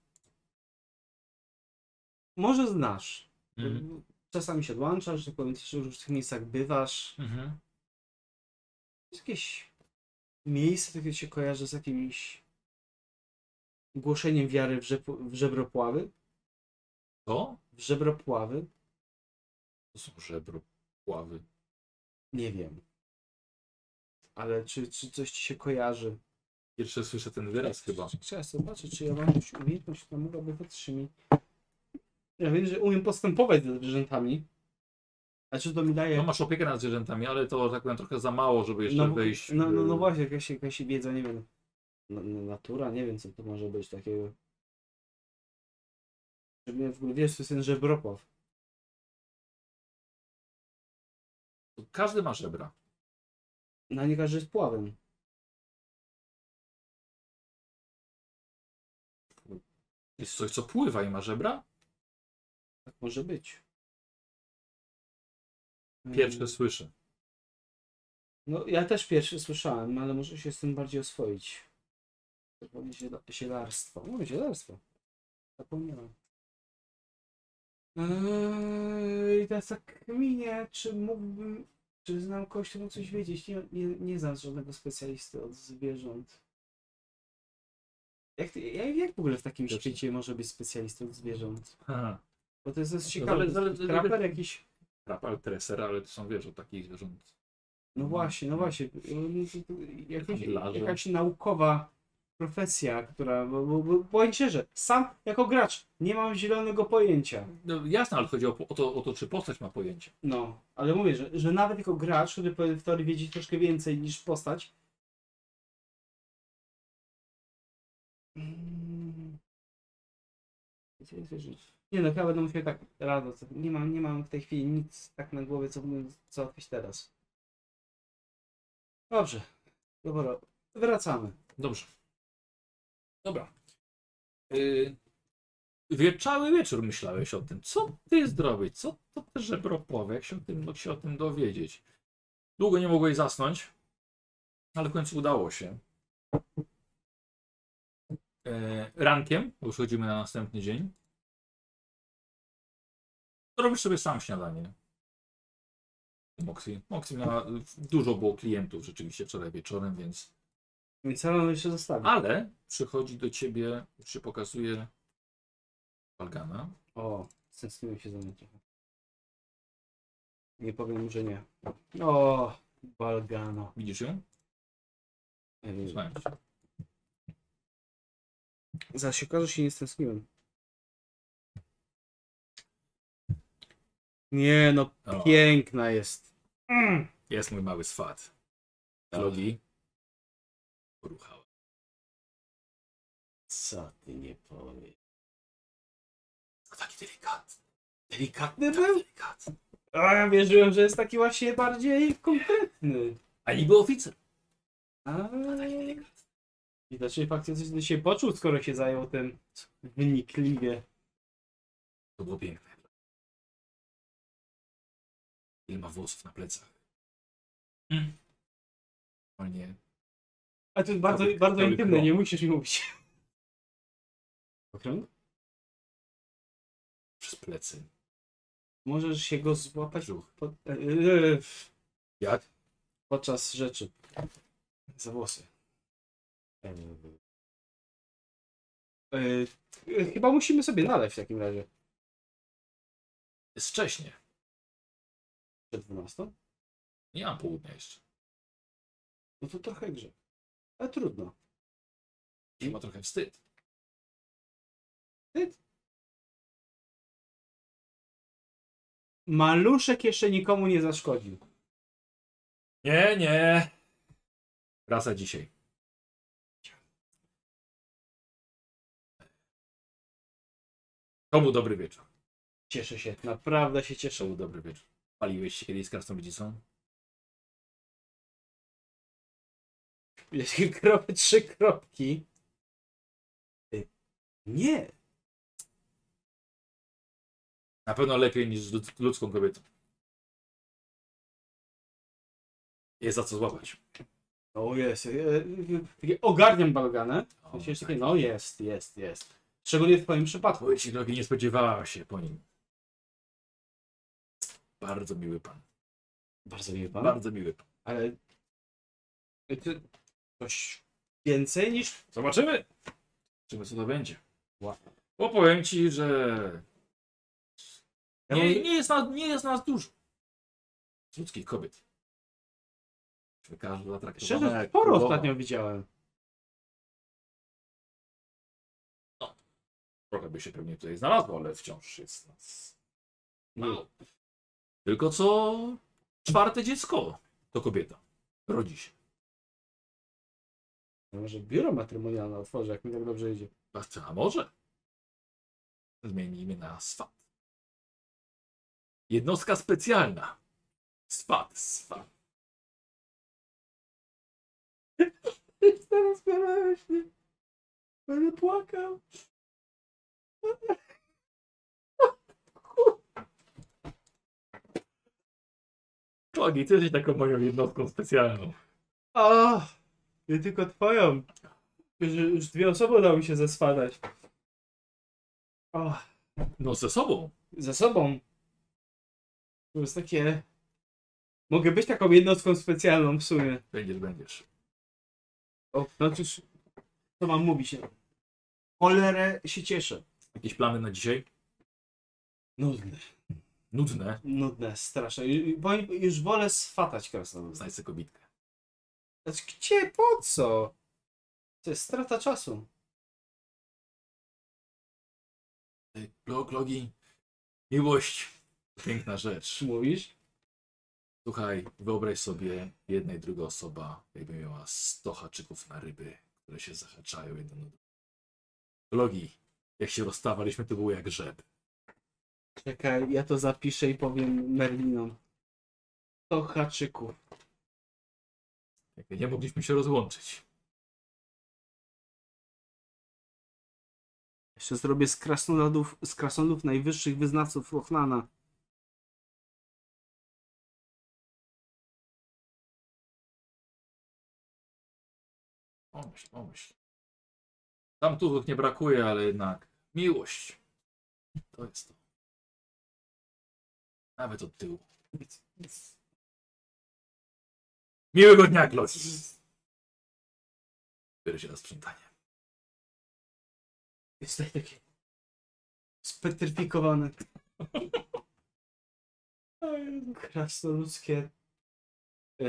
Może znasz. Mhm. Czasami się odłączasz, że tak powiem, też w różnych miejscach bywasz. Mhm. Jest jakieś miejsce, takie się kojarzy z jakimś głoszeniem wiary w, żep- w żebropławy? To? W żebropławy? To są żebro, pławy. Nie wiem. Ale czy, czy coś ci się kojarzy? Pierwsze słyszę ten wyraz chyba. Trzeba zobaczyć, czy ja mam jakąś umiejętność, która mogłaby wytrzymić. Ja wiem, że umiem postępować ze zwierzętami. A czy to mi daje... No masz opiekę nad zwierzętami, ale to tak powiem trochę za mało, żeby jeszcze no, wejść. No, no, no właśnie, jakaś, jakaś wiedza, nie wiem. Na- na- Natura, nie wiem co to może być takiego. Żeby w ogóle wiesz, to jest ten żebropław. Każdy ma żebra. Na nie każdy jest pławem. Jest coś, co pływa i ma żebra? Tak może być. Pierwsze Mm, słyszę. No ja też pierwszy słyszałem, ale muszę się z tym bardziej oswoić. To powiem ziela- Zielarstwo. No, zielarstwo. Zapomniałem. Eee, I teraz tak minie, czy mógłbym, czy znam kogoś, kto mógł coś wiedzieć. Nie, nie, nie znam żadnego specjalisty od zwierząt. Jak, ty- jak, jak w ogóle w takim świecie może być specjalistą od zwierząt? Haha. Bo to jest dość No, ciekawe. Traper jakiś... Rapal treser, ale to są, wiesz, od takich zwierząt. No właśnie, no właśnie. Jakaś, Handlarze. jakaś naukowa profesja, która. Bo, bo, bo powiem szczerze, sam jako gracz nie mam zielonego pojęcia. No jasne, ale chodzi o, o, to, o to, czy postać ma pojęcie. No, ale mówię, że, że nawet jako gracz, który w teorii wiedzieć troszkę więcej niż postać. Nie no, chyba będę musiał tak rado. Nie mam, nie mam w tej chwili nic tak na głowie, co załatwić teraz. Dobrze. Dobra, wracamy. Dobrze. Dobra. Yy, wie, cały wieczór myślałeś o tym, co ty zrobić, co to te żebro powie, jak się o tym, się o tym dowiedzieć. Długo nie mogłeś zasnąć, ale w końcu udało się. E, rankiem, bo już chodzimy na następny dzień, robisz sobie sam śniadanie. Moxie. Moxie miała, dużo było klientów rzeczywiście wczoraj wieczorem, więc Więc salon jeszcze zostawię. ale przychodzi do ciebie, się pokazuje Walgana. O, stęskniłem się za nim trochę. Nie powiem, że nie. O, Balgano. Widzisz ją? Nie wiem. Słuchaj. Zaraz się okaże, że się nie stęskniłem. Nie no, O, piękna jest. Mm. jest mój mały swat. Logi. Poruchała. Co ty nie powiesz. Taki delikatny. Delikatny Tak był? delikatny. A ja wierzyłem, że jest taki właśnie bardziej konkretny. A niby oficer. A, Taki delikatny. Widocznie faktycznie się poczuł, skoro się zajął tym wnikliwie. To było piękne. Ile ma włosów na plecach. Mm. O nie. A to jest bardzo, Cały- bardzo cały intymne, nie musisz mi mówić. Okrąg? Przez plecy. Możesz się go złapać Brzuch. pod, e, e, Jak? podczas rzeczy. Za włosy. E, e, chyba musimy sobie naleć w takim razie. Jest wcześnie. Przed 12? Nie mam południa jeszcze. No to trochę grze. Ale trudno. I ma trochę wstyd. Maluszek jeszcze nikomu nie zaszkodził. Nie, nie. Rasa dzisiaj. To był dobry wieczór. Cieszę się, naprawdę się To cieszę. był dobry wieczór. Paliłeś się kiedyś z krasnoludzicą? Jeśli kropy, trzy kropki. Y, Nie. Na pewno lepiej niż z ludzką kobietą. Jest za co złapać. O jest. e, Takie ogarniam balganę. Tak. no jest, jest, jest. Szczególnie w twoim przypadku. Drogi nie spodziewała się po nim. Bardzo miły pan. Bardzo miły pan. Bardzo miły pan. Ale coś więcej niż Zobaczymy. Zobaczymy co to będzie. Wow. Bo powiem ci, że Ja nie, mam- nie, jest nas, nie jest nas dużo. Z ludzkich kobiet. Każda zatraktowana Szczerze, jak sporo ostatnio widziałem. Trochę by się pewnie tutaj znalazło, ale wciąż jest nas No. mało. Tylko co czwarte dziecko to kobieta. Rodzi się. Może biuro matrymonialne otworzę, jak mi tak dobrze idzie. A co, A może? Zmienimy na SWAT. Jednostka specjalna. SWAT, SWAT. Teraz się. Będę płakał. Klogi, ty jesteś taką moją jednostką specjalną. O, nie tylko twoją. Już, już dwie osoby udało mi się zeswadać. O, No ze sobą. ze sobą. To jest takie... Mogę być taką jednostką specjalną w sumie. Będziesz, będziesz. O, no cóż, co mam mówić? cholerę się cieszę. Jakieś plany na dzisiaj? Nudne. Nudne. Nudne, straszne. Ju- Bo już wolę swatać krasnolud. Znajdź sobie kobitkę. Znaczy, gdzie? Po co? To jest strata czasu. Ej, Klog, logi. Miłość. Piękna rzecz. Mówisz? Słuchaj, wyobraź sobie, jedna i druga osoba jakby miała 100 haczyków na ryby, które się zahaczają jedno na drugie. Logi, jak się rozstawaliśmy, to było jak rzep. Czekaj, ja to zapiszę i powiem Merlinom. To haczyków. Jakby nie mogliśmy się rozłączyć. Jeszcze zrobię z krasnoludów, z krasnoludów najwyższych wyznawców Lochlana. Pomyśl, pomyśl. Tam tu nie brakuje, ale jednak miłość. To jest to. Nawet od tyłu. Miłego dnia, Klogi. Biorę się na sprzątanie. Jest tutaj takie spetryfikowane. Krasnoludzkie e,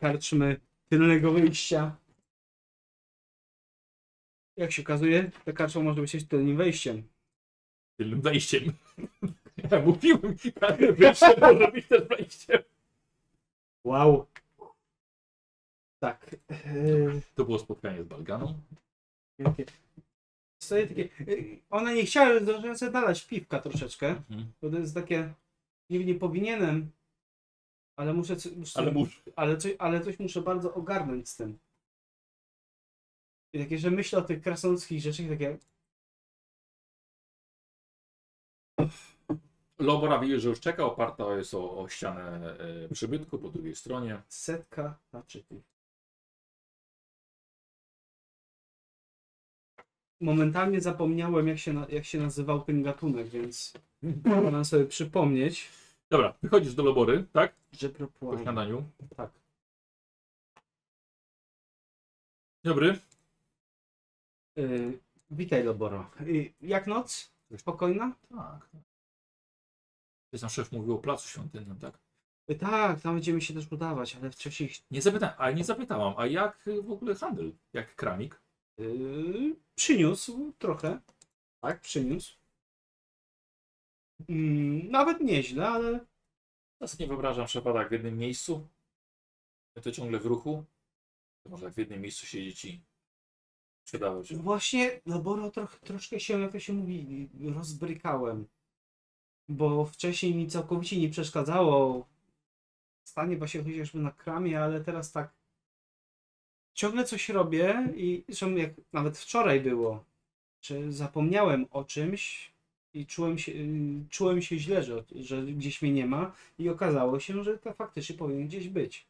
karczmy tylnego wyjścia. Jak się okazuje, ta karczma może być tylnym wejściem. Tylnym wejściem. Ja mówiłem, wejście może być też wejściem. Wow. Tak. E, To było spotkanie z Balganą. takie, stoję takie, e, one nie chciały, zdążyłem sobie piwka troszeczkę. Mhm. Bo to jest takie, nie, nie powinienem, ale muszę, co- muszę Ale mów. ale, coś, ale coś muszę bardzo ogarnąć z tym. I takie, że myślę o tych krasnoludzkich rzeczach, i takie, Lobora widzi, że już czeka, oparta jest o, o ścianę e, przybytku po drugiej stronie. setka haczyków. Momentalnie zapomniałem, jak się, na, jak się nazywał ten gatunek, więc mam sobie przypomnieć, Dobra, wychodzisz do Lobory, tak? że Po śniadaniu. Tak. Dobry. Y, witaj, Loboro. Y, jak noc? Spokojna? Tak. Jest nam szef mówił o placu świątynnym, tak? Y, tak, tam będziemy się też udawać, ale wcześniej Nie zapytałem, ale nie zapytałam, a jak y, w ogóle handel? Jak kramik? Yy, przyniósł trochę. Tak, przyniósł. Mm, nawet nieźle, ale Ja sobie nie wyobrażam tak w jednym miejscu. Ja to ciągle w ruchu. To może tak w jednym miejscu siedzieć i sprzedawać. właśnie Laboro troch, troszkę się, jak to się mówi, rozbrykałem. Bo wcześniej mi całkowicie nie przeszkadzało stanie właśnie chociażby na kramie, ale teraz tak ciągle coś robię i zresztą jak nawet wczoraj było, że zapomniałem o czymś i czułem się, czułem się źle, że, że gdzieś mnie nie ma i okazało się, że to faktycznie powinien gdzieś być.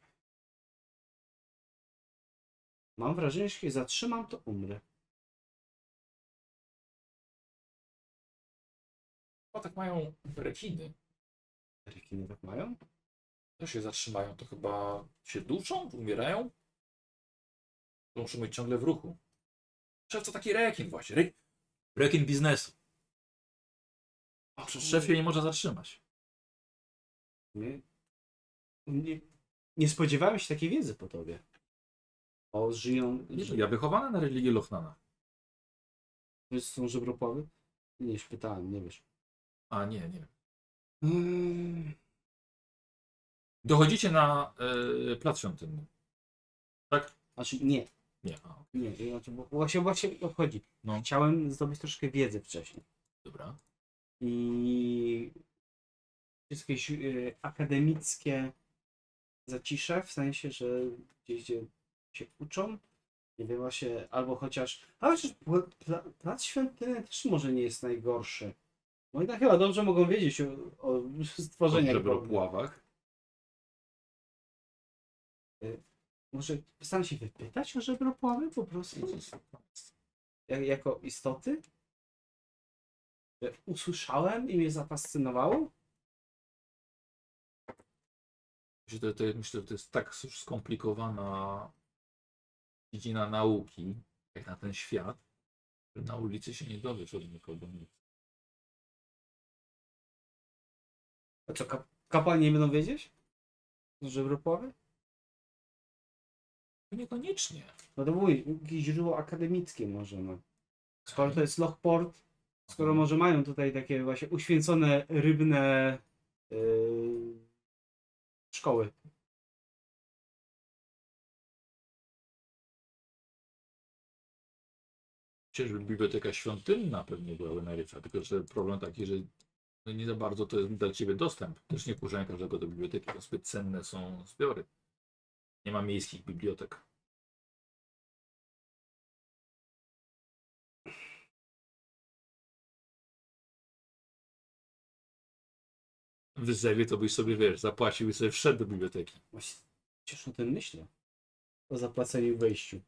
Mam wrażenie, że jeśli zatrzymam, to umrę. O, tak mają rekiny. Rekiny tak mają? To się zatrzymają, to chyba się duszą, umierają. To muszą być ciągle w ruchu. Szef to taki rekin właśnie. Re... Rekin biznesu. O, Szef się nie może zatrzymać. Nie, nie, nie spodziewałem się takiej wiedzy po tobie. O, żyją. Nie, ja wychowany na religii Lochnana. że są żebropławy? Nie, już pytałem, nie wiesz. A nie, nie. Mm, Dochodzicie na e, plac świątynny. Znaczy, nie, Nie, a, nie. Znaczy, bo właśnie, właśnie obchodzi. No. Chciałem zdobyć troszkę wiedzy wcześniej. dobra. I jakieś y, akademickie zacisze, w sensie, że gdzieś gdzie się uczą, nie wiem właśnie, albo chociaż, a chociaż pla, pla, plac świątynny też może nie jest najgorszy. No i tak chyba dobrze mogą wiedzieć o, o stworzeniach. Żeby o wodnych. pławach. Może postaram się wypytać o żebropławy po prostu? Jak, jako istoty? Że usłyszałem i mnie zafascynowało? Myślę, to, to, myślę, że to jest tak skomplikowana dziedzina nauki, jak na ten świat, Na ulicy się nie dowiesz od nikogo. A co, kap kapłani nie będą wiedzieć? Że Europłowie? Niekoniecznie. No to było jakieś źródło akademickie może, no. Skoro to jest Lochport, skoro może mają tutaj takie właśnie uświęcone rybne yy, szkoły. Czyżby biblioteka świątynna pewnie była Weneryca, tylko że problem taki, że no nie za bardzo to jest dla ciebie dostęp. Też nie wkurzają każdego do biblioteki, bo zbyt cenne są zbiory. Nie ma miejskich bibliotek. W Zewie to byś sobie, wiesz, zapłacił i sobie wszedł do biblioteki. Właśnie przecież o tym myślę. O zapłaceniu wejściu.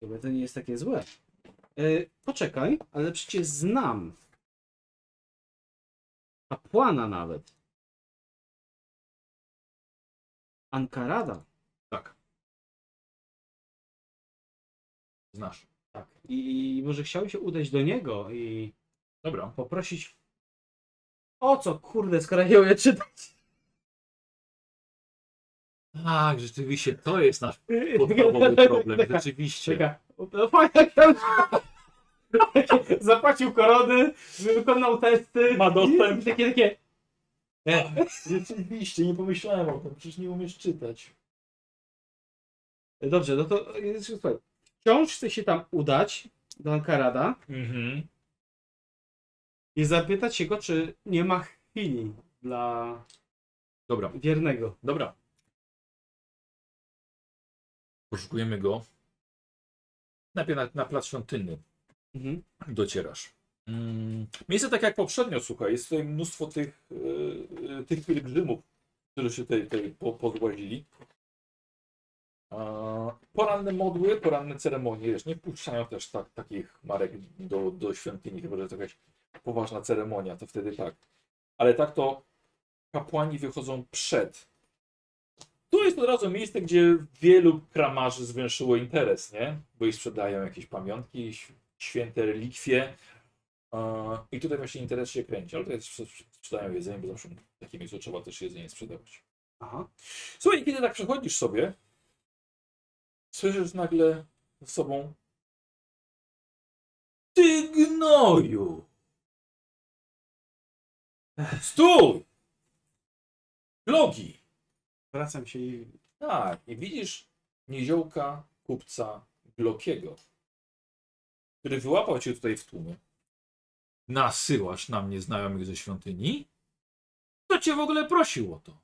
Chyba to nie jest takie złe. E, poczekaj, ale przecież znam. Kapłana nawet. Ankarada. Tak. Znasz. Tak. I może chciałbym się udać do niego i Dobra. poprosić. O co kurde, skoro ja je czytać? Tak, rzeczywiście, to jest nasz podstawowy problem. taka- Rzeczywiście. Taka, no fajna książka. Takie, Zapłacił korony, wykonał testy. Ma dostęp. I takie, takie. Rzeczywiście, nie pomyślałem o tym, przecież nie umiesz czytać. Dobrze, no to e, słuchaj. Wciąż chce się tam udać do Ankarada Mhm. i zapytać się go, czy nie ma chwili dla Dobra, wiernego. dobra. Poszukujemy go. Najpierw na, na plac świątynny Mhm. docierasz. Mm. Miejsce tak jak poprzednio, słuchaj, jest tutaj mnóstwo tych, yy, tych pielgrzymów, którzy się tutaj, tutaj po, Poranne modły, poranne ceremonie, wiesz, nie wpuszczają też tak, takich marek do, do świątyni, chyba że to jakaś poważna ceremonia, to wtedy tak. Ale tak to kapłani wychodzą przed. Tu jest od razu miejsce, gdzie wielu kramarzy zwęszyło interes, nie? Bo i sprzedają jakieś pamiątki, święte relikwie. I tutaj właśnie interes się kręci, ale tutaj sprze- sprzedają jedzenie, bo zawsze w takim miejscu trzeba też jedzenie sprzedawać. Aha. Słuchaj, kiedy tak przechodzisz sobie, słyszysz nagle z sobą Ty gnoju! Stój! Logi! Wracam się i. Tak, i widzisz niziołka kupca Glokiego, który wyłapał cię tutaj w tłumie. Nasyłasz na mnie znajomych ze świątyni? Kto cię w ogóle prosił o to?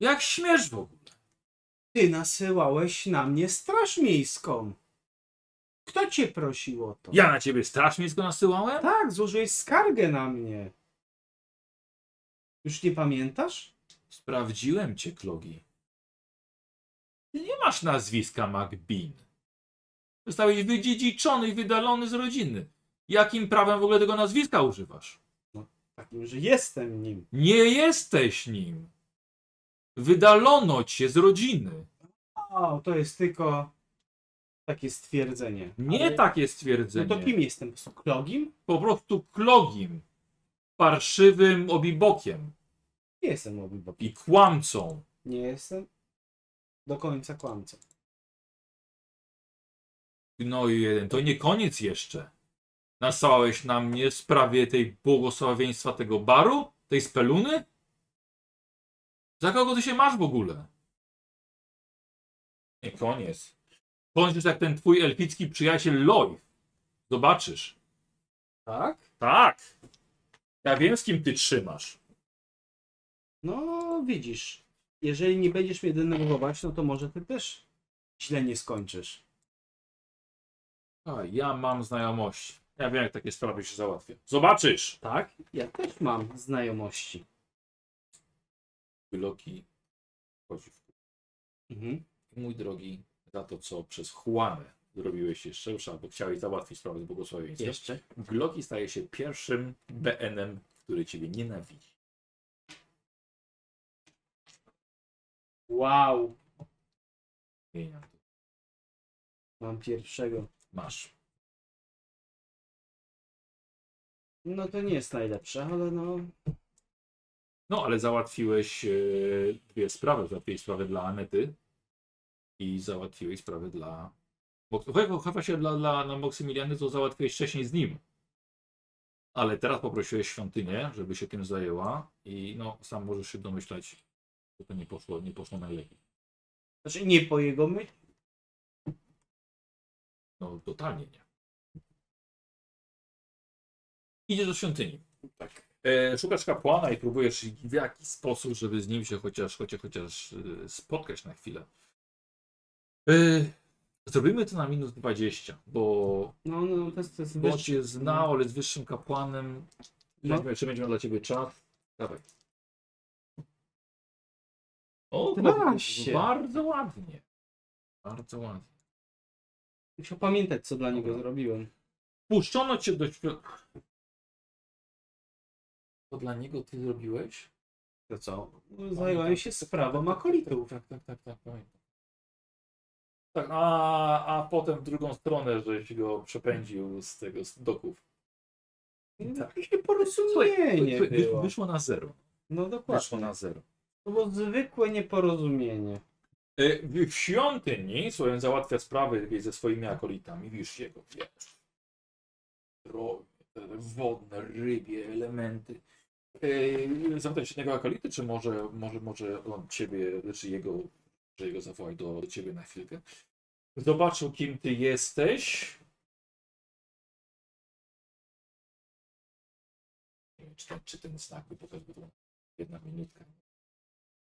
Jak śmiesz w ogóle? Ty nasyłałeś na mnie straż miejską. Kto cię prosił o to? Ja na ciebie straż miejską nasyłałem? Tak, złożyłeś skargę na mnie. Już nie pamiętasz? Sprawdziłem cię, Klogi. Ty nie masz nazwiska McBean. Zostałeś wydziedziczony i wydalony z rodziny. Jakim prawem w ogóle tego nazwiska używasz? Takim, że jestem nim. Nie jesteś nim. Wydalono cię z rodziny. O, to jest tylko takie stwierdzenie. Nie Ale- takie No stwierdzenie. to kim jestem? Po prostu klogim? Po prostu klogim. Parszywym obibokiem. Nie jestem obibokiem. I kłamcą. Nie jestem do końca kłamcą. No i jeden. To nie koniec jeszcze. Nasłałeś na mnie w sprawie tej błogosławieństwa tego baru? Tej speluny? Za kogo ty się masz w ogóle? Nie koniec. Kończysz jak ten twój elficki przyjaciel Loj. Zobaczysz. Tak? Tak. Ja wiem z kim ty trzymasz. No widzisz. Jeżeli nie będziesz mnie denerwować, no to może ty też źle nie skończysz. A, ja mam znajomości. Ja wiem jak takie sprawy się załatwia. Zobaczysz. Tak? Ja też mam znajomości. Loki chodzi w Mhm. Mój drogi, za to co przez Juanę zrobiłeś jeszcze, albo chciałeś załatwić sprawę z błogosławieństwem. Jeszcze? Gloki staje się pierwszym BN-em, który ciebie nienawidzi. Wow. Zmieniam to. Mam pierwszego Masz. No to nie jest najlepsze, ale no. No, ale załatwiłeś e, dwie sprawy. Załatwiłeś sprawę dla Anety i załatwiłeś sprawę dla... Chyba, się dla, dla na Moksymiliany to załatwiłeś wcześniej z nim. Ale teraz poprosiłeś świątynię, żeby się tym zajęła i no, sam możesz się domyślać, że to nie poszło, nie poszło najlepiej. Znaczy nie po jego myśli. No, totalnie nie. Idziesz do świątyni. Tak. E, szukasz kapłana i próbujesz w jakiś sposób, żeby z nim się chociaż, chociaż, chociaż e, spotkać na chwilę. E, zrobimy to na minus 20, bo No, no to jest, to jest bo cię znał, ale jest wyższym kapłanem. No. No. Czy będzie miał dla ciebie czas? Dawaj. O, 12. bardzo ładnie. Bardzo ładnie. Musiał pamiętać, co dla niego Dobra. zrobiłem. Puszczono cię do świątyni. To dla niego ty zrobiłeś? To co? Zająłem się sprawą akolitów. Tak, tak, tak, tak, pamiętam. Tak, a, a potem w drugą stronę, żeś go przepędził z tego, z doków. Tak. Jakieś nieporozumienie było. Wyszło na zero. No Wyszło dokładnie. na zero. To było zwykłe nieporozumienie. E, W świątyni, słuchaj, załatwia sprawy wiesz, ze swoimi akolitami, widzisz jego, wiesz, drogie, te wodne, rybie, elementy. E, Zapytać jednego akolity, czy może, może, może on ciebie, czy jego, że jego zawołać do, do ciebie na chwilkę. Zobaczył, kim ty jesteś. Nie wiem, czy ten, czy ten znak by pokazał, to jedna minutka.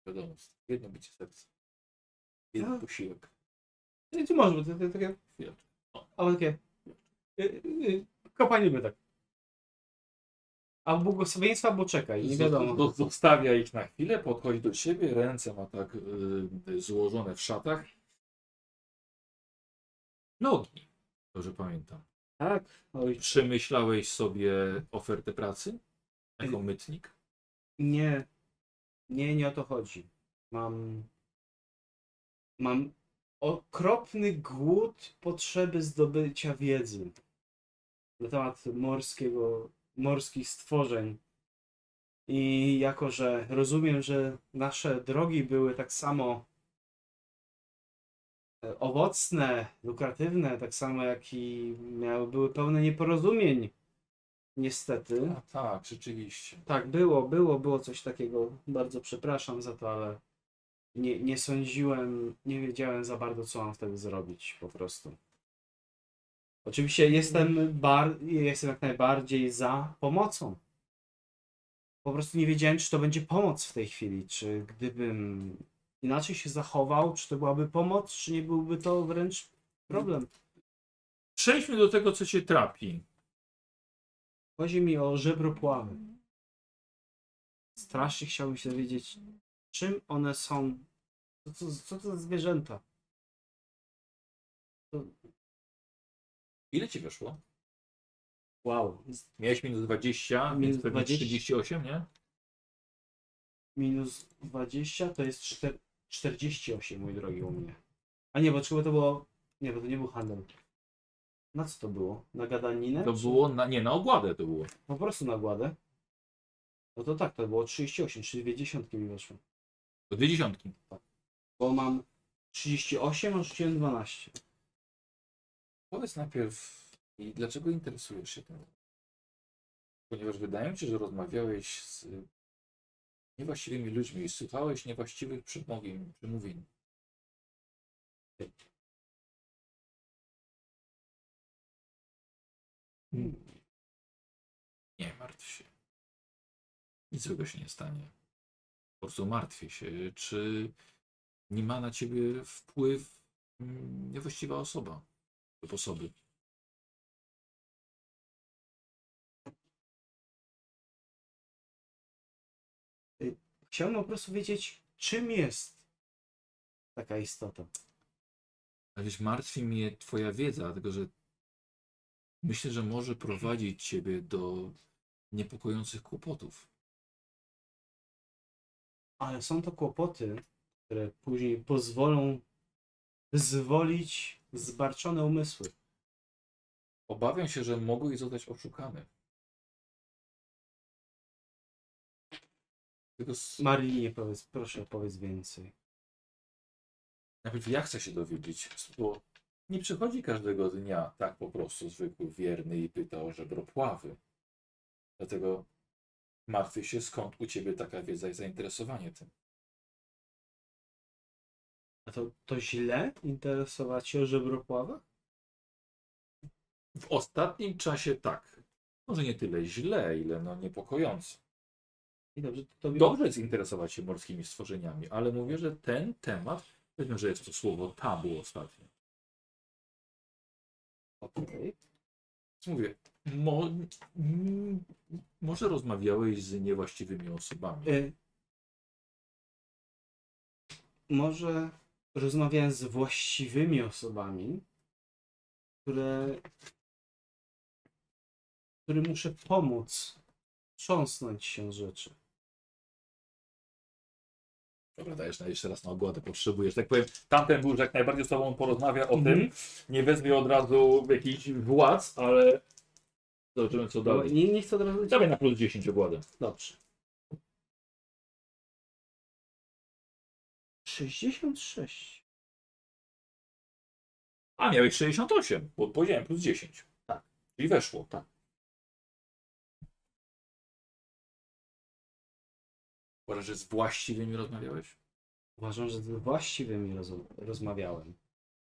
Wiadomo, jedno bicie serca. Jeden A. posiłek. Nie, Czy może, bo to, to takie... Chwileczkę. Ale takie... y, y, Kopaniemy tak. A błogosławieństwa, bo czekaj, nie wiadomo. Zo- Zostawia ich na chwilę, podchodzi do ciebie, ręce ma tak y, złożone w szatach. Nogi, dobrze pamiętam. Tak? Oj, Przemyślałeś sobie ofertę pracy jako Y- mytnik? nie. Nie, nie o to chodzi. Mam... Mam okropny głód potrzeby zdobycia wiedzy na temat morskiego, morskich stworzeń. I jako, że rozumiem, że nasze drogi były tak samo e, owocne, lukratywne, tak samo jak i miały, były pełne nieporozumień. Niestety. A, tak, rzeczywiście. Tak, było, było, było coś takiego. Bardzo przepraszam za to, ale nie, nie sądziłem, nie wiedziałem za bardzo, co mam wtedy zrobić po prostu. Oczywiście jestem, bar, jestem jak najbardziej za pomocą. Po prostu nie wiedziałem, czy to będzie pomoc w tej chwili, czy gdybym inaczej się zachował, czy to byłaby pomoc, czy nie byłby to wręcz problem. Przejdźmy do tego, co cię trapi. Chodzi mi o żebropławy. Strasznie chciałbym się dowiedzieć, czym one są. Co to, co to za zwierzęta? Ile ci wyszło? Wow. Miałeś minus 20, Minus więc pewnie 20. 38, nie? Minus 20 to jest czter- 48, mój drogi, u mnie. A nie, bo chyba to było. Nie, bo to nie był handel. Na co to było? Na gadaninę? To czy- było, na, nie, na ogładę to było. Po prostu na gładę. No to tak, to było 38, czyli dwie dziesiątki mi weszło. To dwie dziesiątki. Bo mam 38, a rzuciłem 12. Powiedz najpierw, i dlaczego interesujesz się tym? Ponieważ wydaje mi się, że rozmawiałeś z niewłaściwymi ludźmi i słuchałeś niewłaściwych przemówień. przemówień. Nie martw się. Nic złego się nie stanie. Po prostu martwię się, czy nie ma na ciebie wpływ mm, niewłaściwa osoba lub osoby. Chciałem po prostu wiedzieć, czym jest taka istota. Ale wiesz, martwi mnie twoja wiedza, dlatego że myślę, że może prowadzić ciebie do niepokojących kłopotów. Ale są to kłopoty, które później pozwolą zwolić zbarczone umysły. Obawiam się, że mogły zostać oszukane. Tylko s- Marinie, powiedz, proszę, powiedz więcej. najpierw ja chcę się dowiedzieć, bo nie przychodzi każdego dnia tak po prostu zwykły wierny i pyta o żebropławy. Dlatego martwię się, skąd u ciebie taka wiedza i zainteresowanie tym. A to, to źle interesować się o? W ostatnim czasie tak. Może nie tyle źle, ile no niepokojąco. I dobrze, to tobie... Dobrze jest interesować się morskimi stworzeniami, ale mówię, że ten temat, powiedzmy, że jest to słowo tabu ostatnio. Okej. Więc mówię, mo, może rozmawiałeś z niewłaściwymi osobami. Y, może rozmawiałem z właściwymi osobami, które, którym muszę pomóc trząsnąć się z rzeczy. Dobra, dajesz na jeszcze raz na ogładę, potrzebujesz. Tak powiem, tamten był, że jak najbardziej z tobą porozmawia o Mhm. tym. Nie wezmie od razu jakichś władz, ale zobaczymy co dalej. Nie, nie chcę od razu... Dawaj na plus 10 ogładę. Dobrze. 66. A, miałeś 68, bo powiedziałem plus 10. Tak. Czyli weszło. Tak. Uważasz, że z właściwymi rozmawiałeś? Uważam, że z właściwymi roz, rozmawiałem,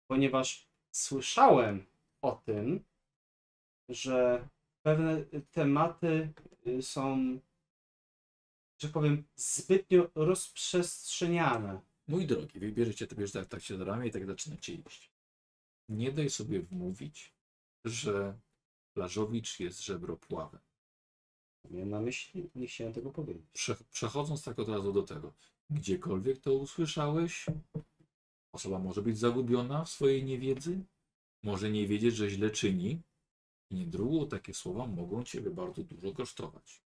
ponieważ słyszałem o tym, że pewne tematy y, są, że powiem, zbytnio rozprzestrzeniane. Mój drogi, wybierzecie to bierzecie tak, tak się do ramię i tak zaczynacie iść. Nie daj sobie wmówić, że Plażowicz jest żebropławem. Miałem na myśli, nie chciałem tego powiedzieć. Prze przechodząc tak od razu do tego, gdziekolwiek to usłyszałeś, osoba może być zagubiona w swojej niewiedzy, może nie wiedzieć, że źle czyni i niedługo takie słowa mogą ciebie bardzo dużo kosztować.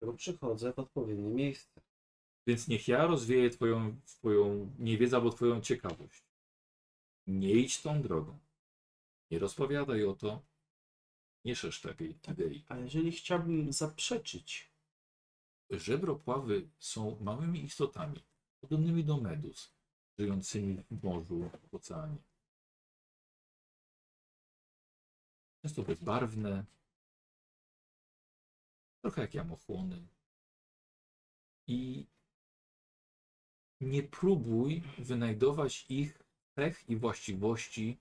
Dlatego przychodzę w odpowiednie miejsce. Więc niech ja rozwieję twoją, twoją niewiedzę albo twoją ciekawość. Nie idź tą drogą. Nie rozpowiadaj o to. Nie szerz takiej idei. A jeżeli chciałbym zaprzeczyć, Żebropławy są małymi istotami, podobnymi do medus, żyjącymi w morzu, w oceanie. Często bezbarwne, trochę jak jamochłony. I nie próbuj wynajdować ich cech i właściwości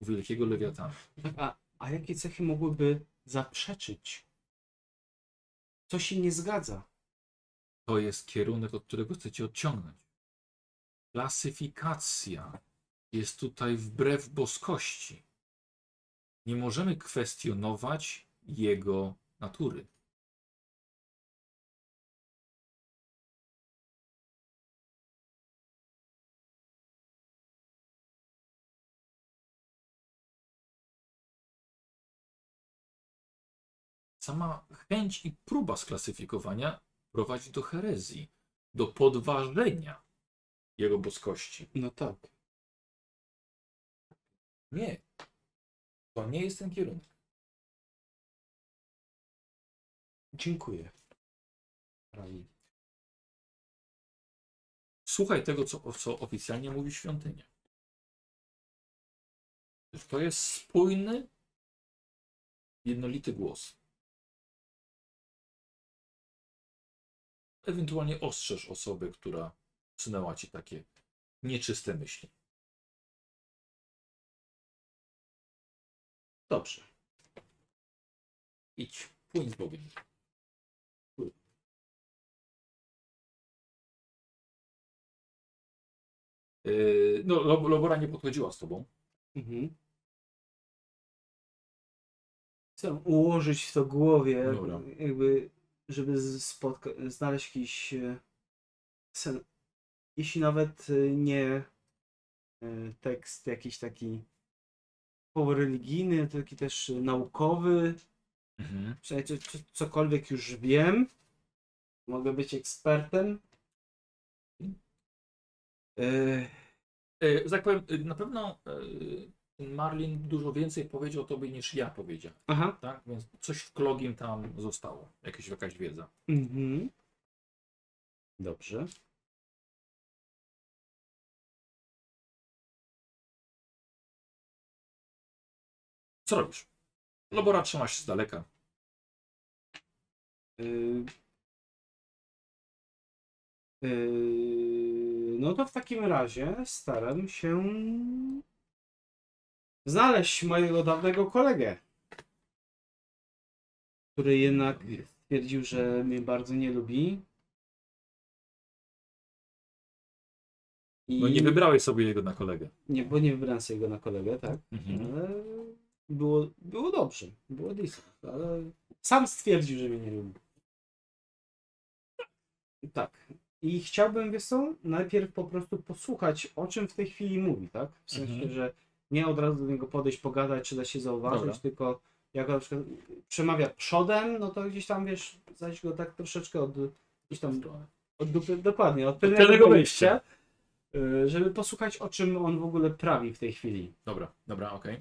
u wielkiego lewiatana. tak, a, a jakie cechy mogłyby zaprzeczyć? Co się nie zgadza? To jest kierunek, od którego chcecie odciągnąć. Klasyfikacja jest tutaj wbrew boskości. Nie możemy kwestionować jego natury. Sama chęć i próba sklasyfikowania prowadzi do herezji, do podważenia jego boskości. No tak. Nie. To nie jest ten kierunek. Dziękuję. Słuchaj tego, co, co oficjalnie mówi świątynia. To jest spójny, jednolity głos. Ewentualnie ostrzeż osobę, która wsunęła ci takie nieczyste myśli. Dobrze. Idź, płyń z Bogiem. Yy, no, Lo- Lobora nie podchodziła z tobą. Mhm. Chcę ułożyć to w głowie, Dobra. jakby, żeby spotka- znaleźć jakiś e, sen. Jeśli nawet e, nie e, tekst jakiś taki religijny, taki też naukowy, Mhm. co- co- cokolwiek już wiem, mogę być ekspertem. E, że tak powiem, na pewno e, Marlin dużo więcej powiedział tobie niż ja powiedziałem, Aha. tak? Więc coś w Klogim tam zostało, jakieś, jakaś wiedza. Mhm. Dobrze. Co robisz? Lobora trzyma się z daleka. Yy... Yy... No to w takim razie staram się znaleźć mojego dawnego kolegę, który jednak stwierdził, że mnie bardzo nie lubi. I... No nie wybrałeś sobie jego na kolegę. Nie, bo nie wybrałem sobie go na kolegę, tak? Mhm. Ale było, było dobrze, było decent, ale sam stwierdził, że mnie nie lubi. Tak. I chciałbym, wiesz co, najpierw po prostu posłuchać, o czym w tej chwili mówi, tak? W sensie, Mhm. że nie od razu do niego podejść, pogadać, czy da się zauważyć, Dobra. tylko jak na przykład przemawia przodem, no to gdzieś tam, wiesz, zaś go tak troszeczkę od, gdzieś tam od dupy, dokładnie, od tylnego wyjścia. y, żeby posłuchać, o czym on w ogóle prawi w tej chwili. Dobra, dobra, okej.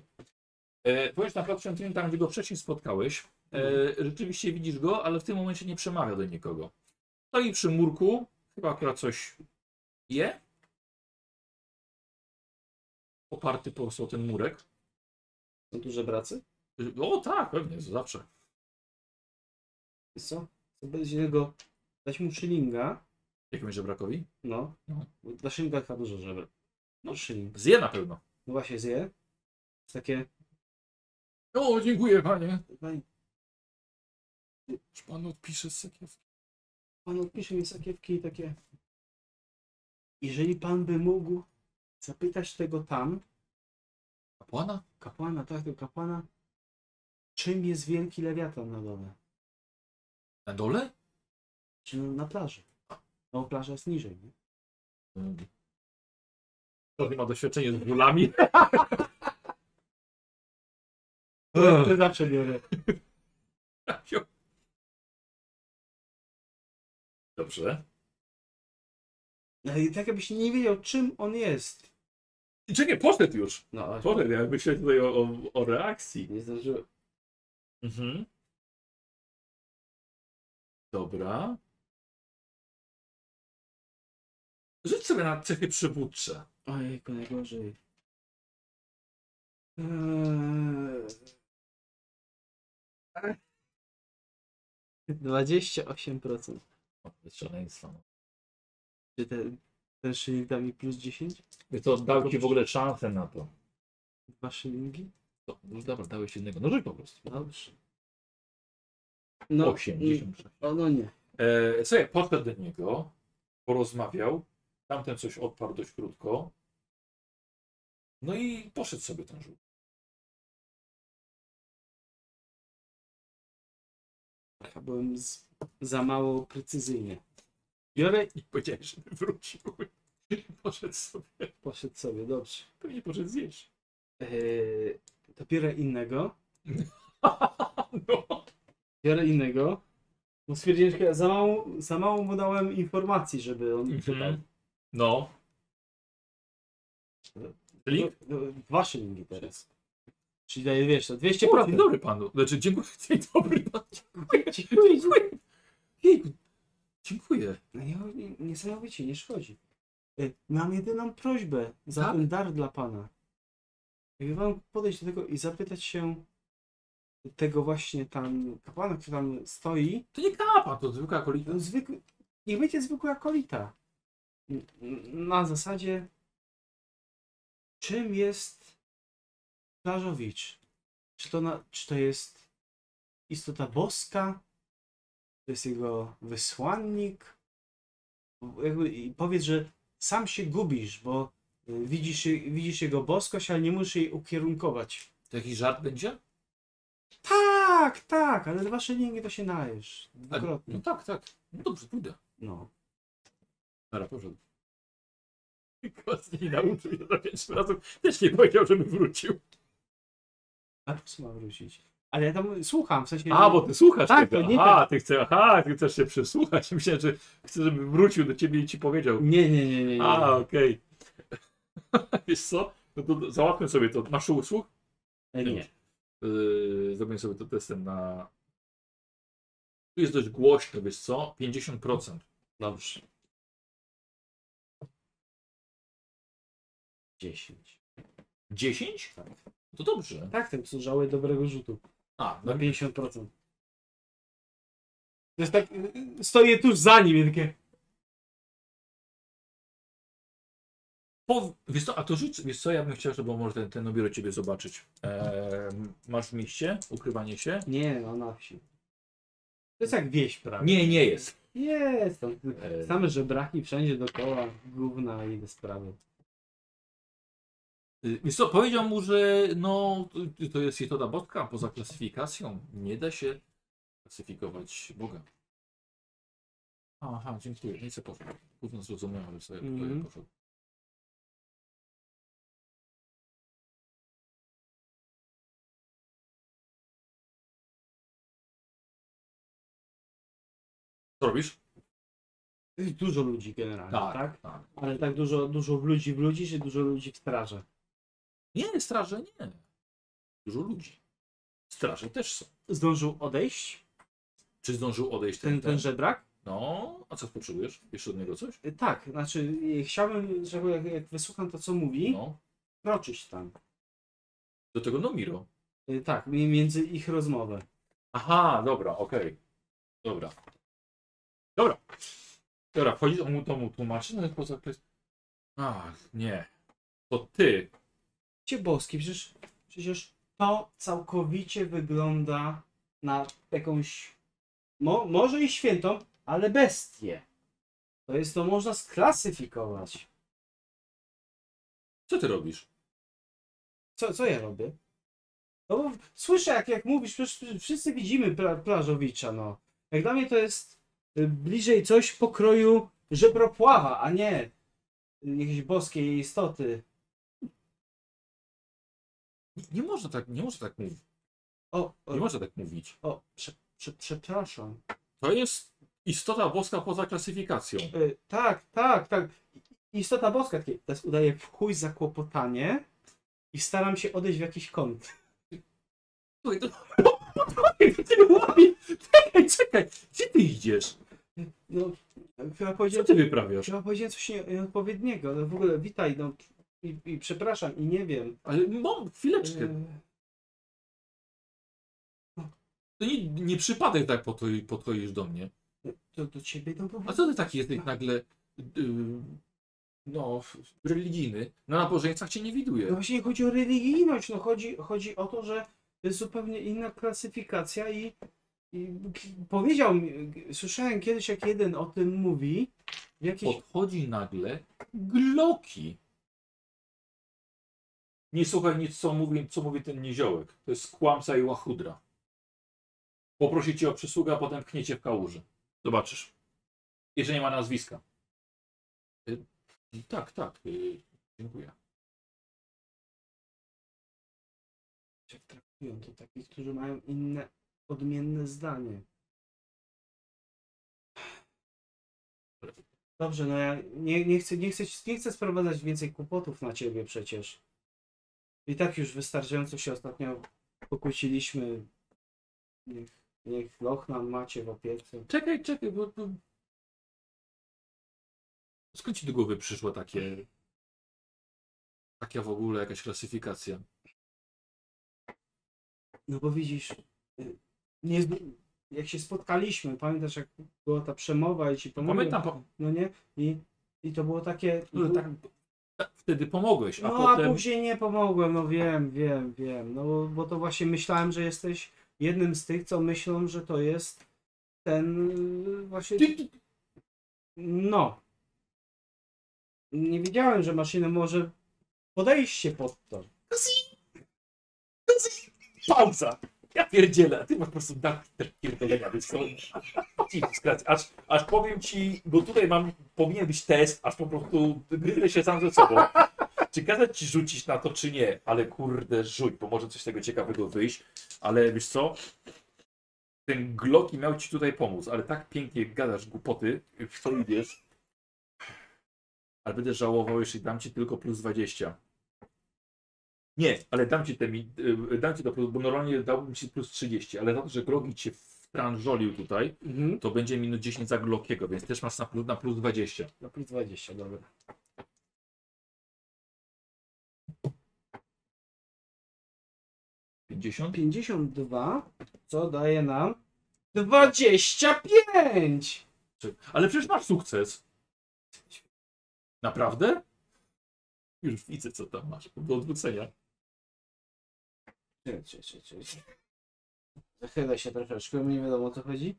Okay. Powiedz na przykład, tym tam, gdzie go wcześniej spotkałeś, e, rzeczywiście widzisz go, ale w tym momencie nie przemawia do nikogo. Stoi przy murku, chyba akurat coś je. Oparty po prostu o ten murek. Są duże bracy? O tak, pewnie, zawsze. Wiesz co? Co będzie niego dać mu szylinga, Jakiemuś żebrakowi? no. No. Dla szylingach chyba dużo żeber. No szyling. Zje na pewno. No właśnie zje. Jest takie... O, dziękuję panie. Pan, Już pan odpisze z sakiewki. pan odpisze mi sakiewki i takie... Jeżeli pan by mógł zapytać tego tam, Kapłana? kapłana, tak, tego kapłana, czym jest wielki lewiatan na dole? Na dole? Czy na, na plaży? No plaża jest niżej, nie? To nie ma doświadczenia z bólami. To zawsze biorę. Dobrze. No i tak jakbyś nie wiedział, czym on jest. I czekaj, poszedł już. No, Poszedł, ja myślę tutaj o, o, o reakcji. nie zdążyłem. Mhm. Dobra. Rzuć sobie na cechy przywódcze. Ojejku, najgorzej. Eee... 28%. O, bez szaleństwa. no. Czy ten, ten szyling da mi plus 10? Więc to dał ci w ogóle szansę na to. Dwa szylingi? to no dobra, dałeś jednego. No rzuć po prostu. Dobrze. No, 86. O, no nie. E, słuchaj, podszedł do niego, porozmawiał. Tamten coś odparł dość krótko. No i poszedł sobie ten rzut. Ja byłem z, za mało precyzyjnie. Biorę i powiedziałeś, żeby wrócił. Poszedł sobie. poszedł sobie, dobrze. Pewnie poszedł zjeść. Eee, to biorę innego. No. Biorę innego. Bo stwierdziłem, że za mało, za mało mu dałem informacji, żeby on Mhm. czytał. No. Czyli? No, Dwa szylingi teraz. Czyli daję, wiesz, to O, 200%. dzień dobry panu. Znaczy, dziękuję. Dzień dobry panu. Dziękuję, dziękuję. Jejku. Dziękuję. No nie, nie, niesamowicie, nie szkodzi. E, Mam jedyną prośbę za Tak? ten dar dla pana. Jakby wam podejść do tego i zapytać się tego właśnie tam kapłana, który tam stoi, To nie kapa, to zwykła kolita. no zwykły, niech będzie zwykła n- Na zasadzie czym jest Plażowicz? Czy to, na, czy to jest istota boska? To jest jego wysłannik? Jakby, powiedz, że sam się gubisz, bo y, widzisz, widzisz jego boskość, ale nie musisz jej ukierunkować. To jakiś żart będzie? Tak, tak, ale dwa szylingi to się najesz. A, Dwukrotnie. no tak, tak. No dobrze, pójdę. No. Dobra, poszedł. Kos nie nauczył się za pięć razów. Też nie powiedział, żeby wrócił. A po co ma wrócić? Ale ja tam słucham, w sensie... A, bo ty słuchasz Tak, tego. nie Aha, tak. ty chcesz, aha, ty chcesz się przysłuchać. Myślałem, że chcesz, żeby wrócił do ciebie i ci powiedział. Nie, nie, nie, nie. nie. A, okej. Wiesz co? No to załatwmy sobie to. Masz usług? E, Nie. Yy, zrobię sobie to testem na... Tu jest dość głośno, wiesz co? 50%. Dobrze. 10. 10? Tak. To dobrze. Tak, ten służały dobrego rzutu. A, Na no, 50%. To jest tak, stoję tuż za nim i takie... po, wiesz co, a to rzuć, wiesz co, ja bym chciał, żeby może ten, ten obiero ciebie zobaczyć. Eee, masz w mieście ukrywanie się? Nie, no na wsi. To jest jak wieś prawie. Nie, nie jest. Jest tam. Same żebraki wszędzie dookoła, gówna i sprawy. Y, Wiesz co, powiedział mu, że no, to- to jest metoda boska, poza klasyfikacją nie da się klasyfikować Boga. Aha, dziękuję. Nie chcę poszedł. Gówno zrozumiałem, ale sobie Mhm. poszedł. Co robisz? Dużo ludzi generalnie, tak? tak. tak. Ale tak dużo, dużo ludzi w ludzi, czy dużo ludzi w straży? Nie, straże nie. Dużo ludzi. Straże też są. Zdążył odejść Czy zdążył odejść ten, ten, ten żebrak? No, a co potrzebujesz? Jeszcze od niego coś? Y, Tak, znaczy y, chciałbym, żeby jak, jak wysłucham to, co mówi, No. kroczyć tam. Do tego Nomiro. Y, Tak, mi- między ich rozmowę. Aha, dobra, okej. Dobra. Dobra. Dobra, wchodzi, to mu, to mu tłumaczy, no jest poza kwestią. Ach, nie. To ty. Cię boski, przecież, przecież to całkowicie wygląda na jakąś, mo, może i świętą, ale bestię. To jest to można sklasyfikować. Co ty robisz? Co, co ja robię? No bo słyszę, jak, jak mówisz, przecież wszyscy widzimy pla, plażowicza, no. Jak dla mnie to jest y, bliżej coś pokroju żebropława, a nie jakiejś boskiej istoty. Nie, nie można tak, nie można tak mówić. O, o, Nie można tak mówić. o prze, prze, przepraszam. To jest istota boska poza klasyfikacją. Y, tak, tak, tak. Istota boska, takie, teraz udaję w chuj zakłopotanie i staram się odejść w jakiś kąt. Słuchaj, to... Ty łapie. Czekaj, czekaj. Gdzie ty idziesz? No, chyba Co powiedziałem, ty wyprawiasz? chyba powiedziałem coś nie- nieodpowiedniego. No w ogóle witaj, no i, i przepraszam, i nie wiem. Ale mam chwileczkę. Y, To nie, nie przypadek tak podchodzi- podchodzisz do mnie. To do ciebie, no bo... A co ty taki jesteś nagle yy, no, religijny? Na nabożeńcach cię nie No widuje. właśnie nie chodzi o religijność, no chodzi, chodzi o to, że to jest zupełnie inna klasyfikacja i, i powiedział mi, słyszałem kiedyś jak jeden o tym mówi, w jakiejś... Podchodzi nagle Gloki. Nie słuchaj nic, co mówi, co mówi ten niziołek. To jest kłamca i łachudra. Poprosi cię o przysługę, a potem pchniecie w kałuży. Zobaczysz. Jeszcze nie ma nazwiska. Y, tak, tak. Y, dziękuję. Jak traktują to takich, którzy mają inne, odmienne zdanie. Dobrze, no ja nie, nie, chcę, nie, chcę, nie chcę sprowadzać więcej kłopotów na ciebie przecież. I tak już wystarczająco się ostatnio pokłóciliśmy. Niech, niech loch nam macie w opiece. Czekaj, czekaj, bo... bo... Skąd ci do głowy przyszło takie... Taka w ogóle jakaś klasyfikacja? No bo widzisz, y, nie, jak się spotkaliśmy, pamiętasz jak była ta przemowa i ci pomogłem, Pamiętam, po... no nie? I, i to było takie... No, tak, wtedy pomogłeś, a no potem... a później nie pomogłem, no wiem, wiem, wiem. No bo- bo to właśnie myślałem, że jesteś jednym z tych, co myślą, że to jest ten y, właśnie... No. Nie wiedziałem, że maszyna może podejście pod to. Pauza! Ja pierdzielę, a ty masz po prostu dach pierdolenia, wiesz co? Aż, aż powiem ci, bo tutaj mam, powinien być test, aż po prostu gryzę się sam ze sobą. Czy kazać ci rzucić na to, czy nie? Ale kurde, rzuć, bo może coś tego ciekawego wyjść. Ale wiesz co? Ten Glocki miał ci tutaj pomóc, ale tak pięknie gadasz głupoty, w co idziesz. Ale będę żałował, jeśli dam ci tylko plus 20. Nie, ale dam ci te mi, y, dam ci to bo normalnie dałbym ci plus 30, ale za to, że Grogi cię wtranżolił tutaj, Mhm. to będzie minus 10 za Glockiego, więc też masz na plus, na plus 20. Na plus 20, dobra. 50? 52, co daje nam 25! Czy- Ale przecież masz sukces. Naprawdę? Już widzę, co tam masz. Do odwrócenia. Czekaj, czekaj, czekaj. Zachylę się troszeczkę, bo nie wiadomo o co chodzi.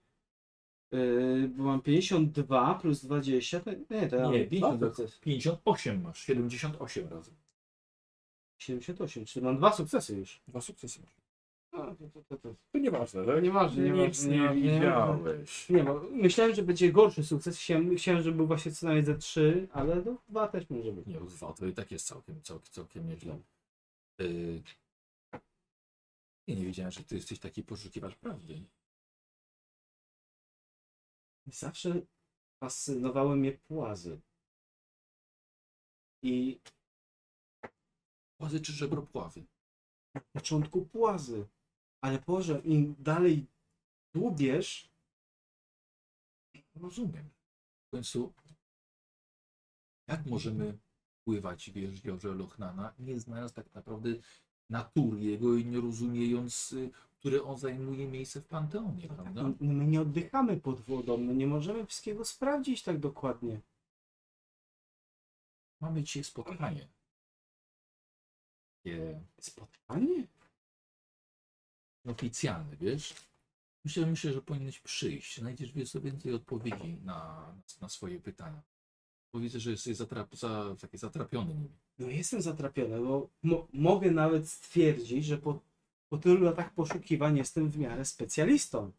Yy, bo mam 52 plus 20, to, nie, to ja Nie, mam 50, dwa sukcesy. 58 masz, 78 razy. 78, czyli mam dwa sukcesy już. Dwa sukcesy masz. A, to, to, to, to. To nieważne, tak? Nieważne, Nic nieważne, nie nieważne, widziałeś. Nie, bo myślałem, że będzie gorszy sukces. Chciałem, chciałem żeby był właśnie co najmniej ze 3, ale no, dwa też może być. Nie, dwa to i tak jest całkiem, całkiem, całkiem nieźle. Yy... Ja nie wiedziałem, że ty jesteś taki poszukiwacz prawdy. Zawsze fascynowały mnie płazy. I Płazy czy żebropławy? na początku płazy. Ale Boże, im dalej dłubiesz, Rozumiem. W końcu, jak możemy pływać w jeziorze Lochnana, nie znając tak naprawdę natury jego i nie rozumiejąc, y, które on zajmuje miejsce w Panteonie, prawda? m- my nie oddychamy pod wodą, my nie możemy wszystkiego sprawdzić tak dokładnie. Mamy dzisiaj spotkanie. Takie Spotkanie? oficjalne, wiesz? Myślę, myślę, że powinieneś przyjść. Znajdziesz wiesz, więcej odpowiedzi na, na swoje pytania. Bo widzę, że jesteś zatrap, za, taki zatrapiony nimi. No jestem zatrapiony, bo mo mogę nawet stwierdzić, że po, po tylu latach poszukiwań jestem w miarę specjalistą.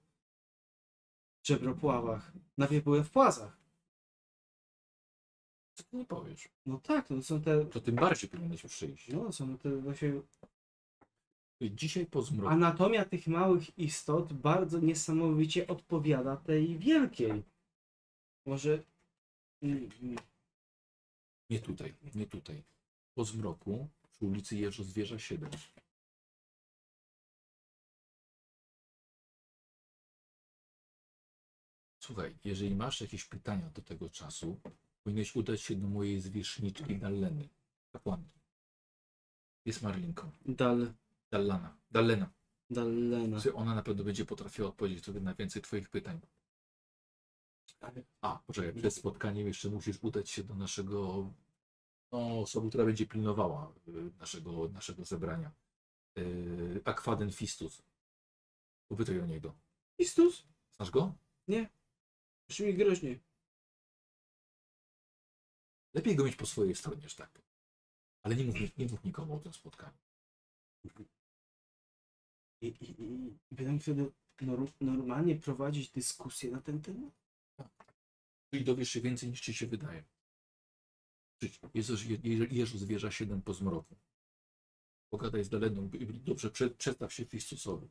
W żebropławach. Nawet byłem w płazach. Co ty nie powiesz? No tak, no są te, To tym bardziej powinieneś przyjść. no są te właśnie Dzisiaj po zmroku. Anatomia tych małych istot bardzo niesamowicie odpowiada tej wielkiej. Może. Nie tutaj, nie tutaj. Po zmroku przy ulicy Jeżo Zwierza 7. Słuchaj, jeżeli masz jakieś pytania do tego czasu, powinieneś udać się do mojej zwierzchniczki Dalleny. Kapłanki. Jest Marlinką. Dal. Dallana. Dallena. Dalena. Słuchaj, Ona na pewno będzie potrafiła odpowiedzieć sobie na więcej twoich pytań. A, poczekaj, przed spotkaniem jeszcze musisz udać się do naszego, no, osoby, która będzie pilnowała y, naszego, naszego zebrania. Yy, Aquaden Fistus. Upytaj o niego. Istus? Znasz go? Brzmi mi groźnie. Lepiej go mieć po swojej stronie, że tak. Ale nie mów, nie mów nikomu o tym spotkaniu. I, i, i, i będę wtedy nor, normalnie prowadzić dyskusję na ten temat. Czyli dowiesz się więcej niż ci się wydaje. Jezus, Je- Je- Jezus zwierza 7 po zmroku. Pogadaj z Daleną. Dobrze, prze, przedstaw się Fistusowi.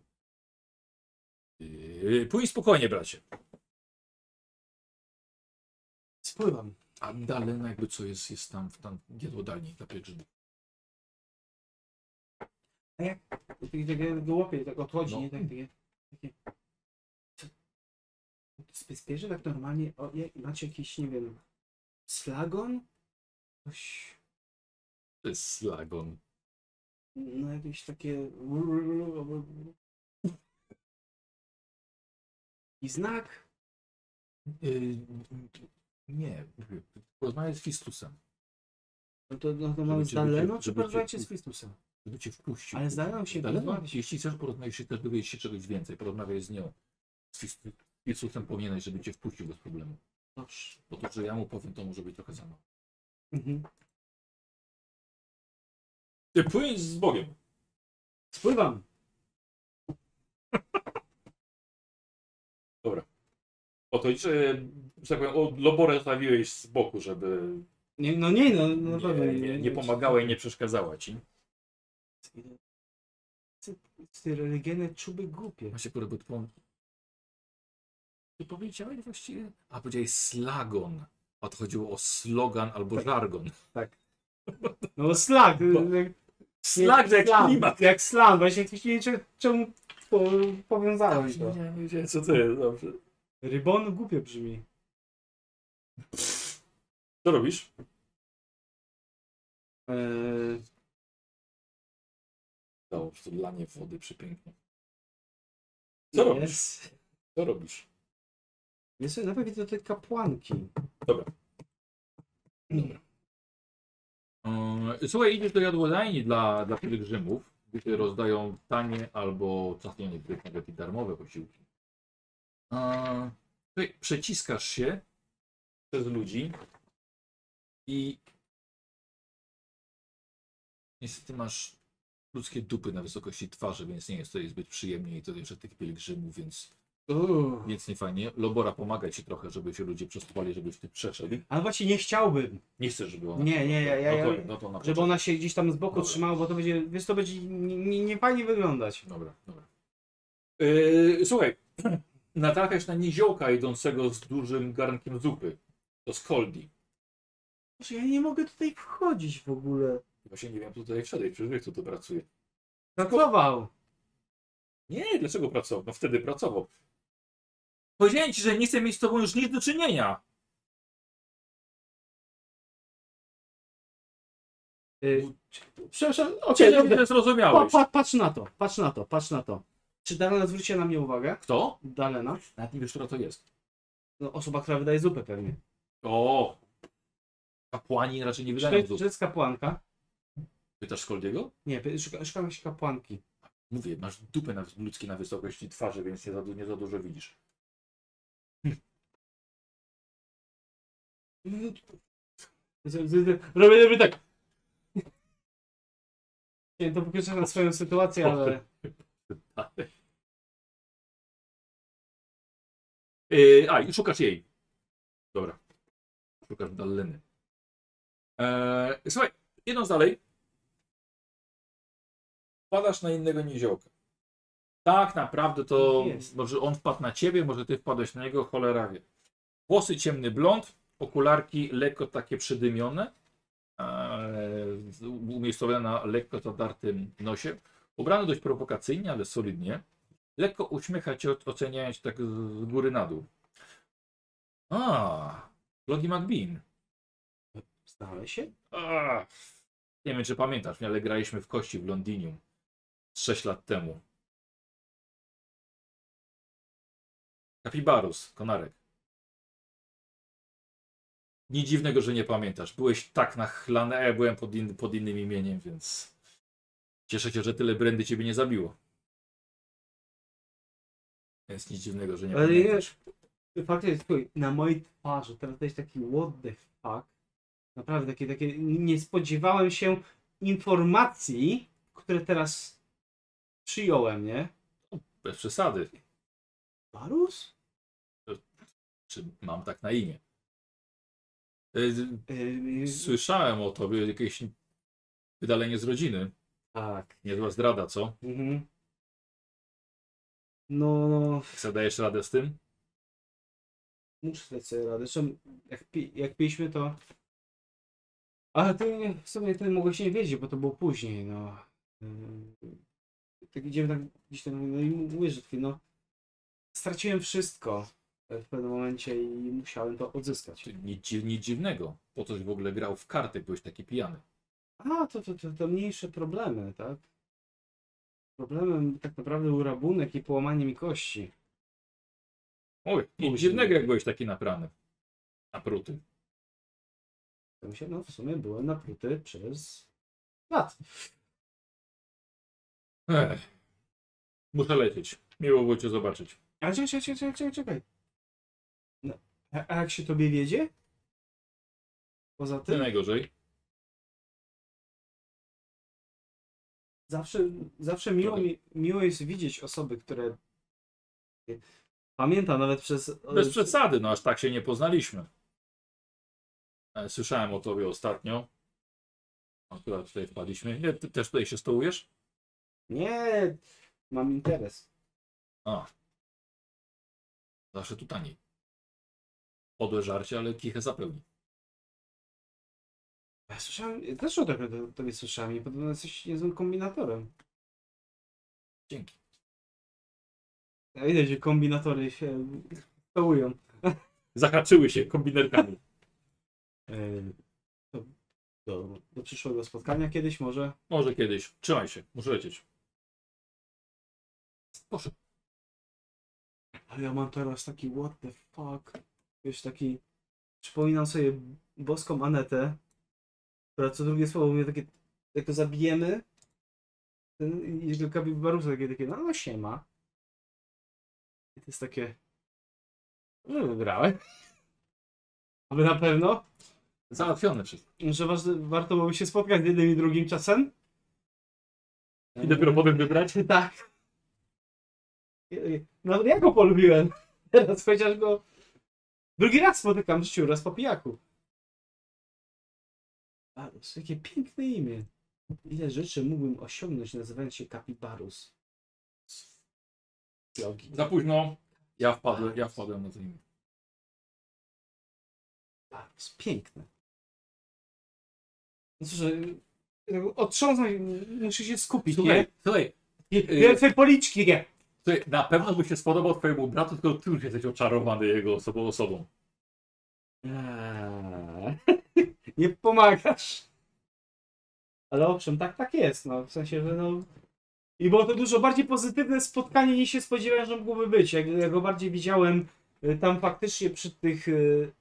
Yy, Pójdź spokojnie, bracie. Spływam. A Dalena jakby co jest, jest tam, w tam jadłodalni dla pielgrzymów. Tak, tak go łapię, tak odchodzi, No. nie? Tak, takie, takie. Bezpiecznie, tak normalnie. O, jak, macie jakiś, nie wiem, slagon? Coś. To jest slagon. No jakieś takie. I znak. Yy, nie, porozmawiaj z Fistusem, No to, no to mamy z Daleną, czy porozmawiacie z Chrystusem? żeby cię wpuścił. Ale z Daleną się porozmawiać. jeśli chcesz porozmawiać się też dowiedzieć się czegoś więcej, porozmawiaj z nią. Z Fis- Fistusem powinieneś, żeby cię wpuścił bez problemu. Dobrze. Bo to, że ja mu powiem, to może być trochę za mało. Mhm. Ty płyń z Bogiem. Spływam. Oto i że tak powiem, o, loborę zostawiłeś z boku, żeby Nie, no nie, no, no nie, nie, nie pomagała i nie przeszkadzała ci. Religijne czuby głupie. Właśnie by twą... Ty powiedziałeś właściwie? A powiedziałeś slagon. A to chodziło o slogan albo Tak. żargon. No slag. Bo- jak Slug, jak slam, klimat. Jak slam, właśnie nie wiem, cze- czemu po, powiązałeś to. Nie, nie wiedziałem co to jest, dobrze. Rybon głupio brzmi. Co robisz? Eee, Dało lanie wody przepięknie. Co robisz? jest. Co robisz? Jest sobie nawet do tej kapłanki. Dobra. Yy, Słuchaj, idziesz do jadłodajni dla, dla pielgrzymów, gdzie rozdają tanie albo czasem niektórych nawet i darmowe posiłki. Yy, Słuchaj, przeciskasz się przez ludzi i niestety masz ludzkie dupy na wysokości twarzy, więc nie jest to zbyt przyjemnie i to jeszcze tych pielgrzymów, więc, Uuu. więc nie fajnie. Lobora pomaga ci trochę, żeby się ludzie przesuwali, żebyś ty przeszedł. Ale właśnie nie chciałbym, Nie chcesz, żeby ona. Nie, nie, ja- ja- no to, no to na żeby ona się gdzieś tam z boku Dobra. trzymała, bo to będzie, wiesz, to będzie nie, nie, nie fajnie wyglądać. Dobra, dobra. Yy, słuchaj, natrafiasz na niziołka idącego z dużym garnkiem zupy. To Skoldi. Boże, ja nie mogę tutaj wchodzić w ogóle. Właśnie nie wiem, kto tutaj wszedł, przecież wie, kto tu pracuje. Pracował. Nie, dlaczego pracował? No wtedy pracował. Powiedziałem ci, że nie chcę mieć z tobą już nic do czynienia. Y, Przepraszam, okej, okay, Pa, zrozumiałeś. pa, patrz na to, patrz na to, patrz na to. Czy Dalena zwróciła na mnie uwagę? Kto? Dalena? Nawet nie wiesz, która to jest. No, osoba, która wydaje zupę pewnie. O! Kapłani raczej nie wydają to jest zup. czy to jest kapłanka? Pytasz Skoldiego? Nie, szuka- szukam jakiejś kapłanki. Mówię, masz dupę na, ludzkie na wysokości twarzy, więc nie za, nie za dużo widzisz. Robię, robię tak. Nie, to pokażę na swoją sytuację, ale... Yy, a, i szukasz jej. Dobra. Szukasz Dalleny. Eee, słuchaj, idąc dalej. Wpadasz na innego niziołka. Tak naprawdę to Jest. może on wpadł na ciebie, może ty wpadłeś na niego, cholera wie. Włosy ciemny blond, okularki lekko takie przydymione, z- umiejscowione na lekko zadartym nosie. Ubrany dość prowokacyjnie, ale solidnie. Lekko uśmiecha cię, oceniając tak z góry na dół. A, Logi McBean. Znałeś się? A, nie wiem, czy pamiętasz, ale graliśmy w kości w Londynium 6 lat temu. Kapibarus, konarek. Nic dziwnego, że nie pamiętasz. Byłeś tak nachlany, a ja byłem pod, in, pod innym imieniem, więc cieszę się, że tyle brandy ciebie nie zabiło. Więc nic dziwnego, że nie Ale pamiętasz. Fakt jest, słuchaj, na mojej twarzy teraz jest taki what the fuck. Naprawdę, takie, takie, nie spodziewałem się informacji, które teraz przyjąłem, nie? Bez przesady. Barus? Czy mam tak na imię? Y, Yy, Słyszałem o tobie jakieś wydalenie z rodziny. tak. Niezła zdrada, co? Mhm. No, no, Jak dajesz radę z tym? muszę dać sobie radę. Zresztą, jak, pi jak piliśmy, to... Ale nie- w sumie to mogłeś nie wiedzieć, bo to było później, no. Tak idziemy tak gdzieś tam, no i mówię, że no... Straciłem wszystko w pewnym momencie i musiałem to odzyskać. Nic, nic dziwnego. Po coś w ogóle grał w karty, byłeś taki pijany. A, to, to, to, to mniejsze problemy, tak? Problemem tak naprawdę był rabunek i połamanie mi kości. Oj, nic dziwnego, jak byłeś taki naprany. Napruty. Mi się, no w sumie byłem napruty przez lat. Ech. Muszę lecieć. Miło było cię zobaczyć. Ale czekaj, czekaj, czekaj, czekaj, a, a jak się tobie wiedzie? Poza Nie tym, najgorzej. zawsze, zawsze miło, mi, miło jest widzieć osoby, które pamiętam nawet przez... Bez przesady, no aż tak się nie poznaliśmy. E, Słyszałem o tobie ostatnio. Akurat tutaj wpadliśmy. Nie, ty też tutaj się stołujesz? Nie, mam interes. A. Zawsze tu taniej. Podłe żarcie, ale kichę zapełni. Ja słyszałem, ja też o tobie, to- tobie słyszałem i podobno jesteś niezłym kombinatorem. Dzięki. Ja widać, że kombinatory się stołują. Zahaczyły się kombinerkami. Yy, to do, do przyszłego spotkania kiedyś może. Może kiedyś. Trzymaj się, muszę lecieć. Proszę. Ale ja mam teraz taki what the fuck. Wiesz, taki. Przypominam sobie boską Anetę, która co drugie słowo mnie takie. Jak to zabijemy, ten, i tylko Barusa takie, takie, no, no siema. I to jest takie. No wybrałem. Aby na pewno, Załatwione wszystko. że waż, warto byłoby się spotkać z jednym i drugim czasem. I dopiero potem wybrać? Tak. No ja go polubiłem. Teraz chociaż go drugi raz spotykam w życiu, raz po pijaku. Barus, jakie piękne imię. Ile rzeczy mógłbym osiągnąć nazywając się Kapibarus. Jogi. Za późno. Ja wpadłem, ja wpadłem na to imię. Barus, piękne. No cóż, e, otrząsnąć, muszę się skupić, Słuchaj, nie? słuchaj, Więcej policzki, nie? Na pewno by się spodobał twojemu bratu, tylko ty już jesteś oczarowany jego osobą. osobą. Eee, nie pomagasz. Ale owszem, tak, tak jest. No, w sensie, że no. I było to dużo bardziej pozytywne spotkanie niż się spodziewałem, że mogłoby być. Jak, jak go bardziej widziałem y, tam faktycznie przy tych y,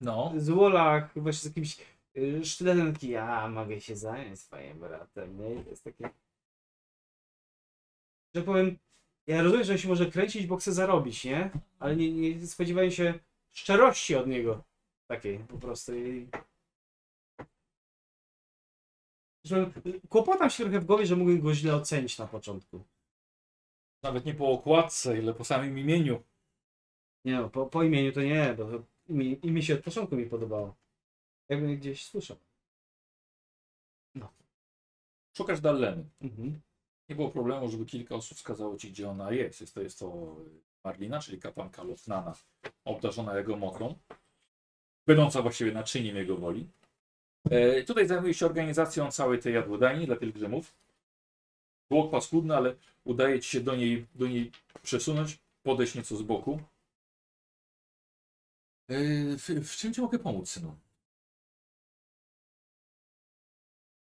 No. złolach, właśnie z jakimś y, sztyletem, taki ja mogę się zająć swoim bratem. Nie? I to jest takie. Że powiem, ja rozumiem, że on się może kręcić, bo chce zarobić, nie? Ale nie, nie spodziewałem się szczerości od niego. Takiej po prostu. I... Że kłopotam się trochę w głowie, że mógłbym go źle ocenić na początku. Nawet nie po okładce, ile po samym imieniu. Nie no, po, po imieniu to nie, bo imię, imię się od początku mi podobało. Jakbym gdzieś słyszał. Szukasz Dalleny. Mhm. Nie było problemu, żeby kilka osób wskazało ci, gdzie ona jest. Jest to, jest to Marlina, czyli kapłanka Lotnana, obdarzona jego mokrą, będąca właściwie naczyniem jego woli. E, tutaj zajmuje się organizacją całej tej jadłodajni dla pielgrzymów. Było paskudne, ale udaje ci się do niej, do niej przesunąć, podejść nieco z boku. E, w, w czym ci mogę pomóc, synu?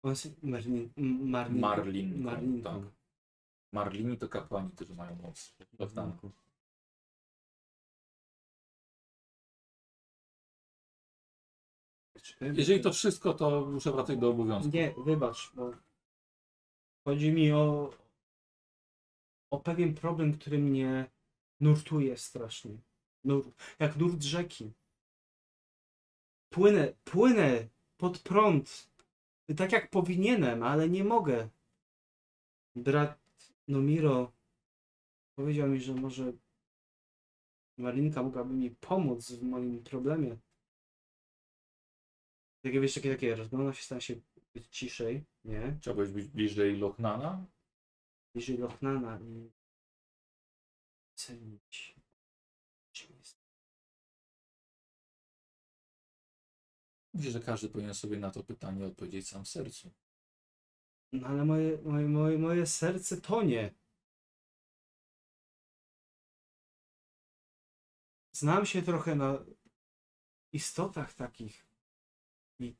Marlin, Marlin, Marlinką, Marlinką. tak. Marlini to kapłani, którzy mają moc. Lotnana. Jeżeli to wszystko, to muszę wracać do obowiązku. Nie, wybacz, bo chodzi mi o, o pewien problem, który mnie nurtuje strasznie. Nur, jak nurt rzeki. Płynę, płynę pod prąd, tak jak powinienem, ale nie mogę. Brat Nomiro powiedział mi, że może Marinka mogłaby mi pomóc w moim problemie. Takie wiesz, takie, takie rozgląda się, stara się być ciszej, nie? Chciałbyś być bliżej Lochnana? Bliżej Lochnana i cenić. Myślę, że każdy powinien sobie na to pytanie odpowiedzieć sam w sercu. No ale moje, moje, moje, moje serce tonie. Znam się trochę na istotach takich. I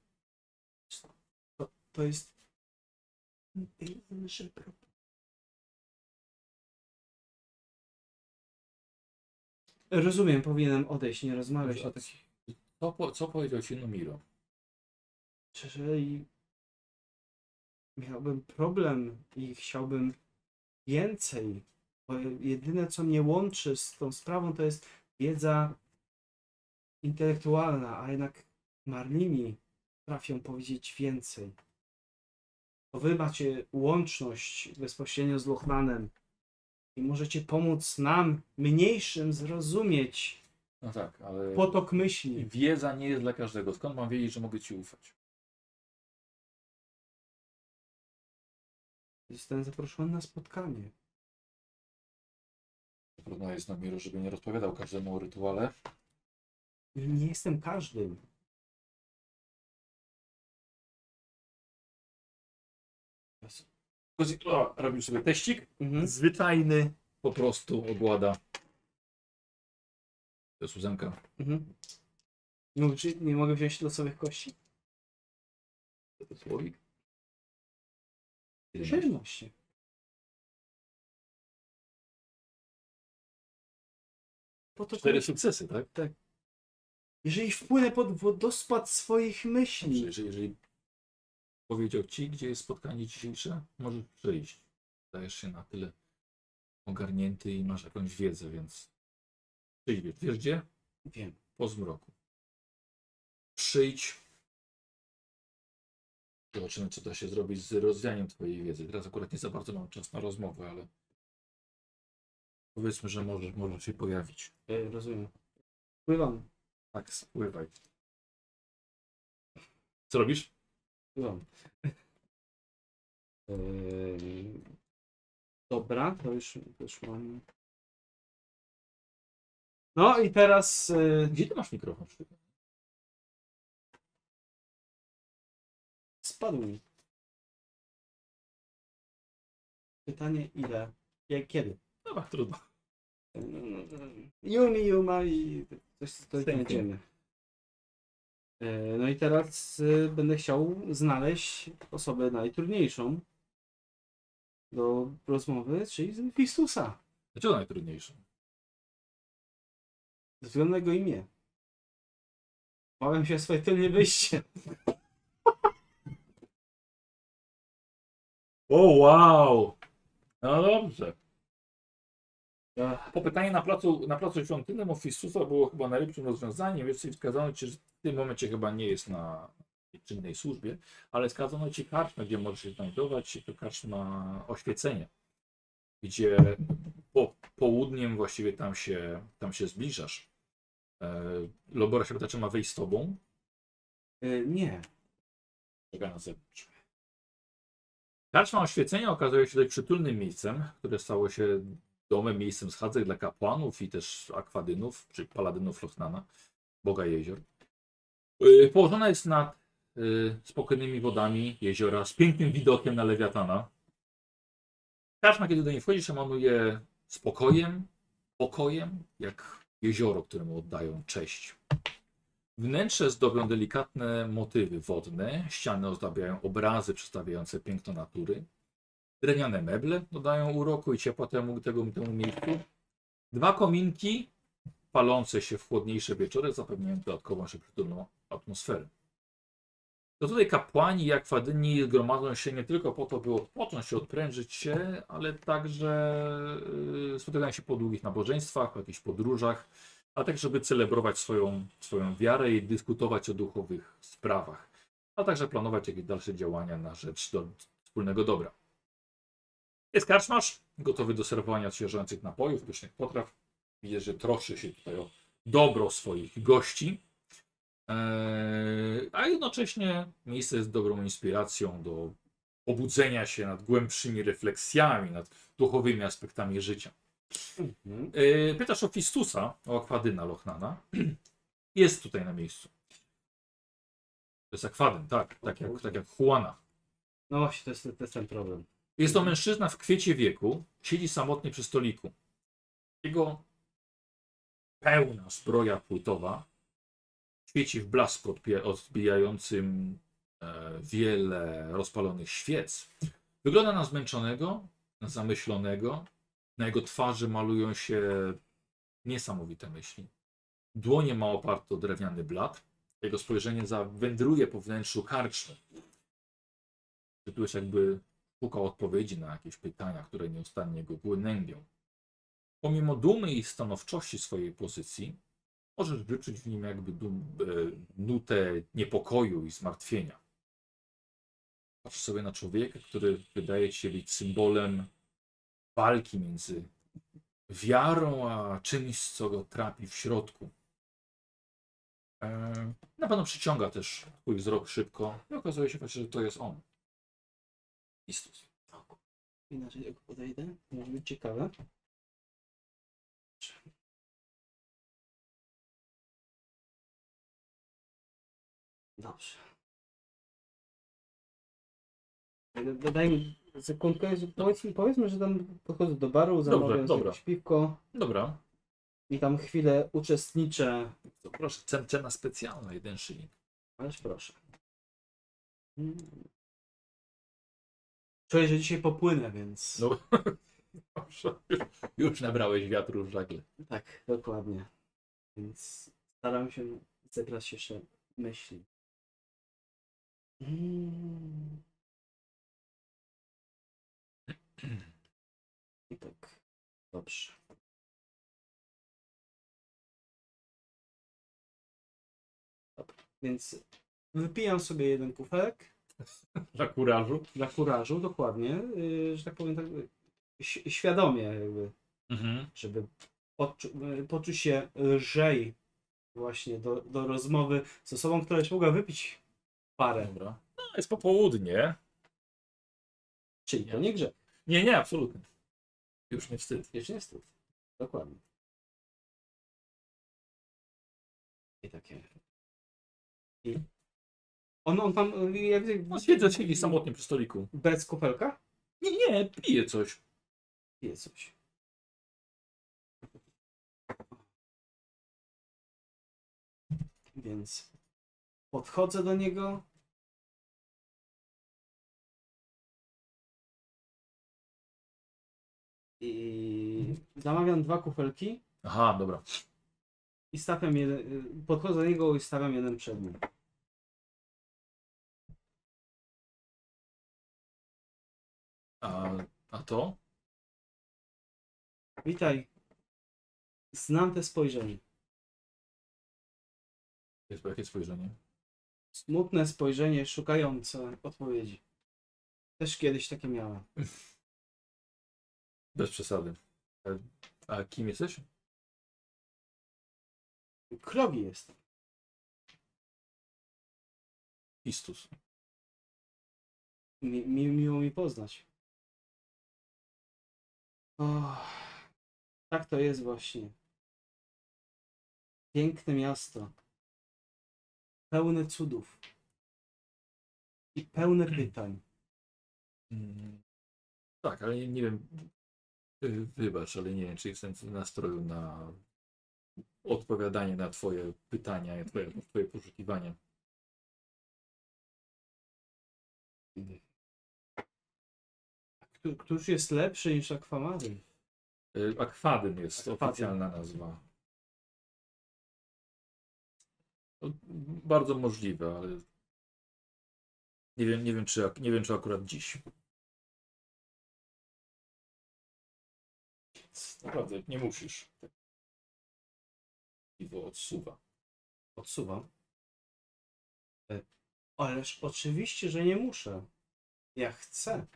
to, to jest problem. Rozumiem, powinienem odejść, nie rozmawiać o takich. Co, co powiedział ci Nomiro? Jeżeli miałbym problem i chciałbym więcej, bo jedyne co mnie łączy z tą sprawą to jest wiedza intelektualna, a jednak Marlini trafią powiedzieć więcej. To wy macie łączność bezpośrednio z Lochnanem i możecie pomóc nam, mniejszym, zrozumieć no tak, ale Potok myśli. wiedza nie jest dla każdego. Skąd mam wiedzieć, że mogę ci ufać? Zostałem zaproszony na spotkanie. Trudno jest na miru, żeby nie rozpowiadał każdemu o rytuale. Nie jestem każdym. Kozik- o, Robił sobie teścik. Mhm. Zwyczajny po prostu ogłada to jest ósemka. Mhm. No, czy nie mogę wziąć losowych kości? To jest słowik. 17. Po to, Cztery sukcesy, tak? jeżeli wpłynę pod wodospad swoich myśli. Jeżeli, jeżeli powiedział ci, gdzie jest spotkanie dzisiejsze, możesz przyjść. Zdajesz się na tyle ogarnięty i masz jakąś wiedzę, więc przyjdź. Wiesz, gdzie? Wiem. Po zmroku. Przyjdź. Zobaczymy, co da się zrobić z rozwianiem twojej wiedzy. Teraz akurat nie za bardzo mam czas na rozmowę, ale powiedzmy, że możesz, możesz się pojawić. E, rozumiem. Pływam. Tak, spływaj. Co robisz? Pływam. Eee, dobra, to już, to już mam. No i teraz. E, Gdzie ty masz mikrofon? spadł mi. Pytanie ile? Jak, kiedy? Dobra, trudno. Yumi, Yuma i coś you. znajdziemy. E, No i teraz e, będę chciał znaleźć osobę najtrudniejszą do rozmowy, czyli Fistusa. Dlaczego najtrudniejsze? Ze względu na jego imię. Bałem się o swoje tylnie wyjście. O, wow! No dobrze. Ach, Po pytaniu na placu, na placu świątynnym Ofistusa było chyba najlepszym rozwiązaniem, więc wskazano ci, że w tym momencie chyba nie jest na czynnej służbie, ale wskazano ci karczmę, gdzie możesz się znajdować i to karczma oświecenia, gdzie po południem właściwie tam się, tam się zbliżasz. E, Lobora się pyta, czy ma wejść z tobą. e, nie. Czeka na zewnątrz. Karczma oświecenia okazuje się dość przytulnym miejscem, które stało się domem, miejscem schadzek dla kapłanów i też akwadynów, czy paladynów Lochnana, boga jezior. Yy, Położona jest nad yy, spokojnymi wodami jeziora z pięknym widokiem na Lewiatana. Karczma, kiedy do niej wchodzisz, emanuje spokojem, pokojem, jak jezioro, któremu oddają cześć. Wnętrze zdobią delikatne motywy wodne, ściany ozdabiają obrazy przedstawiające piękno natury. Drewniane meble dodają uroku i ciepła temu, tego, temu miejscu. Dwa kominki palące się w chłodniejsze wieczory zapewniają dodatkową przytulną atmosferę. To tutaj kapłani i akwadyni gromadzą się nie tylko po to, by odpocząć się, odprężyć się, ale także yy, spotykają się po długich nabożeństwach, po jakichś podróżach, a tak, żeby celebrować swoją, swoją wiarę i dyskutować o duchowych sprawach, a także planować jakieś dalsze działania na rzecz do, wspólnego dobra. Jest karczmarz, gotowy do serwowania świeżających napojów, pysznych potraw. Widzę, że troszczy się tutaj o dobro swoich gości, a jednocześnie miejsce jest dobrą inspiracją do pobudzenia się nad głębszymi refleksjami, nad duchowymi aspektami życia. Mhm. Yy, pytasz o Fistusa, o akwadyna Lochnana. Jest tutaj na miejscu. To jest akwadyn, tak, tak jak, tak jak Juana. No właśnie, to jest, to jest ten problem. Jest to mężczyzna w kwiecie wieku, siedzi samotnie przy stoliku. Jego pełna zbroja płytowa świeci w blasku odbija- odbijającym e, wiele rozpalonych świec. Wygląda na zmęczonego, na zamyślonego. Na jego twarzy malują się niesamowite myśli. Dłonie ma oparte o drewniany blat. Jego spojrzenie zawędruje po wnętrzu karczmy. Tytułeś jakby szukał odpowiedzi na jakieś pytania, które nieustannie go głębią. Pomimo dumy i stanowczości swojej pozycji, możesz wyczuć w nim jakby dum, e, nutę niepokoju i zmartwienia. Patrz sobie na człowieka, który wydaje się być symbolem walki między wiarą a czymś, co go trapi w środku. E, na pewno przyciąga też twój wzrok szybko i okazuje się że to jest on. Istus. Inaczej jak podejdę, może być ciekawe. Dobrze. D- Daj mi sekundkę, powiedzmy, powiedzmy, że tam podchodzę do baru, zamawiam dobra. jakieś piwko Dobra. i tam chwilę uczestniczę. To proszę, cen, cena specjalna, jeden szylik. Ależ proszę. Mm. Czuję, że dzisiaj popłynę, więc... No, proszę, już, już nabrałeś wiatru w żagle. Tak, dokładnie. Więc staram się zebrać jeszcze myśli. I tak. Dobrze. Dobra, więc wypijam sobie jeden kufelek Dla kurażu. dla kurażu, dokładnie, yy, że tak powiem, tak, ś- świadomie jakby Mhm. żeby poczu y, poczuć się lżej właśnie do, do rozmowy z osobą, która już mogła wypić parę. Dobra. No, jest popołudnie. Czyli to nie grzech. Nie, nie, absolutnie. Już nie wstyd. Jeszcze nie wstyd. Dokładnie. I takie. I on, on tam, y, jak No, siedzę, siedzi samotnie przy stoliku. bez kufelka? Nie, nie, pije coś. Pije coś. Więc podchodzę do niego. I zamawiam dwa kufelki Aha, dobra. i stawiam jeden, podchodzę do niego i stawiam jeden przed nim. A, a to? Witaj. Znam te spojrzenie. Jest jakie spojrzenie? Smutne spojrzenie szukające odpowiedzi. Też kiedyś takie miałem. Bez przesady. A, a kim jesteś? Krowi jestem. Istus. Mi, mi, miło mi poznać. O, tak to jest właśnie. Piękne miasto. Pełne cudów. I pełne pytań. Mm, tak, ale nie, nie wiem. Wybacz, ale nie wiem, czy jestem w nastroju na odpowiadanie na Twoje pytania, i Twoje, twoje poszukiwania. Któ- Któż jest lepszy niż akwamaryn? Y, Akwadym jest oficjalna nazwa. Bardzo możliwe, ale nie wiem, nie wiem, czy, nie wiem, czy akurat dziś. Naprawdę, nie musisz. Piwo odsuwa. Odsuwam. E, Ależ oczywiście, że nie muszę. Ja chcę.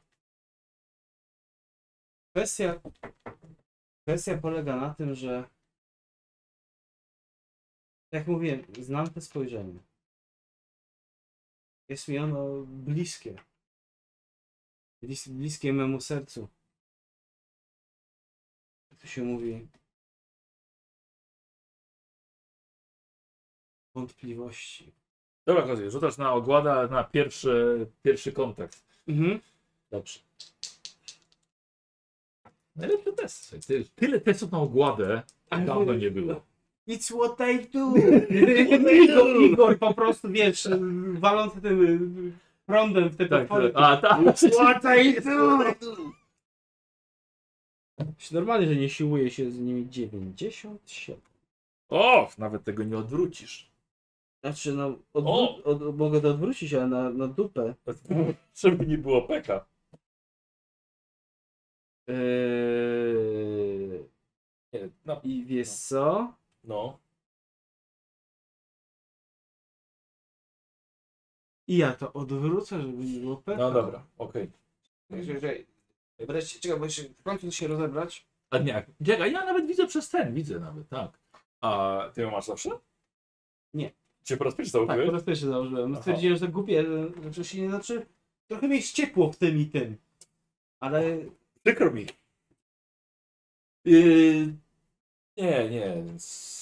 Kwestia, kwestia polega na tym, że jak mówiłem, znam te spojrzenie. Jest mi ono bliskie. Blis, bliskie memu sercu. Jak to się mówi? Wątpliwości. Dobra, Kozio, rzucasz na ogłada na pierwszy, pierwszy kontakt. Mhm. Dobrze. Najlepszy test. Ty, tyle testów na ogładę dawno nie było. It's what I do! Igor, Igor po prostu, wiesz, walący tym prądem w te Tak, potwory. tak. A, tak. It's what I do! Normalnie, że nie siłuje się z nimi 97. O, nawet tego nie odwrócisz. Znaczy, no, odwró- od, mogę to odwrócić, ale na, na dupę. Żeby nie było peka. Yy... Nie, no, I wiesz co? No. I ja to odwrócę, żeby nie było pecha. No dobra, okej. Czekaj, Wreszcie, czekaj, bo jeszcze w końcu się rozebrać. A nie, czekaj, ja nawet widzę przez ten, widzę nawet, tak. A ty ją masz zawsze? Nie. Cię po raz pierwszy Tak, założyłeś? po raz pierwszy założyłem. Aha. Stwierdziłem, że to głupie, że- znaczy się nie znaczy. Trochę mi jest ciepło w tym i tym. Ale Przykro mi. Yy, nie, nie. więc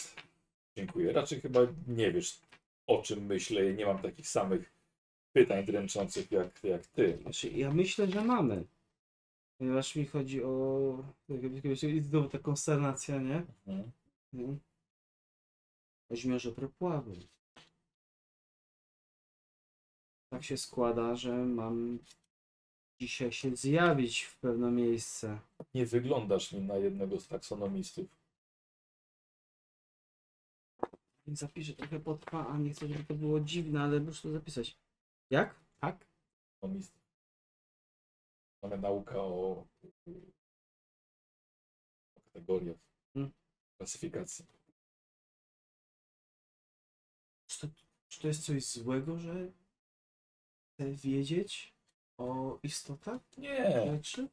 Dziękuję. Raczej chyba nie wiesz, o czym myślę. Nie mam takich samych pytań dręczących jak, jak ty. znaczy, ja myślę, że mamy. Ponieważ mi chodzi o... I znowu ta konsternacja, nie? Mhm. Mhm. Oźmierze propławy. Tak się składa, że mam dzisiaj się zjawić w pewne miejsce. Nie wyglądasz mi na jednego z taksonomistów. Więc zapiszę trochę potrwa, a nie chcę, żeby to było dziwne, ale muszę to zapisać. Jak? Tak? Taksonomistów. Mamy naukę o, o kategoriach, Hmm. klasyfikacji. Czy to, czy to jest coś złego, że chcę wiedzieć o istotach Nie, rzeczy?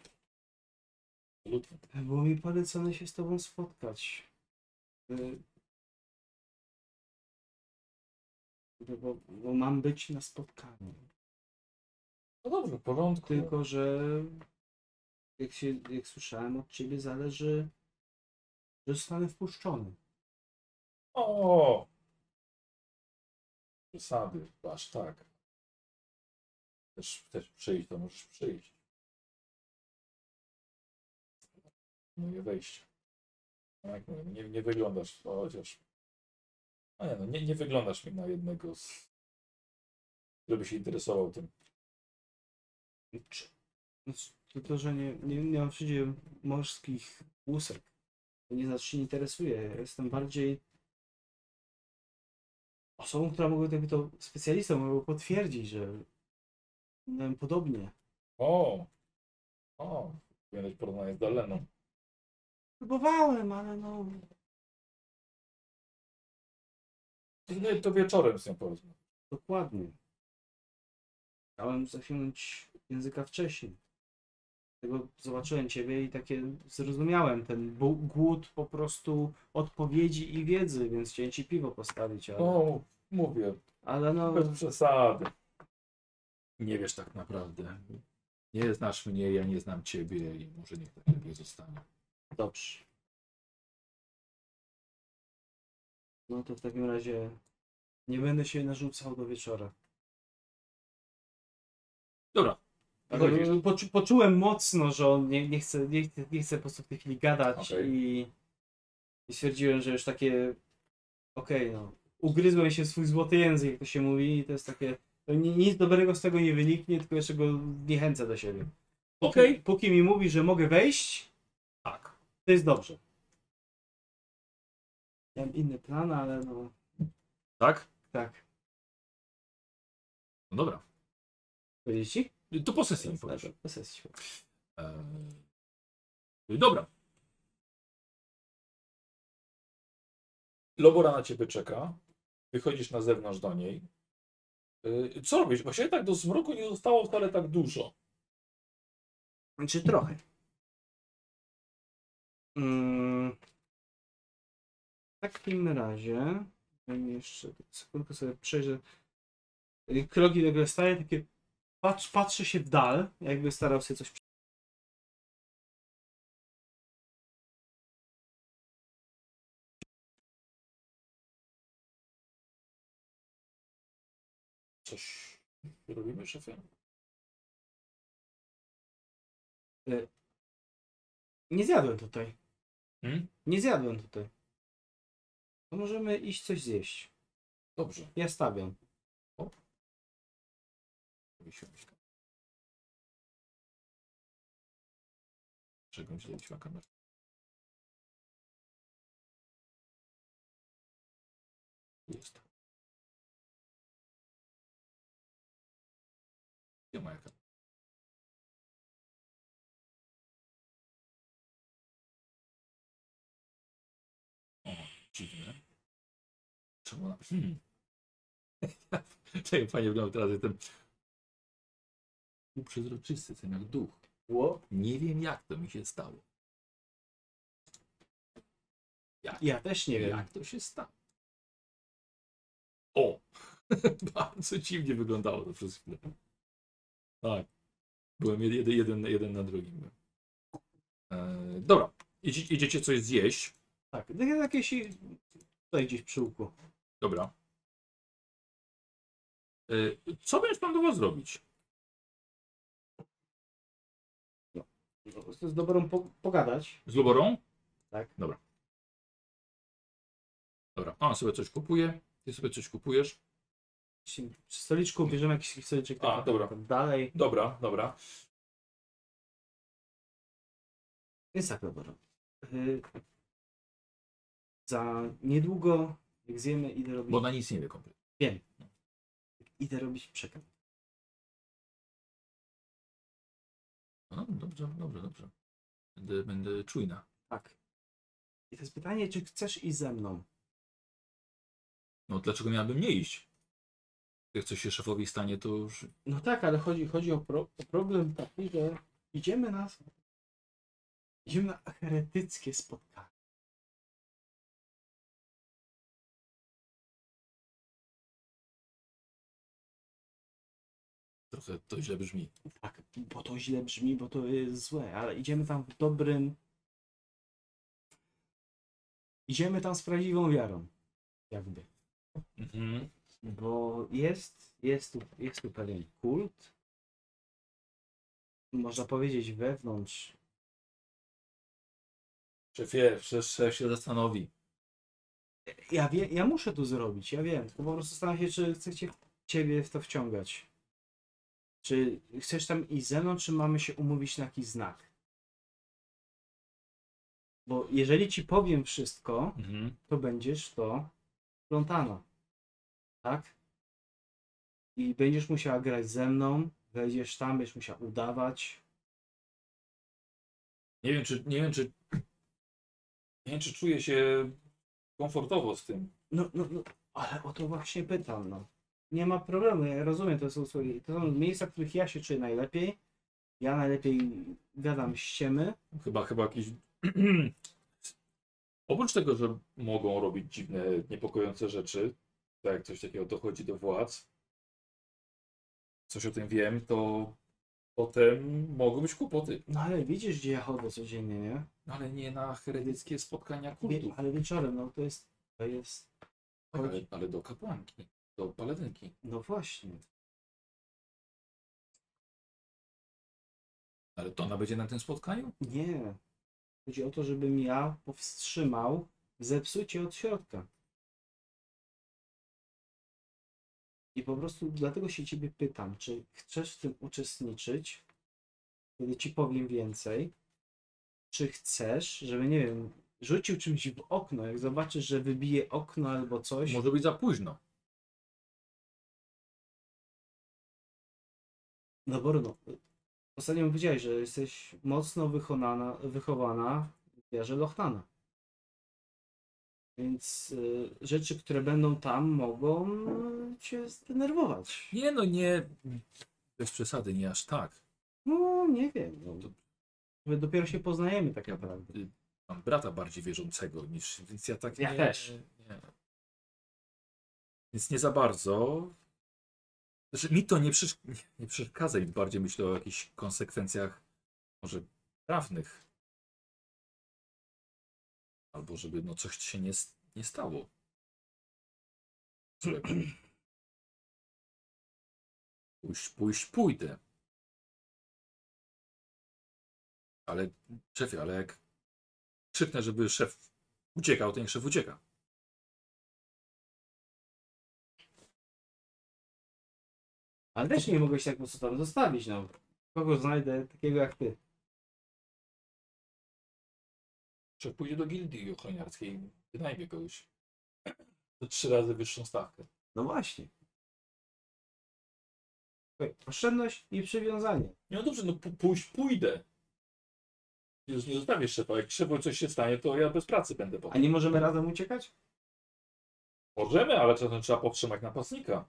absolutnie. Było mi polecone się z tobą spotkać. Y, Bo, bo mam być na spotkaniu. No dobrze, w porządku. Tylko, że jak, się, jak słyszałem od ciebie, zależy, że zostanę wpuszczony. O! Przesady, aż tak. Chcesz, chcesz przyjść, to możesz przyjść. Moje wejście. No mówię, nie, nie wyglądasz, chociaż... A nie, no, nie, nie wyglądasz mi na jednego z... Żeby się interesował tym. Czy- znaczy, Tylko, że nie, nie, nie mam wszędzie morskich łusek. To nie znaczy, że się nie interesuje. Ja Jestem bardziej osobą, która mogłaby to specjalistą, mogę potwierdzić, że miałem podobnie. O! O! Powinieneś porównanie z Daleną. Próbowałem, ale no. No, to wieczorem z nią porozmawiam. Dokładnie. Chciałem zasięgnąć języka wcześniej. Dlatego zobaczyłem ciebie i takie zrozumiałem ten głód po prostu odpowiedzi i wiedzy, więc chciałem ci piwo postawić, ale, O, mówię, ale no. Bez przesady. Nie wiesz tak naprawdę. Nie znasz mnie, ja nie znam ciebie i może niech tak lepiej zostanie. Dobrze. No to w takim razie nie będę się narzucał do wieczora. Dobra. Ale Wychodzisz. poczu, poczułem mocno, że on nie, nie, chce, nie, chce- nie chce po prostu w tej chwili gadać Okej. i, i stwierdziłem, że już takie okej, no, ugryzłem się w swój złoty język, jak to się mówi i to jest takie, ni- nic dobrego z tego nie wyniknie, tylko jeszcze go niechęcę do siebie. Póki, Okej. póki mi mówi, że mogę wejść, Tak. to jest dobrze. Miałem inny plan, ale no, Tak? tak. No dobra. Powiedzieć ci? To po sesji mi powiesz. Po sesji. Eee, dobra. Lobora na ciebie czeka. Wychodzisz na zewnątrz do niej. Eee, Co robisz? Właściwie tak do zmroku nie zostało wcale tak dużo. Czy trochę? Mm. W takim razie, jeszcze sekundkę sobie przejrzę. Y, Kroki nagle staje, takie patrz, patrzę się w dal, jakby starał się coś. Coś robimy, szefie? Nie zjadłem tutaj. Hmm? Nie zjadłem tutaj. To możemy iść coś zjeść. Dobrze. Ja stawiam. Wysiąść. Czego źle na kamerę? Jest. Gdzie moja kamera? O, dziwne. Czemu ona... Hmm. Czekaj, fajnie wygląda teraz ten uprzezroczysty, ten jak duch. Ło? Nie wiem jak to mi się stało. Ja też nie wiem. Jak to się stało? O! Bardzo dziwnie wyglądało to przez chwilę. Tak. Byłem jeden, jeden, jeden na drugim. E, dobra. Idzie, idziecie coś zjeść. Tak, tak jakieś tutaj gdzieś przy łuku. Dobra. E, co będziesz planował zrobić? No, z dobrą po, pogadać. Z Luborą? Tak. Dobra. Dobra, on sobie coś kupuje, ty sobie coś kupujesz. Przy stoliczku bierzemy jakiś stoliczek A, taki dobra. dalej. Dobra, dobra. Więc tak, dobra. Y, Za niedługo, jak zjemy, idę robić. Bo na nic nie wie kompletnie. Wiem. Idę robić przekaz. No, dobrze, dobrze, dobrze. Będę, będę czujna. Tak. I to jest pytanie, czy chcesz iść ze mną? No dlaczego miałabym nie iść? Jak coś się szefowi stanie, to już... No tak, ale chodzi, chodzi o, pro, o problem taki, że idziemy na. Idziemy na heretyckie spotkanie. Trochę to źle brzmi. Tak, bo to źle brzmi, bo to jest złe, ale idziemy tam w dobrym. Idziemy tam z prawdziwą wiarą. Jakby. Mhm. Bo jest, jest, tu, jest tu pewien kult. Można powiedzieć wewnątrz. Szefie, szef się zastanowi. Ja, wie, ja muszę to zrobić, ja wiem. Tylko po prostu zastanawiam się, czy chcecie ciebie w to wciągać. Czy chcesz tam iść ze mną, czy mamy się umówić na jakiś znak? Bo jeżeli ci powiem wszystko, Mhm. to będziesz to plątana. Tak? I będziesz musiała grać ze mną, wejdziesz tam, będziesz musiała udawać. Nie wiem, czy, nie wiem, czy... Nie wiem, czy czuję się komfortowo z tym. No, no, no, ale o to właśnie pytam, no. Nie ma problemu, ja rozumiem, to są, swoje- to są miejsca, w których ja się czuję najlepiej. Ja najlepiej gadam ściemy. Chyba, chyba jakiś... Oprócz tego, że mogą robić dziwne, niepokojące rzeczy, tak jak coś takiego dochodzi do władz, coś o tym wiem, to potem mogą być kłopoty. No ale widzisz, gdzie ja chodzę codziennie, nie? No Ale nie na heretyckie spotkania Wie, kultu. ale wieczorem, no to jest, to jest, Tak, ale, ale do kapłanki, do paladynki. no właśnie. Ale to ona będzie na tym spotkaniu? Nie. Chodzi o to, żebym ja powstrzymał zepsucie od środka. I po prostu dlatego się ciebie pytam, czy chcesz w tym uczestniczyć, kiedy ci powiem więcej, czy chcesz, żeby, nie wiem, rzucił czymś w okno, jak zobaczysz, że wybije okno albo coś. Może być za późno. No Borno, ostatnio powiedziałeś, że jesteś mocno wychonana, wychowana w wierze Lochnana. Więc y, rzeczy, które będą tam, mogą y, cię zdenerwować. Nie no, nie. Bez przesady, nie aż tak. No, nie wiem. No, my dopiero się poznajemy tak naprawdę. Mam brata bardziej wierzącego niż, więc ja tak Ja nie, też. Nie. Więc nie za bardzo. Znaczy, mi to nie, przesz nie- przeszkadza i bardziej myślę o jakichś konsekwencjach może prawnych. Albo żeby no coś się nie, nie stało. Pójść, pójść, pójdę. Ale szefie, ale jak krzyknę, żeby szef uciekał, to niech szef ucieka. Ale też nie mogę się tak po prostu tam zostawić, no. Kogo znajdę takiego jak ty? Szef pójdzie do gildii ochroniarskiej, wynajmie kogoś. To trzy razy wyższą stawkę. No właśnie. Słuchaj, Oszczędność i przywiązanie. Nie, no dobrze, no pu- pójść pójdę. Już nie zostawię szefa. Jak szefu coś się stanie, to ja bez pracy będę A potem. nie możemy razem uciekać? Możemy, ale czasem trzeba powstrzymać napastnika.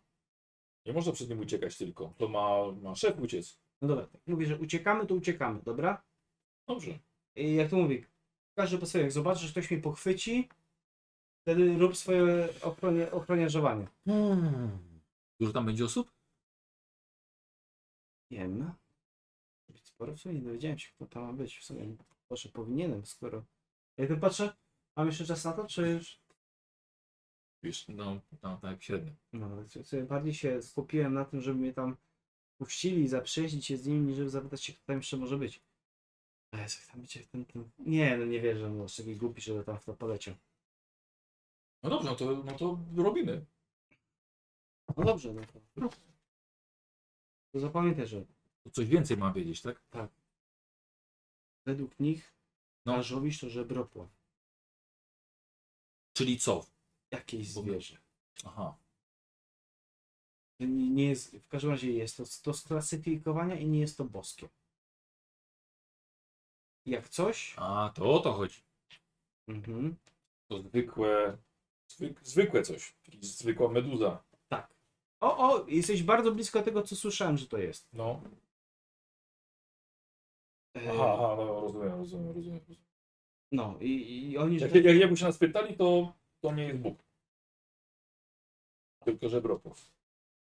Nie można przed nim uciekać tylko. To ma, ma szef uciec. No dobra, tak mówię, że uciekamy, to uciekamy, dobra? Dobrze. I jak to mówię, każdy po sobie, jak zobaczysz, że ktoś mnie pochwyci, wtedy rób swoje ochronie, ochroniarzowanie. Dużo tam będzie osób? Wiem. Być sporo w sumie, nie dowiedziałem się, kto tam ma być. W sumie, proszę, powinienem, skoro... Jak to patrzę, mam jeszcze czas na to, czy już... Wiesz, no, no tak średnio. No, bardziej się skupiłem na tym, żeby mnie tam puścili, zaprzyjaźnić się z nimi, niż żeby zapytać się, kto tam jeszcze może być. A jak tam będzie ten, ten... Nie, no nie wierzę, no jest taki głupi, żeby tam w to poleciał. No dobrze, no to, no to robimy. No dobrze, no to... To zapamiętaj, że To coś więcej mam wiedzieć, tak? według nich No. Karżowicz to żebropław. Czyli co? Jakieś zwierzę. Aha. Nie, jest, w każdym razie jest to, to sklasyfikowania i nie jest to boskie. Jak coś, A, to o to chodzi. mhm, To zwykłe, zwyk, zwykłe coś. Zwykła meduza. tak. O, o, jesteś bardzo blisko tego, co słyszałem, że to jest. No. E, Aha, aha, no rozumiem, rozumiem, rozumiem. No i, i oni, że Jak, jak, jakby się nas pytali, to, to nie jest Bóg. Tylko żebropów.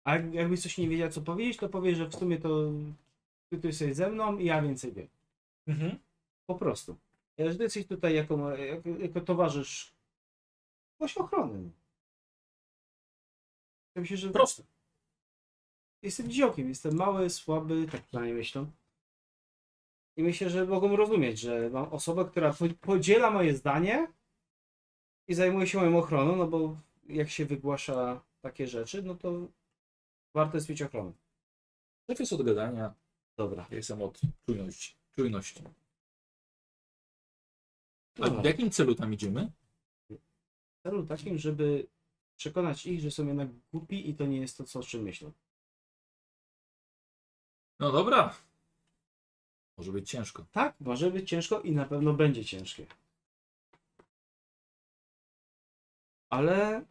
A jak- jakbyś coś nie wiedział, co powiedzieć, to powie, że w sumie to ty tu jesteś ze mną i ja więcej wiem. Mhm. Po prostu. Ja że ty jesteś tutaj jako, jako, jako towarzysz kogoś ochrony. no. Ja myślę, że Proste. jestem dziokiem, jestem mały, słaby, tak przynajmniej myślę. I myślę, że mogą rozumieć, że mam osobę, która po- podziela moje zdanie i zajmuje się moją ochroną, no bo jak się wygłasza takie rzeczy, no to warto jest mieć ochronę. Szef jest od gadania. Dobra. Ja jestem od czujności. czujności. A Dobra. w jakim celu tam idziemy? w celu takim, żeby przekonać ich, że są jednak głupi i to nie jest to, co o czym myślą. No dobra. Może być ciężko. Tak, może być ciężko i na pewno będzie ciężkie. Ale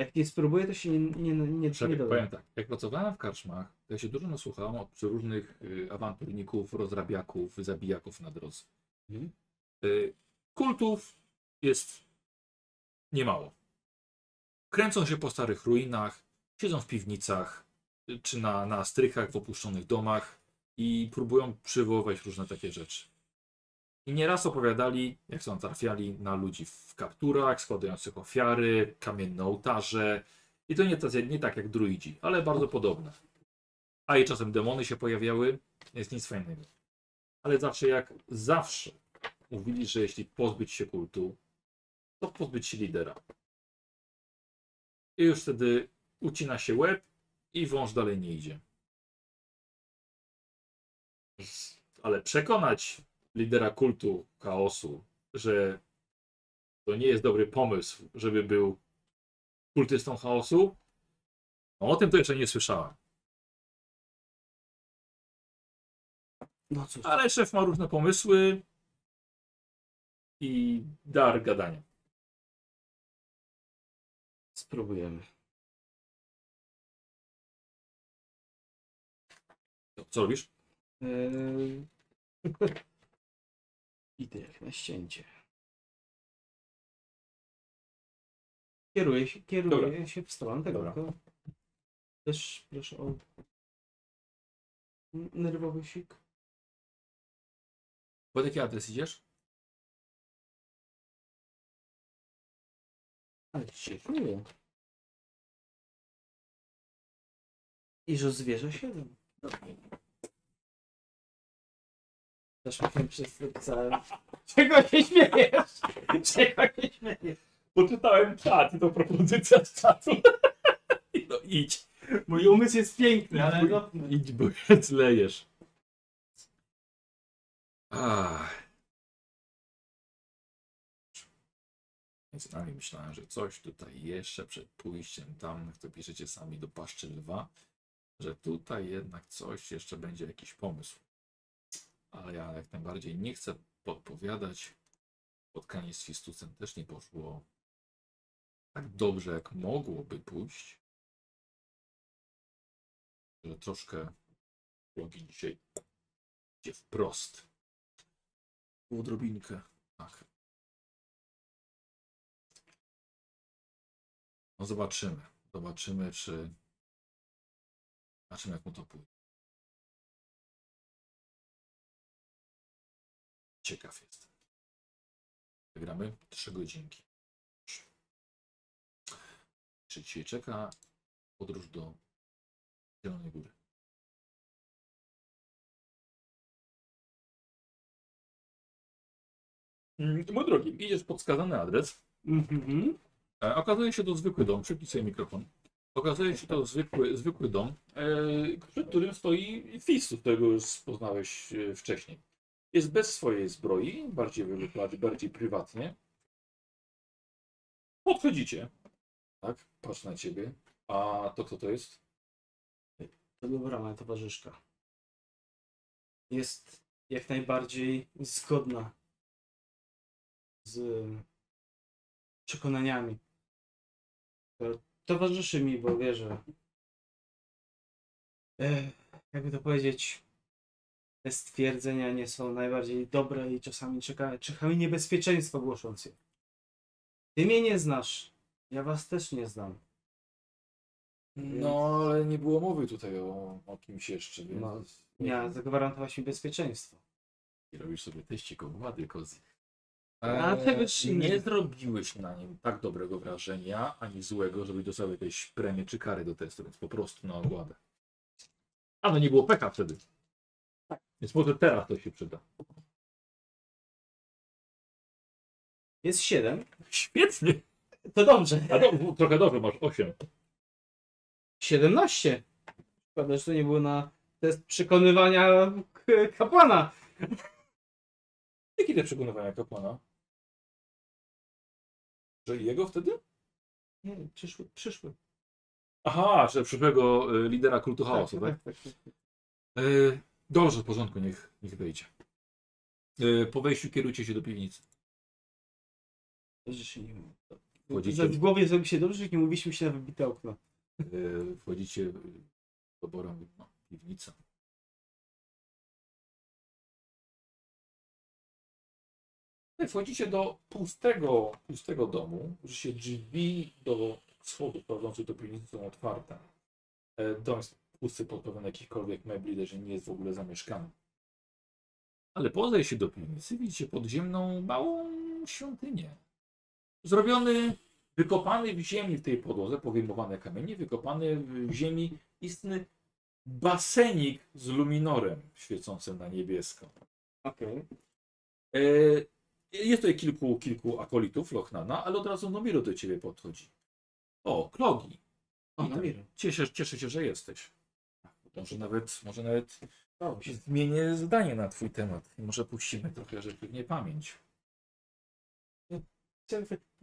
jak nie spróbuję, to się nie, nie, nie, nie Czekaj, dowiem. powiem tak. Jak pracowałem w karczmach, to ja się dużo nasłuchałem od różnych y, awanturników, rozrabiaków, zabijaków na drodze. Mhm. Y, kultów jest niemało. Kręcą się po starych ruinach, siedzą w piwnicach, y, czy na, na strychach w opuszczonych domach i próbują przywoływać różne takie rzeczy. I nieraz opowiadali, jak są trafiali na ludzi w kapturach, składających ofiary, kamienne ołtarze. I to nie, nie tak jak druidzi, ale bardzo podobne. A i czasem demony się pojawiały, jest nic fajnego. Ale zawsze jak zawsze mówili, że jeśli pozbyć się kultu, to pozbyć się lidera. I już wtedy ucina się łeb i wąż dalej nie idzie. Ale przekonać lidera kultu chaosu, że to nie jest dobry pomysł, żeby był kultystą chaosu, no o tym to jeszcze nie słyszałem. No cóż, Ale szef ma różne pomysły i dar gadania. spróbujemy. Co robisz? Eee... Idę jak na ścięcie. Kieruję się, kieruję się w stronę tego. Dobra. tylko Też proszę o n- nerwowy sik. Pod jaki adres idziesz? Ale się czuję. I że zwierzę 7. Zaszłakiem przez pisałem. Czego się śmiejesz? Czego się śmiejesz? Poczytałem czat i to propozycja z czatu. no idź. Mój umysł jest piękny, ale no, Idź, bo zlejesz. Ach. Więc nami myślałem, że coś tutaj jeszcze przed pójściem tam, jak to piszecie sami do paszczy lwa, że tutaj jednak coś jeszcze będzie jakiś pomysł. Ale ja jak najbardziej nie chcę podpowiadać. Spotkanie z Fistusem też nie poszło tak dobrze, jak mogłoby pójść. Że troszkę drogi dzisiaj idzie wprost. Odrobinkę. Tak. No zobaczymy. Zobaczymy, czy. Zobaczymy, jak mu to pójdzie. Ciekaw jestem. Wygramy trzy godzinki. Czy dzisiaj czeka podróż do Zielonej Góry? Mm, Mój drogi, idziesz pod wskazany adres. Mhm. E, Okazuje się to zwykły dom, przypisuję mikrofon. Okazuje się to zwykły, zwykły dom, e, przed którym stoi Fis, którego już poznałeś e, wcześniej. Jest bez swojej zbroi, bardziej bardziej, bardziej prywatnie. Podchodzicie. Tak, patrz na ciebie. A to kto to jest? To dobra moja towarzyszka. Jest jak najbardziej zgodna z przekonaniami. To Towarzyszy mi, bo wie, że e, jakby to powiedzieć, te stwierdzenia nie są najbardziej dobre i czasami czeka, czeka mi niebezpieczeństwo głosząc je. Ty mnie nie znasz, ja was też nie znam. No, ale nie było mowy tutaj o, o kimś jeszcze, więc... No, Ja zagwarantować mi bezpieczeństwo. I robisz sobie teścik owady, kozy. A tegoż nie nie- zrobiłeś na nim tak dobrego wrażenia, ani złego, żeby dostał jakieś premię czy kary do testu, więc po prostu na ogładę. A no nie było peka wtedy. Więc może teraz to się przyda. Jest 7. Świetnie! To dobrze. A do, trochę dobrze, masz 8. 17. Szkoda, że to nie było na test przekonywania k- kapłana. Jakie te przekonywania kapłana? Że jego wtedy? Nie, przyszły, przyszły. Aha, że przyszłego y, lidera kultu chaosu, tak? tak, tak, tak. Y, dobrze, w porządku, niech, niech wejdzie. Y, po wejściu kierujcie się do piwnicy. Że się nie Wchodzicie. W głowie zrobi się dobrze, że nie mówiliśmy się na wybite okno. E, Wchodzicie do Bora, no, piwnica. No i Wchodzicie do pustego, pustego domu, że się drzwi do schodu prowadzących do piwnicy są otwarte. E, Dom jest pusty pozbawiony jakichkolwiek mebli, też nie jest w ogóle zamieszkany. Ale po zejściu do piwnicy widzicie podziemną, małą świątynię. Zrobiony wykopany w ziemi w tej podłodze, powyjmowane kamienie, wykopany w ziemi istny basenik z luminorem świecącym na niebiesko. Okej. E, jest tutaj kilku, kilku akolitów Lochnana, ale od razu Nomiro do ciebie podchodzi. O, Klogi. O, Witam. Cieszę, cieszę się, że jesteś. Może nawet, może nawet zmienię zdanie na twój temat. Może puścimy trochę rzeczy w niepamięć.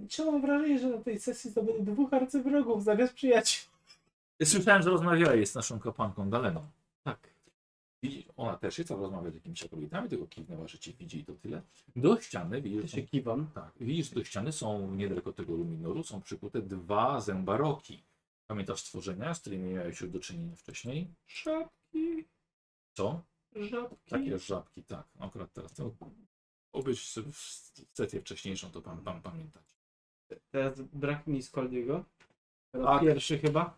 Czemu mam wrażenie, że na tej sesji to będzie dwóch arcywrogów zamiast przyjaciół? Słyszałem, że rozmawiałeś z naszą kapłanką Daleną. Tak. Widzisz, ona też jest, rozmawia z jakimiś akolitami, tylko kiwnęła, że cię widzi i to tyle. Do ściany widzisz, się kiwam. tak, widzisz, do ściany są niedaleko tego luminoru, są przykute dwa zębaroki. Pamiętasz stworzenia, z którymi miałeś już do czynienia wcześniej? Żabki, Co? żabki. Takie żabki, tak. Akurat teraz to obyś w sesję wcześniejszą to pan, pan pamiętać. Teraz brak mi Skoldiego. Teraz Tak. pierwszy chyba.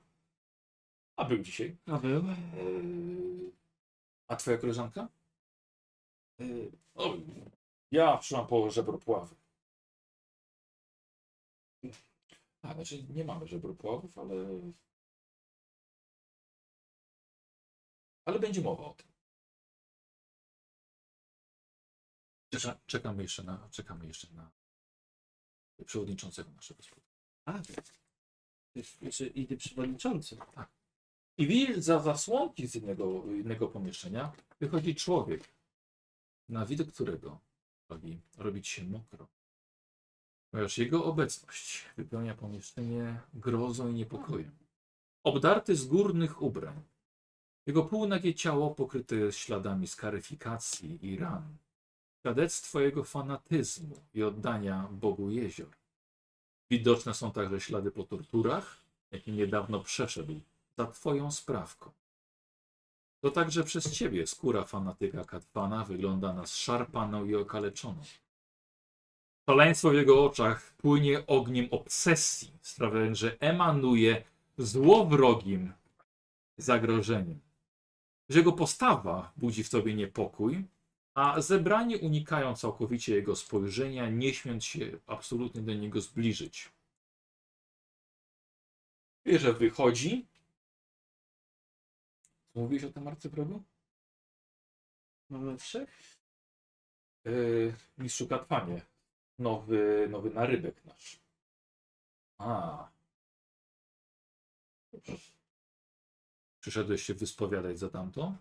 A był dzisiaj. A był. Yy, A twoja koleżanka? Yy, O, ja przyszłam po żebropławy. A, znaczy nie mamy żebropławów, ale... Ale będzie mowa o tym. Czeka, czekamy jeszcze na, czekamy jeszcze na przewodniczącego naszego spotkania. A, znaczy i ty przewodniczący. I widzisz, za zasłonki z innego, innego pomieszczenia wychodzi człowiek, na widok którego robi, robi ci się mokro. Ponieważ jego obecność wypełnia pomieszczenie grozą i niepokojem. Obdarty z górnych ubrań. Jego półnagie ciało pokryte śladami skaryfikacji i ran. Świadectwo jego fanatyzmu i oddania Bogu jezior. Widoczne są także ślady po torturach, jakie niedawno przeszedł za twoją sprawką. To także przez ciebie skóra fanatyka Katwana wygląda na zszarpaną i okaleczoną. Szaleństwo w jego oczach płynie ogniem obsesji, sprawiając, że emanuje złowrogim zagrożeniem. Że jego postawa budzi w tobie niepokój, a zebrani unikają całkowicie jego spojrzenia, nie śmiąc się absolutnie do niego zbliżyć. Wie, że wychodzi, co mówiłeś o tym arcyprogu? Mamy trzech? Yy, mistrzu Katwanie. Nowy, nowy narybek nasz. A. Przyszedłeś się wyspowiadać za tamto?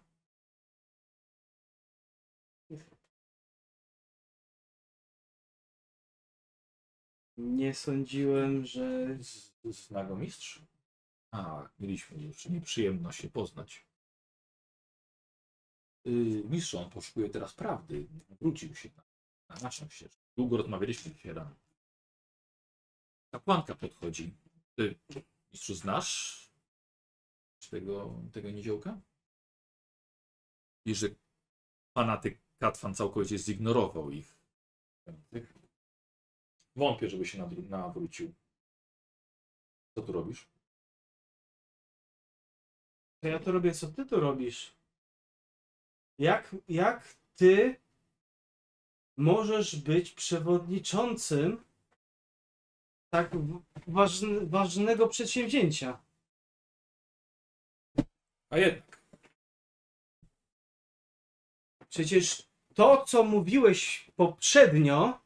Nie sądziłem, że... Z, z Nagomistrz? A, mieliśmy już nieprzyjemność się poznać. Yy, mistrz, on poszukuje teraz prawdy. Wrócił się na naszą ścieżkę. Długo rozmawialiśmy dzisiaj rano. Kapłanka podchodzi. Ty, mistrzu, znasz tego, tego niziołka? I że fanatyk Katwan całkowicie zignorował ich. Wątpię, żeby się nawrócił. Co tu robisz? To ja to robię, co ty tu robisz. Jak, jak ty możesz być przewodniczącym tak w- ważny, ważnego przedsięwzięcia? A jednak. Przecież to, co mówiłeś poprzednio,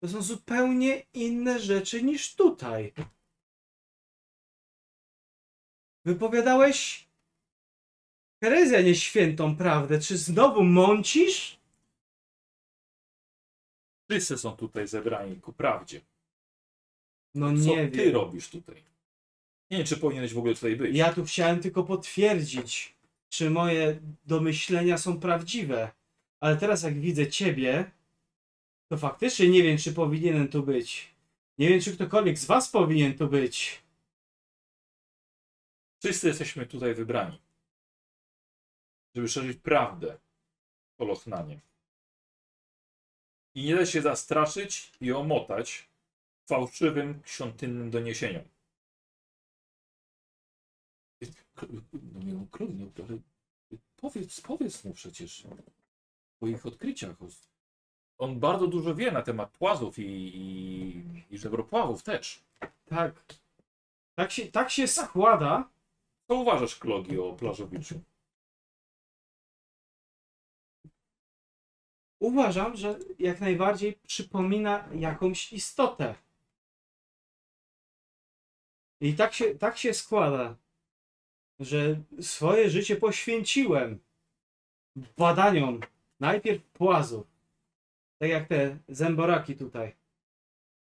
to są zupełnie inne rzeczy niż tutaj. Wypowiadałeś herezję, nie świętą prawdę. Czy znowu mącisz? Wszyscy są tutaj zebrani ku prawdzie. No Co nie ty wiem. robisz tutaj? Nie wiem, czy powinieneś w ogóle tutaj być. Ja tu chciałem tylko potwierdzić, czy moje domyślenia są prawdziwe. Ale teraz jak widzę ciebie, to faktycznie nie wiem, czy powinienem tu być. Nie wiem, czy ktokolwiek z was powinien tu być. Wszyscy jesteśmy tutaj wybrani. Żeby szerzyć prawdę o Lochnanie. I nie da się zastraszyć i omotać fałszywym świątynnym doniesieniom. No nie, no, król, no, ale powiedz, powiedz mu przecież o ich odkryciach. On bardzo dużo wie na temat płazów i, i, i żebropławów też. Tak. Tak się, tak się składa. Co uważasz, Klogi, o plażowiczu? Uważam, że jak najbardziej przypomina jakąś istotę. I tak się, tak się składa, że swoje życie poświęciłem badaniom najpierw płazów, tak jak te zęboraki tutaj,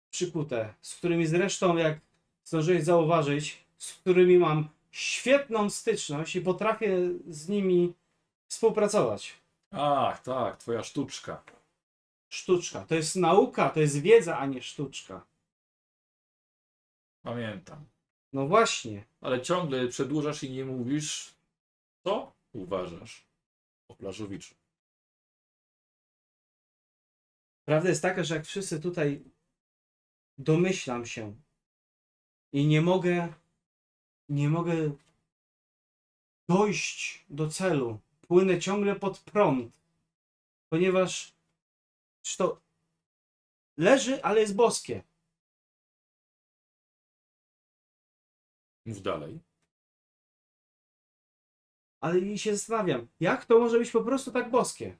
przykute, z którymi zresztą, jak zdążyłeś zauważyć, z którymi mam świetną styczność i potrafię z nimi współpracować. Ach, tak, twoja sztuczka. Sztuczka. To jest nauka, to jest wiedza, a nie sztuczka. Pamiętam. No właśnie. Ale ciągle przedłużasz i nie mówisz, co uważasz o plażowiczu. Prawda jest taka, że jak wszyscy tutaj domyślam się i nie mogę, nie mogę dojść do celu. Płynę ciągle pod prąd, ponieważ to leży, ale jest boskie. Mów dalej. Ale i się zastanawiam, jak to może być po prostu tak boskie?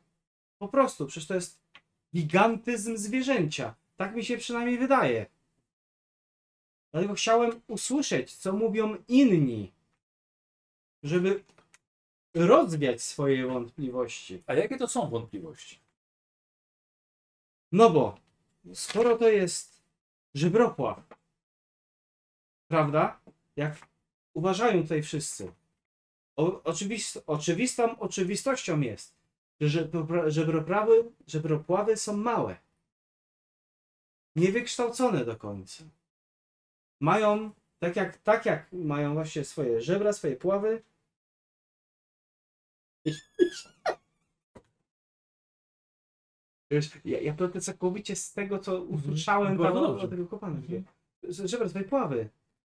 Po prostu, przecież to jest gigantyzm zwierzęcia. Tak mi się przynajmniej wydaje. Dlatego chciałem usłyszeć, co mówią inni, żeby rozwiać swoje wątpliwości. A jakie to są wątpliwości? No bo, skoro to jest żebropław, prawda? Jak uważają tutaj wszyscy. O, oczywist, oczywistą oczywistością jest, że żebropra- żebroprawy, żebropławy są małe. Niewykształcone do końca. Mają, tak jak, tak jak mają właśnie swoje żebra, swoje pławy, Wiesz, ja, ja plotę całkowicie z tego, co usłyszałem Bardzo tam dobrze. tego kopana. Mhm. Żebra swoje pławy.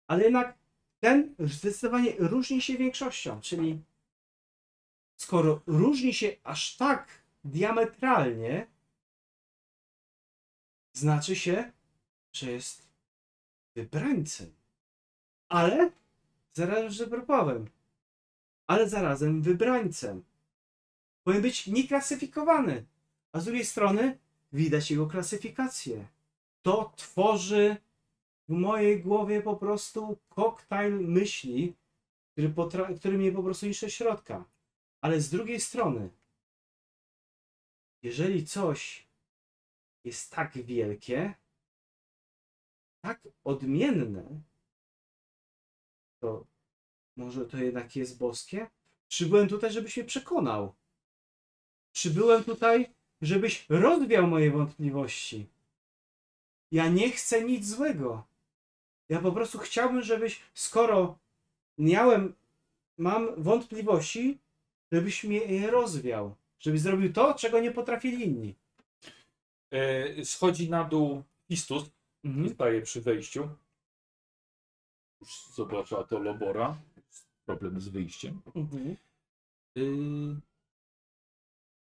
Ale jednak ten zdecydowanie różni się większością, czyli skoro różni się aż tak diametralnie, znaczy się, że jest wybrańcem. Ale zarazem żebropławem. Ale zarazem wybrańcem. Powinien być nieklasyfikowany. A z drugiej strony widać jego klasyfikację. To tworzy w mojej głowie po prostu koktajl myśli, który, potra- który mnie po prostu niszczy środka. Ale z drugiej strony, jeżeli coś jest tak wielkie, tak odmienne, to może to jednak jest boskie? Przybyłem tutaj, żebyś mnie przekonał. Przybyłem tutaj, żebyś rozwiał moje wątpliwości. Ja nie chcę nic złego. Ja po prostu chciałbym, żebyś, skoro miałem, mam wątpliwości, żebyś mnie je rozwiał. Żebyś zrobił to, czego nie potrafili inni. E, schodzi na dół Fistus i Mhm. staje przy wejściu. Już zobaczyła to Lobora. Problem z wyjściem. Mhm. Yy...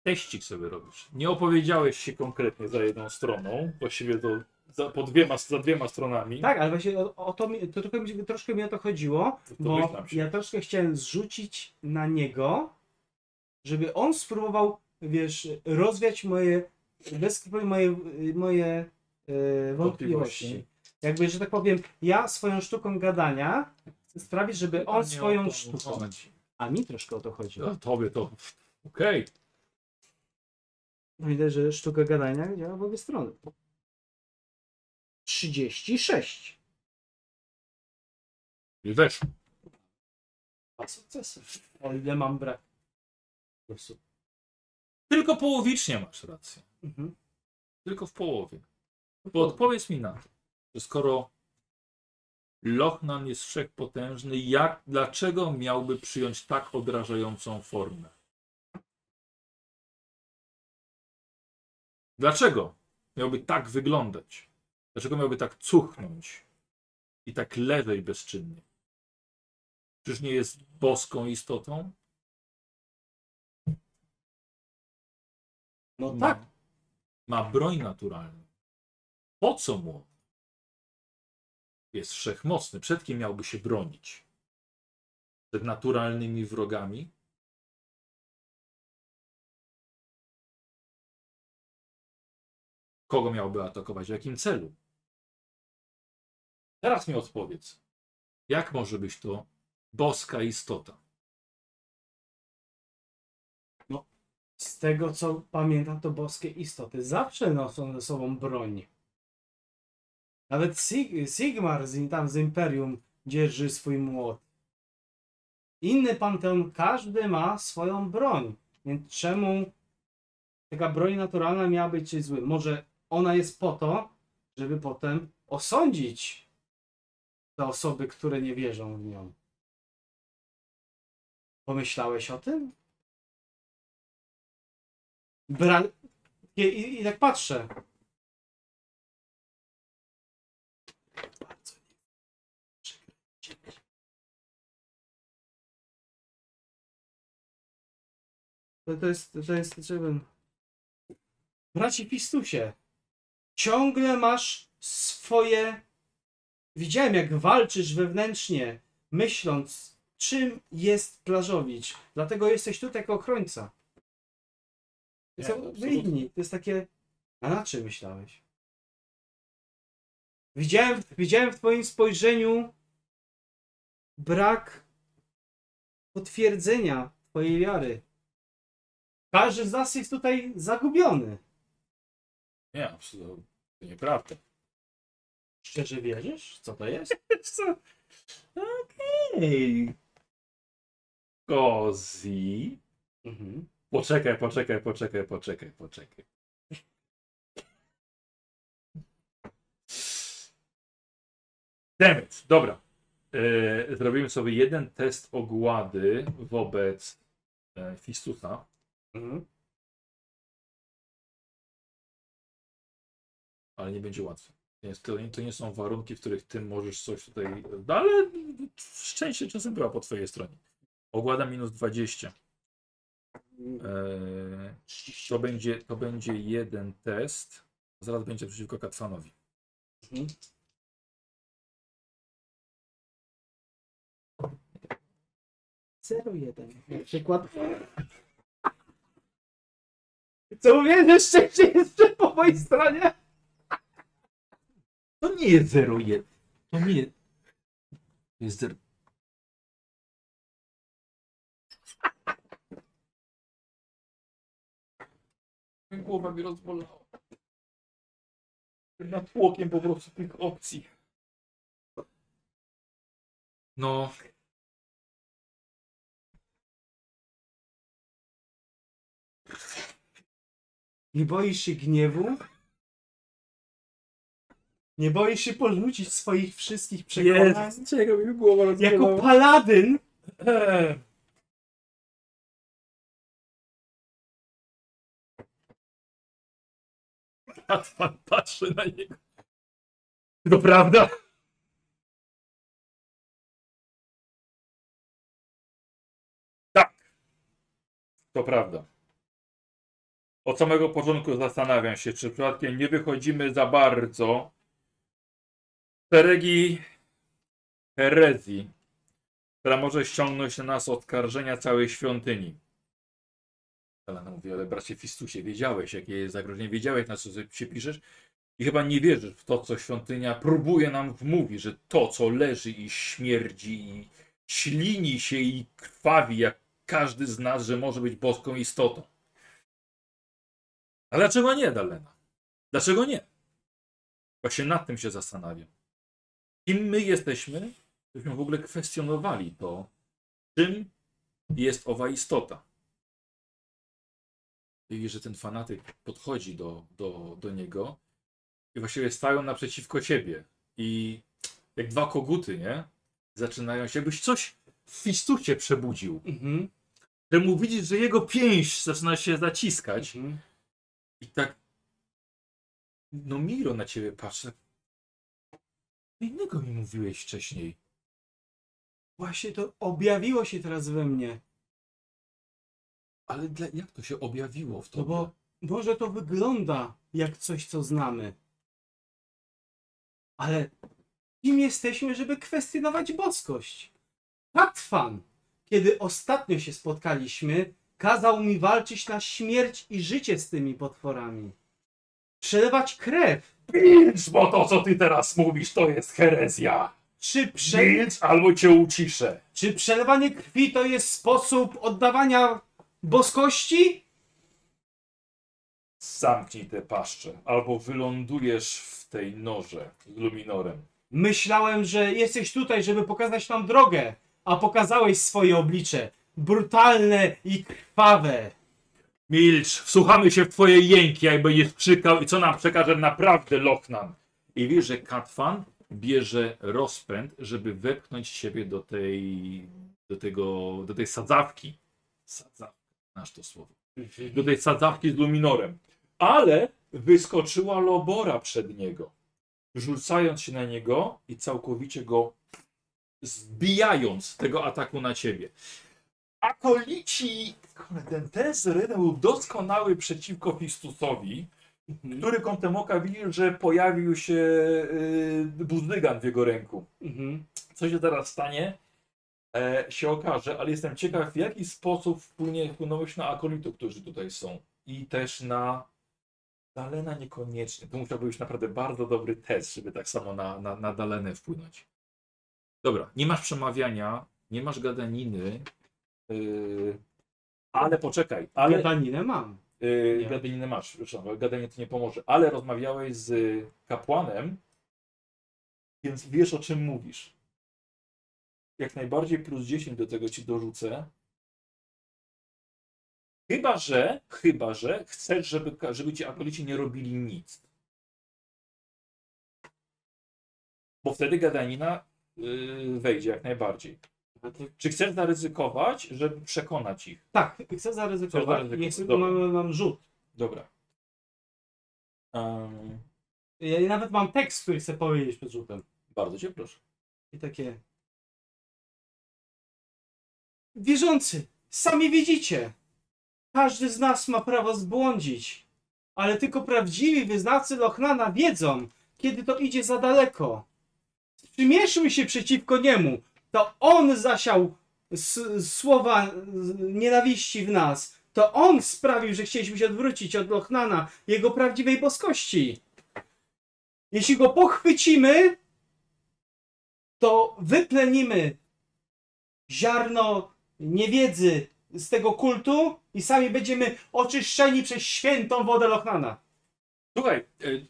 Teścik sobie robisz. Nie opowiedziałeś się konkretnie za jedną stroną. Właściwie to za, po dwiema, za dwiema stronami. Tak, ale właśnie o, o to, mi, to troszkę mi o to chodziło, To bo domyślam się. ja troszkę chciałem zrzucić na niego, żeby on spróbował, wiesz, rozwiać moje, bez moje, moje e, wątpliwości. Wątpliwości. Jakby, że tak powiem, ja swoją sztuką gadania sprawić, żeby on swoją sztuką. A mi troszkę o to chodzi. A tobie to. Okej. No widać, że sztuka gadania działa w obie strony. 36. Okay. Wesz. A sukcesy. O ile mam brak. Losu. Tylko połowicznie masz rację. Mhm. Tylko w połowie. Bo odpowiedz mi na to, że skoro Lochnan jest wszechpotężny, jak, dlaczego miałby przyjąć tak odrażającą formę? Dlaczego miałby tak wyglądać? Dlaczego miałby tak cuchnąć i tak lewej bezczynnie? Czyż nie jest boską istotą? No tak. ma broń naturalną. Po co mu? Jest wszechmocny. Przed kim miałby się bronić? Przed naturalnymi wrogami? Kogo miałby atakować? W jakim celu? Teraz mi odpowiedz. Jak może być to boska istota? Z tego co pamiętam, to boskie istoty zawsze noszą ze sobą broń. Nawet Sig- Sigmar z, tam z Imperium dzierży swój młot. Inny panteon, każdy ma swoją broń. Więc czemu taka broń naturalna miała być złym? Może ona jest po to, żeby potem osądzić te osoby, które nie wierzą w nią. Pomyślałeś o tym? Bra... I, i, I tak patrzę. To, to jest, to jest, żebym... Braci Pistusie, ciągle masz swoje... Widziałem jak walczysz wewnętrznie, myśląc, czym jest Plażowicz. Dlatego jesteś tutaj jako ochrońca. Nie, Są absolutnie. inni. To jest takie. A na czym myślałeś? Widziałem, widziałem w Twoim spojrzeniu brak potwierdzenia Twojej wiary. Każdy z nas jest tutaj zagubiony. Nie, absolutnie. Nieprawda. Szczerze wierzysz? Co to jest? Okej. Kozi. Mhm. Poczekaj, poczekaj, poczekaj, poczekaj, poczekaj. Demet, dobra. E, zrobimy sobie jeden test ogłady wobec e, Fistusa. Mhm. ale nie będzie łatwe. To, jest, to, nie, to nie są warunki, w których ty możesz coś tutaj. No, ale szczęście czasem była po twojej stronie. Ogłada minus 20. Eee, to, będzie, to będzie jeden test. Zaraz będzie przeciwko Katwanowi. Mhm. Zero jeden. Na przykład. Co mówię, że szczęście jest po mojej stronie? To nie jest 0,1. To nie to jest 0. Głowa mi rozbolała. Nad tłokiem po prostu tych opcji. No. Nie boisz się gniewu? Nie boisz się porzucić swoich wszystkich przekonań? czego mi głowa Jako paladyn Eee. Batman patrzy na niego. To prawda? Tak. To prawda. Od samego początku zastanawiam się, czy przypadkiem nie wychodzimy za bardzo szeregi herezji, która może ściągnąć na nas oskarżenia całej świątyni. Elena mówi, ale bracie Fistusie, wiedziałeś, jakie jest zagrożenie, wiedziałeś, na co się piszesz i chyba nie wierzysz w to, co świątynia próbuje nam wmówić, że to, co leży i śmierdzi i ślini się i krwawi, jak każdy z nas, że może być boską istotą. A dlaczego nie, Dalena? Dlaczego nie? Właśnie nad tym się zastanawiam. Kim my jesteśmy, żebyśmy w ogóle kwestionowali to, czym jest owa istota. I że ten fanatyk podchodzi do, do, do niego i właściwie stają naprzeciwko ciebie. I jak dwa koguty, nie? Zaczynają się, jakbyś coś w fistucie przebudził. Mhm. Że mu widzisz, że jego pięść zaczyna się zaciskać. Mhm. I tak. No Miro na ciebie patrzy. Co innego mi mówiłeś wcześniej. Właśnie to objawiło się teraz we mnie. Ale dla, jak to się objawiło w No tobie? bo może to wygląda jak coś, co znamy. Ale kim jesteśmy, żeby kwestionować boskość? Patwan, kiedy ostatnio się spotkaliśmy, kazał mi walczyć na śmierć i życie z tymi potworami. Przelewać krew. Milcz, bo to co ty teraz mówisz to jest herezja. Czy, prze... Milcz albo cię uciszę. Czy przelewanie krwi to jest sposób oddawania boskości? Zamknij te paszcze, albo wylądujesz w tej norze z luminorem. Myślałem, że jesteś tutaj, żeby pokazać nam drogę, a pokazałeś swoje oblicze. Brutalne i krwawe. Milcz, wsłuchamy się w twoje jęki, jak będziesz krzykał i co nam przekaże naprawdę Lochnan. I wiesz, że Katfan bierze rozpęd, żeby wepchnąć siebie do tej, do tego, do tej sadzawki. Sadzawka, znasz to słowo. Do tej sadzawki z luminorem. Ale wyskoczyła Lobora przed niego, rzucając się na niego i całkowicie go zbijając tego ataku na ciebie. Akolici, kurde, ten był doskonały przeciwko Fistusowi, który kątem oka widział, że pojawił się yy, buzdygan w jego ręku. Mhm. Co się teraz stanie, e, się okaże, ale jestem ciekaw, w jaki sposób wpłynie wpłynąłeś na akolitów, którzy tutaj są. I też na Dalena niekoniecznie. To musiałby być naprawdę bardzo dobry test, żeby tak samo na, na, na Dalenę wpłynąć. Dobra, nie masz przemawiania, nie masz gadaniny, yy, ale poczekaj, ale... Gadaninę mam. Yy, Nie. gadaninę masz, przepraszam, gadanie to nie pomoże, ale rozmawiałeś z kapłanem, więc wiesz o czym mówisz. Jak najbardziej plus 10 do tego ci dorzucę. Chyba, że, chyba, że chcesz, żeby, żeby ci akolici nie robili nic. Bo wtedy gadanina yy, wejdzie jak najbardziej. Czy chcesz zaryzykować, żeby przekonać ich? Tak, chcę zaryzykować. Zaryzykować, Niech dobra. mam, mam rzut. Dobra. Um, Ja nawet mam tekst, który chcę powiedzieć przed rzutem. bardzo cię proszę. I takie. Wierzący, sami widzicie. Każdy z nas ma prawo zbłądzić. Ale tylko prawdziwi wyznawcy Lochnana wiedzą, kiedy to idzie za daleko. Przymierzmy się przeciwko niemu. To on zasiał słowa nienawiści w nas. To on sprawił, że chcieliśmy się odwrócić od Lochnana, jego prawdziwej boskości. Jeśli go pochwycimy, to wyplenimy ziarno niewiedzy z tego kultu i sami będziemy oczyszczeni przez świętą wodę Lochnana. Słuchaj, y,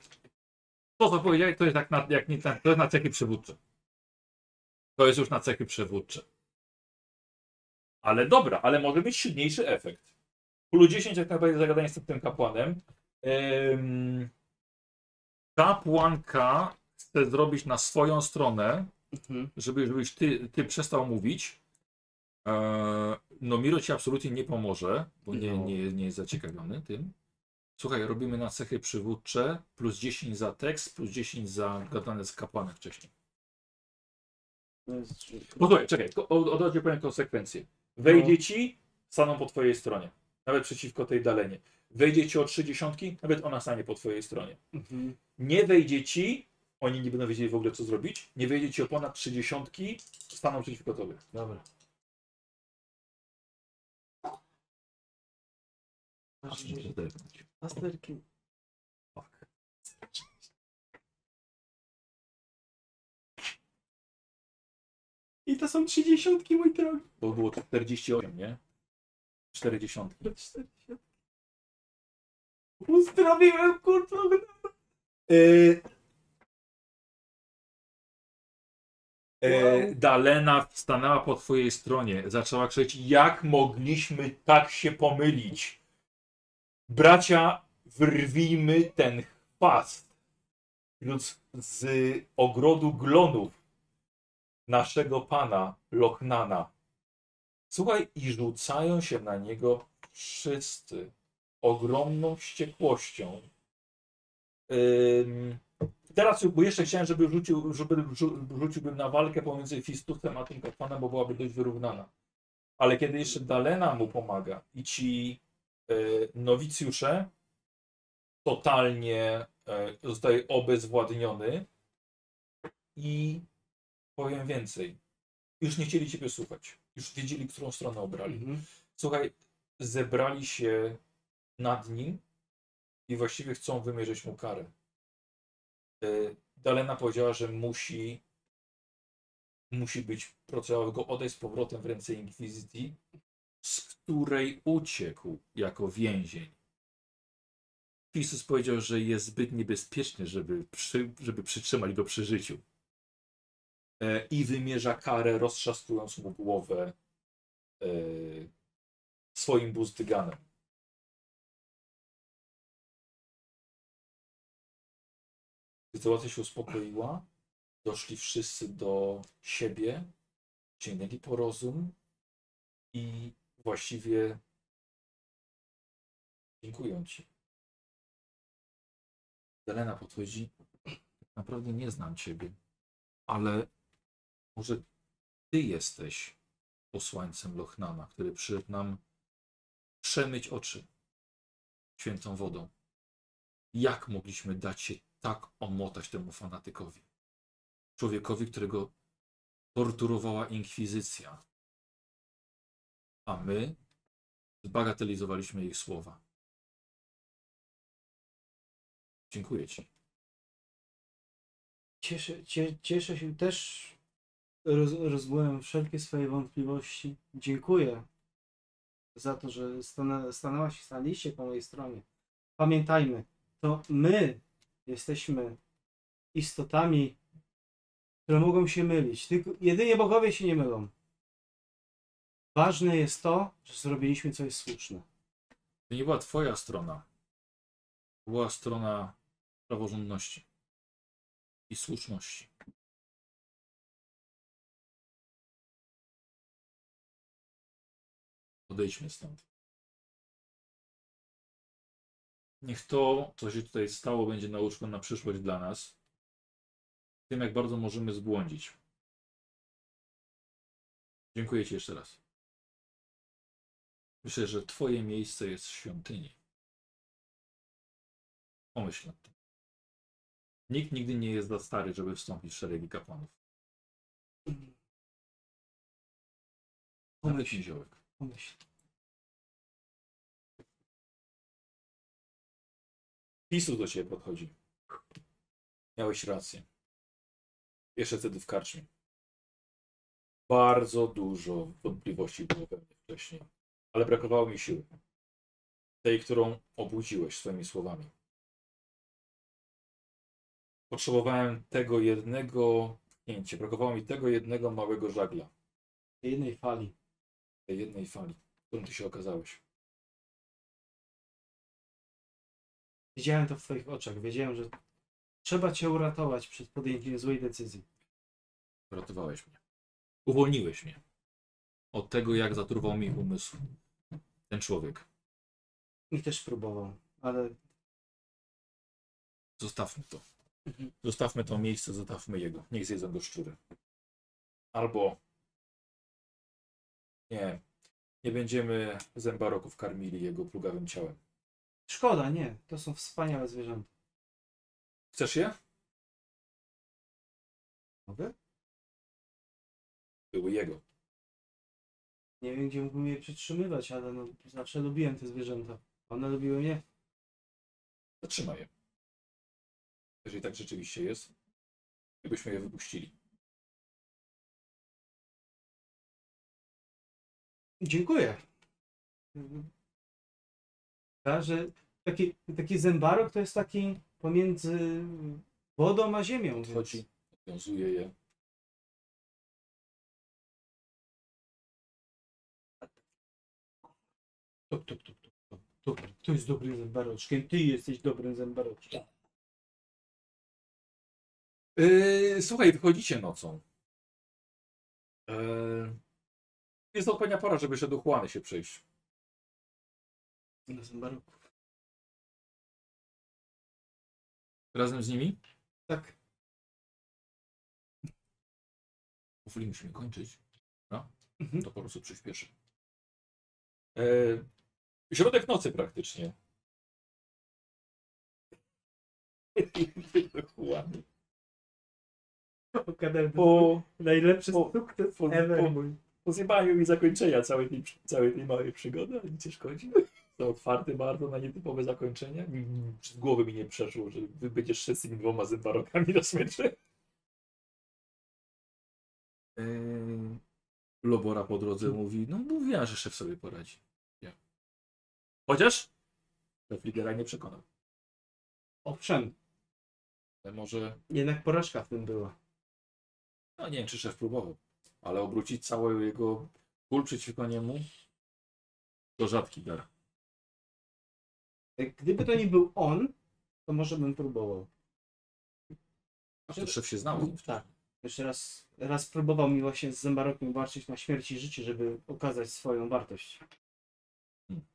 to co powiedziałeś, to jest jak na, jak nie, to jest na cechy przywódcze. To jest już na cechy przywódcze. Ale dobra, ale może mieć silniejszy efekt. Plus 10 jak najbardziej zagadanie z tym kapłanem. Ym, kapłanka chce zrobić na swoją stronę, żeby, żebyś ty, ty przestał mówić. Eee, no Miro ci absolutnie nie pomoże, bo nie, No. nie, nie jest zaciekawiony tym. Słuchaj, robimy na cechy przywódcze, plus 10 za tekst, plus 10 za gadane z kapłanem wcześniej. Posłuchaj, czekaj, ko- od od razu powiem konsekwencje. Wejdzie No. ci, staną po twojej stronie. Nawet przeciwko tej dalenie. Wejdzie ci o trzy dziesiątki, nawet ona stanie po twojej stronie. Mhm. Nie wejdzie ci, oni nie będą wiedzieli w ogóle co zrobić, nie wejdzie ci o ponad trzy dziesiątki, staną przeciwko tobie. Dobra. Pasterki. Tak. I to są trzydziesiątki, mój drogi. Bo było 48, nie? 40. Uzdrowiłem Lochnana. Yy... E, Dalena stanęła po twojej stronie, zaczęła krzyczeć, jak mogliśmy tak się pomylić? Bracia, wyrwijmy ten chwast z, z ogrodu glonów naszego pana Lochnana. Słuchaj, i rzucają się na niego wszyscy ogromną wściekłością. Teraz, bo jeszcze chciałem, żeby rzucił, żeby rzu- rzuciłbym na walkę pomiędzy Fistusem a tym kapłanem, bo byłaby dość wyrównana. Ale kiedy jeszcze Dalena mu pomaga i ci y, nowicjusze totalnie y, zostaje obezwładniony i powiem więcej. Już nie chcieli ciebie słuchać. Już wiedzieli, którą stronę obrali. Mhm. Słuchaj, zebrali się nad nim i właściwie chcą wymierzyć mu karę. Y, Dalena powiedziała, że musi musi być, procedowała go odejść z powrotem w ręce Inkwizycji, z której uciekł jako więzień. Fistus powiedział, że jest zbyt niebezpieczny, żeby, przy, żeby przytrzymać go przy życiu. E, I wymierza karę, roztrzaskując mu głowę e, swoim buzdyganem. Sytuacja się uspokoiła. Doszli wszyscy do siebie, sięgnęli po rozum i właściwie dziękuję ci. Zelena podchodzi. Naprawdę nie znam ciebie, ale może ty jesteś posłańcem Lochnana, który przyszedł nam przemyć oczy świętą wodą. Jak mogliśmy dać się tak omotać temu fanatykowi? Człowiekowi, którego torturowała inkwizycja. A my zbagatelizowaliśmy ich słowa. Dziękuję ci. Cieszę, cie, cieszę się też. Roz, rozbyłem wszelkie swoje wątpliwości. Dziękuję za to, że stanę, stanęłaś, staliście po mojej stronie. Pamiętajmy, to my jesteśmy istotami, które mogą się mylić. Tylko jedynie bogowie się nie mylą. Ważne jest to, że zrobiliśmy coś słuszne. To nie była twoja strona. To była strona praworządności i słuszności. Odejdźmy stąd. Niech to, co się tutaj stało, będzie nauczką na przyszłość dla nas. Tym, jak bardzo możemy zbłądzić. Dziękuję Ci jeszcze raz. Myślę, że Twoje miejsce jest w świątyni. Pomyśl nad tym. Nikt nigdy nie jest za stary, żeby wstąpić w szeregi kapłanów. Pomyśl. niziołek pomyśl. Do ciebie podchodzi. Miałeś rację. Jeszcze wtedy w karczmie. Bardzo dużo wątpliwości było we mnie wcześniej, ale brakowało mi siły. Tej, którą obudziłeś swoimi słowami. Potrzebowałem tego jednego pnięcia, brakowało mi tego jednego małego żagla. Jednej fali. Tej jednej fali, którą ty się okazałeś. Widziałem to w twoich oczach. Wiedziałem, że trzeba cię uratować przed podjęciem złej decyzji. Uratowałeś mnie. Uwolniłeś mnie. Od tego, jak zatruwał mi umysł. Ten człowiek. I też próbował, ale Zostawmy to. Mhm. Zostawmy to miejsce, zostawmy jego. Niech zjedzą go szczury. Albo nie. Nie będziemy zębaroków karmili jego plugawym ciałem. szkoda, nie. To są wspaniałe zwierzęta. Chcesz je? Mogę? Były jego. Nie wiem, gdzie mógłbym je przytrzymywać, ale no, zawsze lubiłem te zwierzęta. One lubiły mnie. Zatrzymaj je. Jeżeli tak rzeczywiście jest, gdybyśmy je wypuścili. Dziękuję. Tak, że taki, taki zębarok to jest taki pomiędzy wodą a ziemią. Odchodzi, wiązuje je. Tuk, tuk, tuk, tuk, tuk. Dobry. To jest dobrym zębaroczkiem. Ty jesteś dobrym zębaroczkiem. Yy, słuchaj, wychodzicie nocą. Yy, jest odpowiednia pora, żeby jeszcze do Juany się przejść. Na zębaroku. Razem z nimi? Tak. Powoli musimy kończyć. No, Mhm. to po prostu przyspieszy. Yy, środek nocy praktycznie. Do. Okadam, Po, najlepszy po- sukces po- ever po- mój. po zjebaniu mi zakończenia całej tej, całej tej małej przygody, ale nic nie szkodzi. To otwarty bardzo na nietypowe zakończenie. Mm, Z głowy mi nie przeszło, że wy będziesz szedł z tymi dwoma zębarokami na smyczy. Yy, Lobora po drodze mówi, no mówiła, że szef sobie poradzi. Ja. Chociaż szef lidera nie przekonał. Owszem, Ale może, jednak porażka w tym była. no nie wiem czy szef próbował, ale obrócić cały jego ból przeciwko niemu to rzadki dar. Gdyby to nie był on, to może bym próbował. A to szef się znał. Tak. Jeszcze raz, raz próbował mi właśnie z zębarokiem walczyć na śmierć i życie, żeby okazać swoją wartość. Hmm.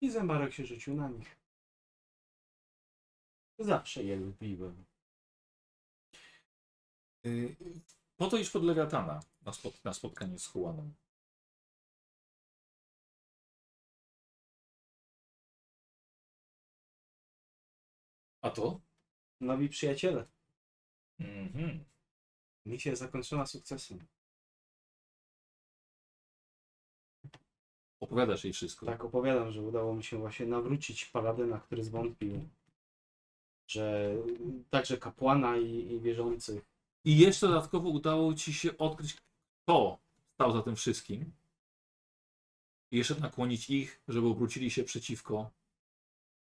I zębarek się rzucił na nich. Zawsze je lubiłem. Po to iż pod Lewiatana na, spot, na spotkanie z Juaną. A to? Nowi przyjaciele. Mhm. Misja zakończona sukcesem. Opowiadasz jej wszystko. Tak opowiadam, że udało mi się właśnie nawrócić paladyna, który zwątpił. Że także kapłana i, i wierzących. I jeszcze dodatkowo udało ci się odkryć, kto stał za tym wszystkim. I jeszcze nakłonić ich, żeby obrócili się przeciwko.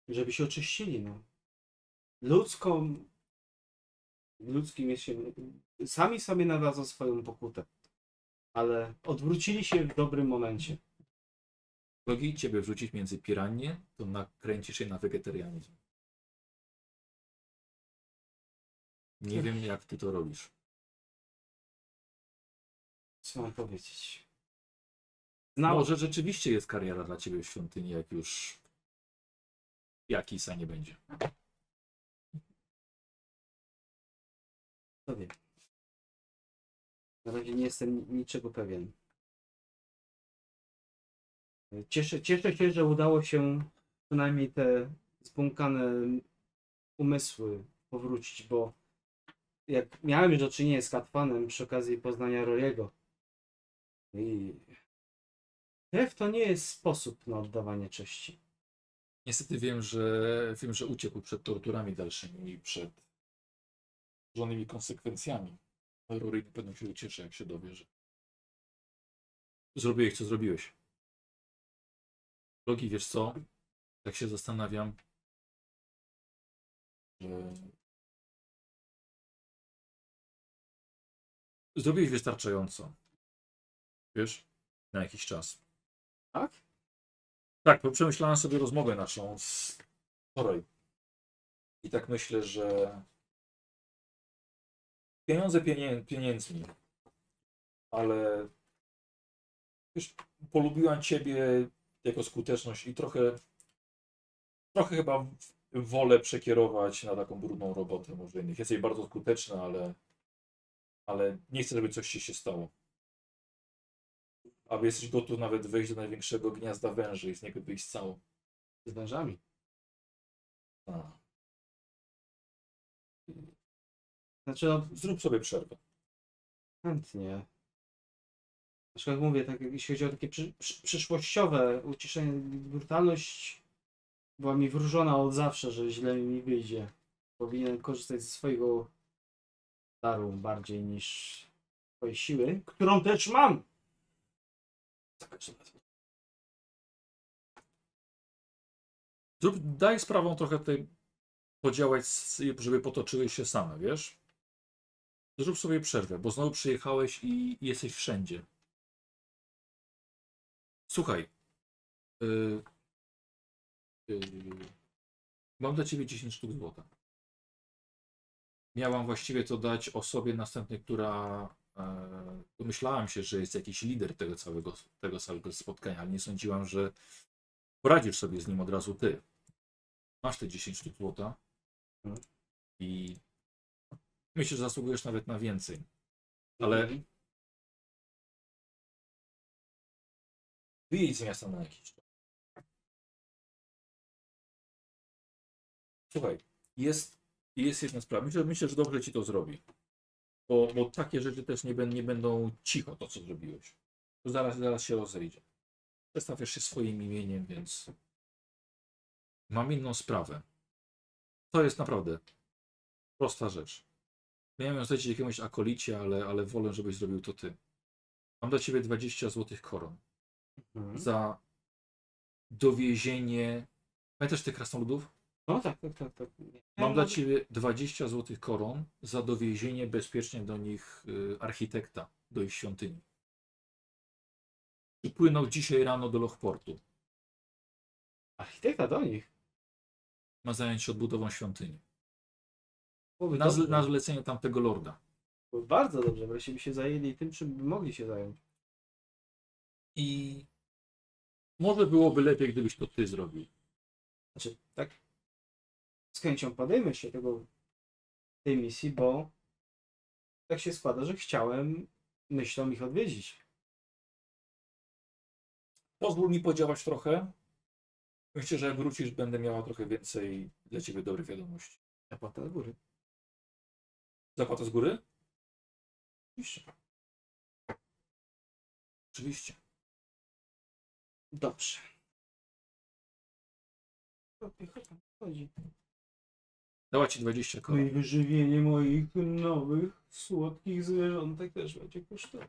żeby się oczyścili. No. Ludzką, ludzkim jest się, sami sobie nadadzą swoją pokutę, ale odwrócili się w dobrym momencie. Drogi ciebie wrzucić między piranie, to nakręcisz się na wegetarianizm. Nie wiem, jak ty to robisz. Co mam powiedzieć? Znał, Może rzeczywiście jest kariera dla ciebie w świątyni, jak już Jakisa nie będzie. kto wie. Na razie nie jestem niczego pewien. Cieszę, cieszę się, że udało się przynajmniej te zbłąkane umysły powrócić, bo jak miałem już do czynienia z Katwanem przy okazji poznania Roriego i krew to nie jest sposób na oddawanie cześci. Niestety wiem, że wiem, że uciekł przed torturami dalszymi i przed żonymi konsekwencjami. Rory na pewno się ucieszy, jak się dowie, że zrobiłeś, co zrobiłeś. Logi, wiesz co? Tak się zastanawiam, że zrobiłeś wystarczająco. Wiesz? Na jakiś czas. Tak? Tak, bo przemyślałem sobie rozmowę naszą z wczoraj. I tak myślę, że pieniądze pienię pieniędzmi, ale wiesz, polubiłam Ciebie jako skuteczność i trochę, trochę chyba wolę przekierować na taką brudną robotę może innych. Jesteś bardzo skuteczna, ale, ale nie chcę, żeby coś Ci się stało. Aby jesteś gotów nawet wejść do największego gniazda węży i z niego wyjść cało. Z wężami. A. Znaczy, no, Zrób sobie przerwę. chętnie. Na przykład mówię, tak, jeśli chodzi o takie przy, przy, przyszłościowe uciszenie, brutalność była mi wróżona od zawsze, że źle mi wyjdzie. Powinienem korzystać ze swojego daru bardziej niż swojej siły, którą też mam. Zrób, daj sprawą trochę tutaj podziałać, żeby potoczyły się same, wiesz? Zrób sobie przerwę, bo znowu przyjechałeś i jesteś wszędzie. Słuchaj. y, y, mam dla ciebie 10 sztuk złota. Miałam właściwie to dać osobie następnej, która e, domyślałam się, że jest jakiś lider tego całego, tego całego spotkania, ale nie sądziłam, że poradzisz sobie z nim od razu ty. Masz te 10 sztuk złota Mhm. i myślę, że zasługujesz nawet na więcej. Ale Mhm. wyjedź z miasta na jakiś czas. Słuchaj, jest, jest jedna sprawa. Myślę, myślę, że dobrze ci to zrobi. Bo, bo takie rzeczy też nie, nie będą cicho, to co zrobiłeś. To zaraz, zaraz się rozejdzie. Przedstawiasz się swoim imieniem, więc mam inną sprawę. To jest naprawdę prosta rzecz. Miałem ją zlecić jakiemuś akolicie, ale, ale wolę, żebyś zrobił to ty. Mam dla ciebie 20 złotych koron Mhm. za dowiezienie. Pamiętasz tych krasnoludów? No tak, tak, tak. tak. Mam Ja dla ciebie 20 złotych koron za dowiezienie bezpiecznie do nich y, architekta, do ich świątyni. Przypłynął dzisiaj rano do Lochportu. Architekta do nich. Ma zająć się odbudową świątyni. Byłoby Na, zle, na zlecenie tamtego lorda. Byłoby Bardzo dobrze, wreszcie by się zajęli tym, czym by mogli się zająć. I może byłoby lepiej, gdybyś to ty zrobił. Znaczy, tak z chęcią podejmę się tego tej misji, bo tak się składa, że chciałem myślą ich odwiedzić. Pozwól mi podziałać trochę. Myślę, że jak wrócisz, będę miała trochę więcej dla ciebie dobrych wiadomości. Zapłata z góry. Zapłata z góry? Oczywiście. Oczywiście. Dobrze. Chodzi. Dała ci 20 No i koron. wyżywienie moich nowych, słodkich zwierzątek też będzie kosztować.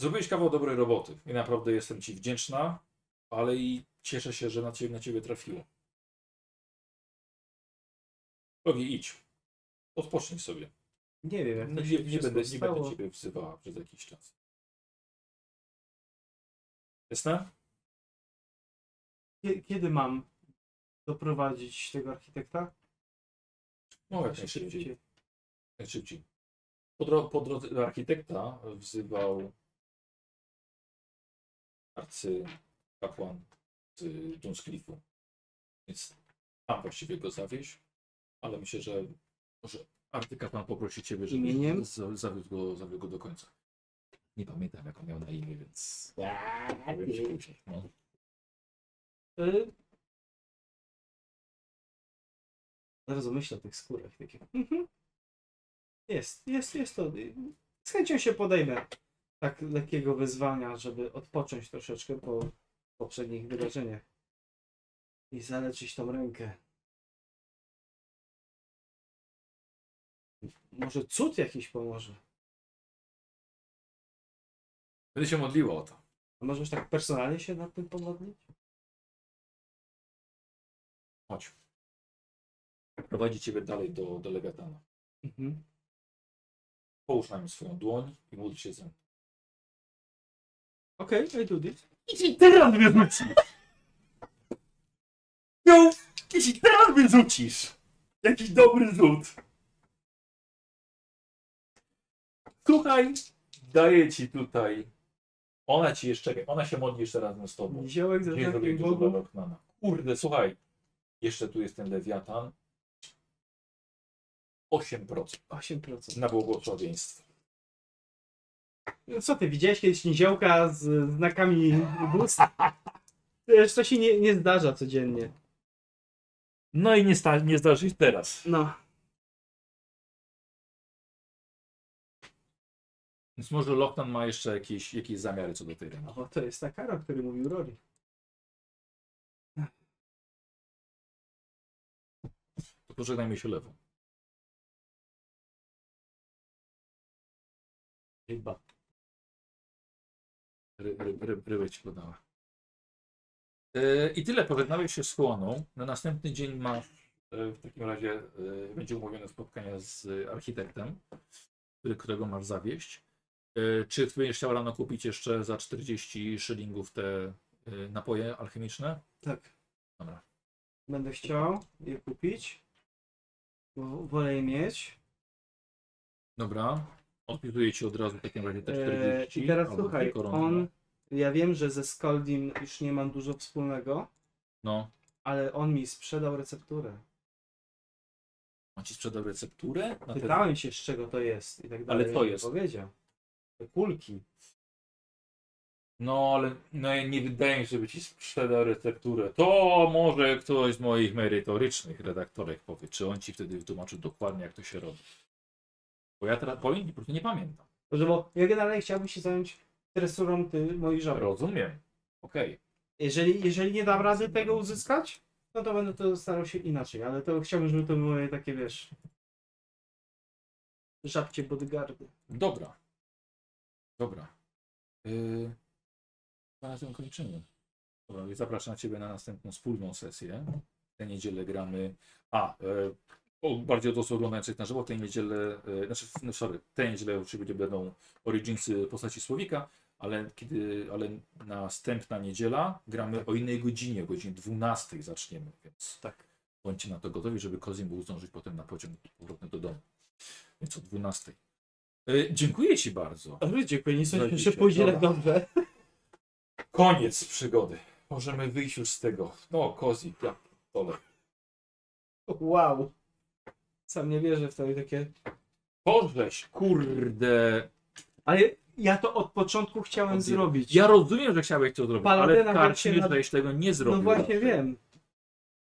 Zrobiłeś kawał dobrej roboty i naprawdę jestem ci wdzięczna, ale i cieszę się, że na ciebie, na ciebie trafiło. Drogi, idź. Odpocznij sobie. Nie wiem, jak Nie, to nie, się nie, będę, nie będę ciebie wzywała przez jakiś czas. Jasne? Kie- Kiedy mam doprowadzić tego architekta? No, jak najszybciej. Najszybciej. Po, dro- po drodze do architekta wzywał arcykapłan z Dunscliffu. Więc tam właściwie go zawieź, ale myślę, że może arcykapłan poprosi ciebie, żebyś zawiózł go, zawiózł go do końca. Nie pamiętam, jak on miał na imię, więc powiem ci później. No. Y... Zaraz myślę o tych skórach. Takie. Mhm. Jest, jest, jest to. y, Z chęcią się podejmę tak lekkiego wyzwania, żeby odpocząć troszeczkę po poprzednich wydarzeniach. I zaleczyć tą rękę. Może cud jakiś pomoże. Będę się modliła o to. A możesz tak personalnie się nad tym pomodlić? Chodź. Prowadzi ciebie dalej do, do Lewiatana. Mhm. Połóż na nim swoją dłoń i módl się ze mną. Okej, okay, I do this. Jeśli teraz mnie rzucisz! No, jeśli teraz mnie rzucisz! Jakiś dobry rzut! Słuchaj, daję ci tutaj. Ona ci jeszcze, ona się modli jeszcze razem z tobą. Niziołek za Gdzie zrobię takim dużo Bogu. dla. Kurde, słuchaj. Jeszcze tu jest ten lewiatan. 8% 8%. na błogosławieństwo. No Co ty, widziałeś kiedyś niziołka z znakami bóstw? Wiesz, to się nie, nie zdarza codziennie. No i nie, sta- nie zdarzy się teraz. No. Więc może Lochtan ma jeszcze jakieś, jakieś zamiary co do tej ręki. O, to jest ta kara, o której mówił Rory. To pożegnajmy się lewą. Chyba. Ry, ry, ry, rybę ci podała. E, I tyle, pożegnałeś się z Chłoną. Na następny dzień masz, e, w takim razie e, będzie umówione spotkanie z architektem, którego masz zawieść. Czy będziesz chciał rano kupić jeszcze za 40 szylingów te napoje alchemiczne? Tak. Dobra. Będę chciał je kupić. Bo wolę je mieć. Dobra. Odpisuję ci od razu w takim razie te Eee, 40. I teraz albo słuchaj, dwie korony. on. Ja wiem, że ze Skoldim już nie mam dużo wspólnego, No. ale on mi sprzedał recepturę. On ci sprzedał recepturę? Na te... Pytałem się, z czego to jest i tak dalej. Ale co mi jest? Powiedział. Te kulki. No, ale no, nie wydaje mi się, żeby ci sprzedał recepturę. To może ktoś z moich merytorycznych redaktorek powie, czy on ci wtedy wytłumaczył dokładnie, jak to się robi. Bo ja teraz powiem, po prostu nie pamiętam. Dobrze, bo ja generalnie chciałbym się zająć tresurą ty, moich żołnierzy. Rozumiem. Okej. Jeżeli, jeżeli nie dam rady tego uzyskać, no to będę to starał się inaczej, ale to chciałbym, żeby to były takie, wiesz, żabcie bodyguardy. Dobra. Dobra. Yy... Na tym kończymy. Dobra, i zapraszam Ciebie na następną wspólną sesję. W tę niedzielę gramy. A, e, bardziej od osób oglądających na żywo. Tę niedzielę, e, znaczy, no sorry, tę niedzielę oczywiście będą Originsy postaci Słowika, ale kiedy, ale następna niedziela gramy o innej godzinie, o godzinie 12 zaczniemy, więc Tak. bądźcie na to gotowi, żeby Kozim był zdążyć potem na pociąg powrotny do domu. Więc o 12. E, dziękuję Ci bardzo. Dobry, dziękuję, nie sądzę, że pójdzie tak Dobra. dobrze. Koniec przygody. Możemy wyjść już z tego. No, Kozi, ja dole. Wow. Sam nie wierzę w to i takie... Bożeś, kurde. Ale ja to od początku chciałem zrobić. Ja rozumiem, że chciałeś to zrobić, ale Paladyna w karczmie wreszcie na- tego nie zrobił. no właśnie wiem.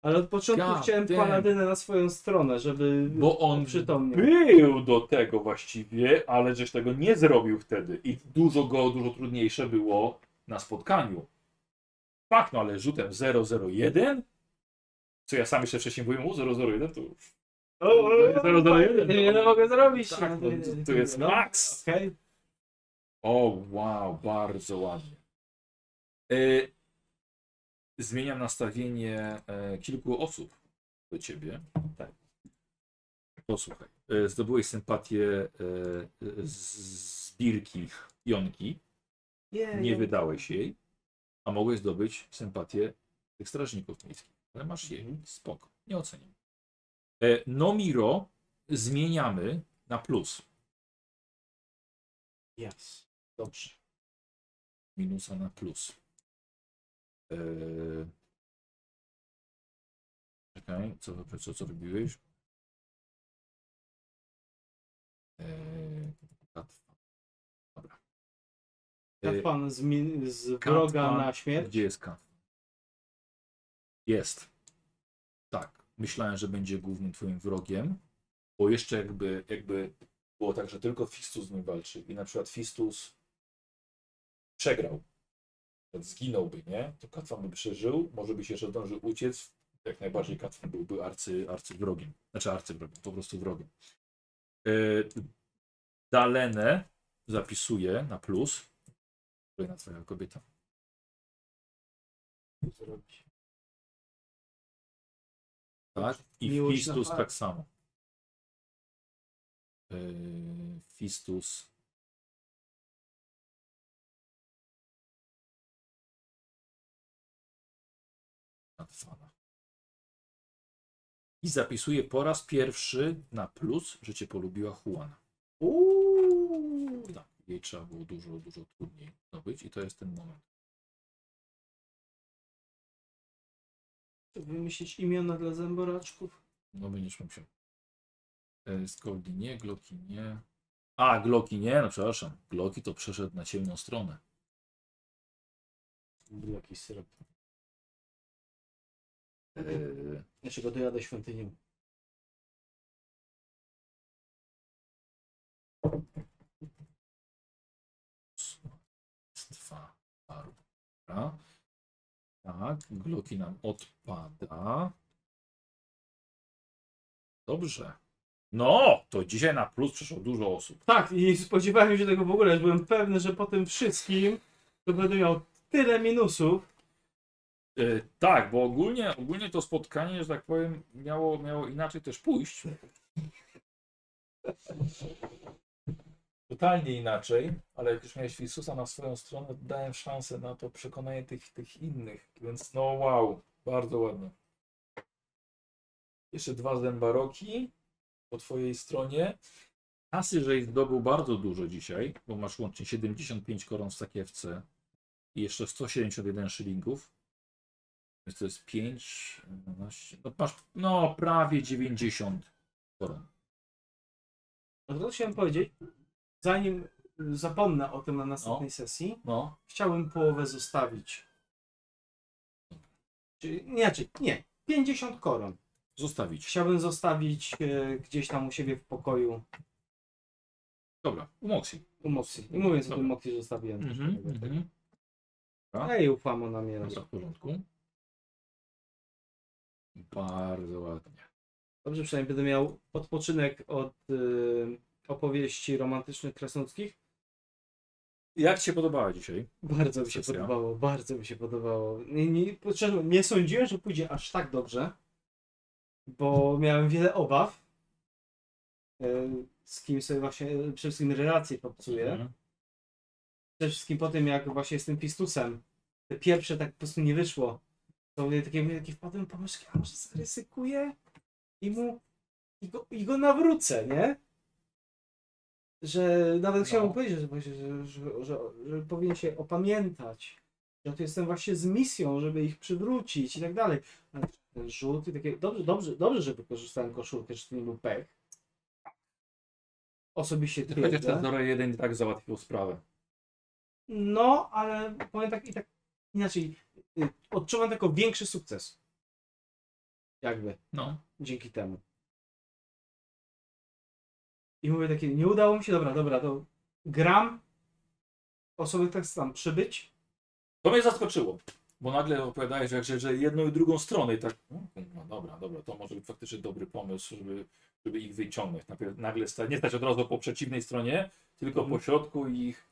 Ale od początku God chciałem damn. paladynę na swoją stronę, żeby Bo on przytomnie. był do tego właściwie, ale żeś tego nie zrobił wtedy. I dużo go, dużo trudniejsze było na spotkaniu. Tak, no ale rzutem 001? Co ja sam jeszcze wcześniej mówiłem, o 001 to już. O, o, o. Niewiele mogę zrobić. Tak, No, no, to- to jest no, max. Okej. O, wow, bardzo ładnie. E, zmieniam nastawienie e, kilku osób do ciebie. Tak. Posłuchaj. E, zdobyłeś sympatię e, z zbirki Jonki. Nie, Nie wydałeś jej, a mogłeś zdobyć sympatię tych strażników miejskich. Ale masz jej. Mhm. Spoko. Nie oceniam. E, Nomiro zmieniamy na plus. Yes. Dobrze. minusa na plus. Eee... Czekaj, co, co, co robiłeś? Eee... Dobra. Eee, Katpan z, z wroga na śmierć. Gdzie jest Katwa? Jest. Myślałem, że będzie głównym twoim wrogiem, bo jeszcze jakby, jakby było tak, że tylko Fistus z nim walczy i na przykład Fistus przegrał zginąłby, nie? To Katwan by przeżył, może byś jeszcze zdążył uciec. Jak najbardziej Katwan byłby arcy, arcywrogiem. Znaczy arcywrogiem, po prostu wrogiem. Yy, Dalenę zapisuję na plus. Kolejna twoja kobieta. Co robić? Tak? I Miłość Fistus tak samo. Yy, Fistus. I zapisuje po raz pierwszy na plus, że cię polubiła Juana. Uuu. Tak, jej trzeba było dużo, dużo trudniej zdobyć i to jest ten moment. Wymyślić imiona dla zęboraczków? No będziesz musiał. E, Skoldi nie, Gloki nie. A, Gloki nie, no przepraszam. Gloki to przeszedł na ciemną stronę. Był jakiś syrop. E, Jeszcze go dojadę świątynią. Dwa. Dobra. Tak, Gloki nam odpada. Dobrze. No, to dzisiaj na plus przyszło dużo osób. Tak, i spodziewałem się tego w ogóle, byłem pewny, że po tym wszystkim to będę miał tyle minusów. E, tak, bo ogólnie, ogólnie to spotkanie, że tak powiem, miało, miało inaczej też pójść. Totalnie inaczej, ale jak już miałeś Fisusa na swoją stronę, dałem szansę na to przekonanie tych, tych innych, więc no wow, bardzo ładnie. Jeszcze dwa zębaroki po twojej stronie. Kasy, żeś zdobył bardzo dużo dzisiaj, bo masz łącznie 75 koron w sakiewce i jeszcze 171 szylingów. Więc to jest 5, 12, no masz no prawie 90 koron. No to chciałem powiedzieć, zanim zapomnę o tym na następnej sesji, No, chciałbym połowę zostawić. Czyli, nie, czy, nie, 50 koron. zostawić. Chciałbym zostawić e, gdzieś tam u siebie w pokoju Dobra, u Moxie. u Moxie. I mówiąc o Dobra. tym Moxie zostawiłem. też Mhm, tego, tego. mhm. Ej, ufam ona mnie. Dobra, w porządku. Bardzo ładnie. Dobrze, przynajmniej będę miał odpoczynek od y, opowieści romantycznych krasnoludzkich. Jak Ci się podobała dzisiaj? Bardzo mi się Sesja. podobało, bardzo mi się podobało. Nie, nie, szczerze, nie sądziłem, że pójdzie aż tak dobrze, bo miałem wiele obaw, y, z kim sobie właśnie przede wszystkim relacje popsuję. Mhm. Przede wszystkim po tym, jak właśnie z tym Fistusem, te pierwsze tak po prostu nie wyszło, to mnie takie, takie wpadłem pomysł, a może zaryzykuję i mu i go, i go nawrócę, nie? Że nawet No. chciałem powiedzieć, że, właśnie, że, że, że, że powinien się opamiętać. Że tu jestem właśnie z misją, żeby ich przywrócić i tak dalej. Ale ten rzut i takie. Dobrze, dobrze, dobrze, że wykorzystałem koszulkę, że to nie był pech. Osobiście Chociaż ten twierdzę. 0-1 i tak załatwił sprawę. No, ale powiem tak i tak inaczej. y, Odczuwam jako większy sukces. Jakby No. dzięki temu. I mówię takie, nie udało mi się, dobra, dobra, to gram. Osoby tak tam przybyć. To mnie zaskoczyło. Bo nagle opowiadałeś, że, że, że jedną i drugą stronę i tak, no, no dobra, dobra, to może być faktycznie dobry pomysł, żeby, żeby ich wyciągnąć. Nagle, nagle stać, nie stać od razu po przeciwnej stronie, tylko Mhm. po środku i ich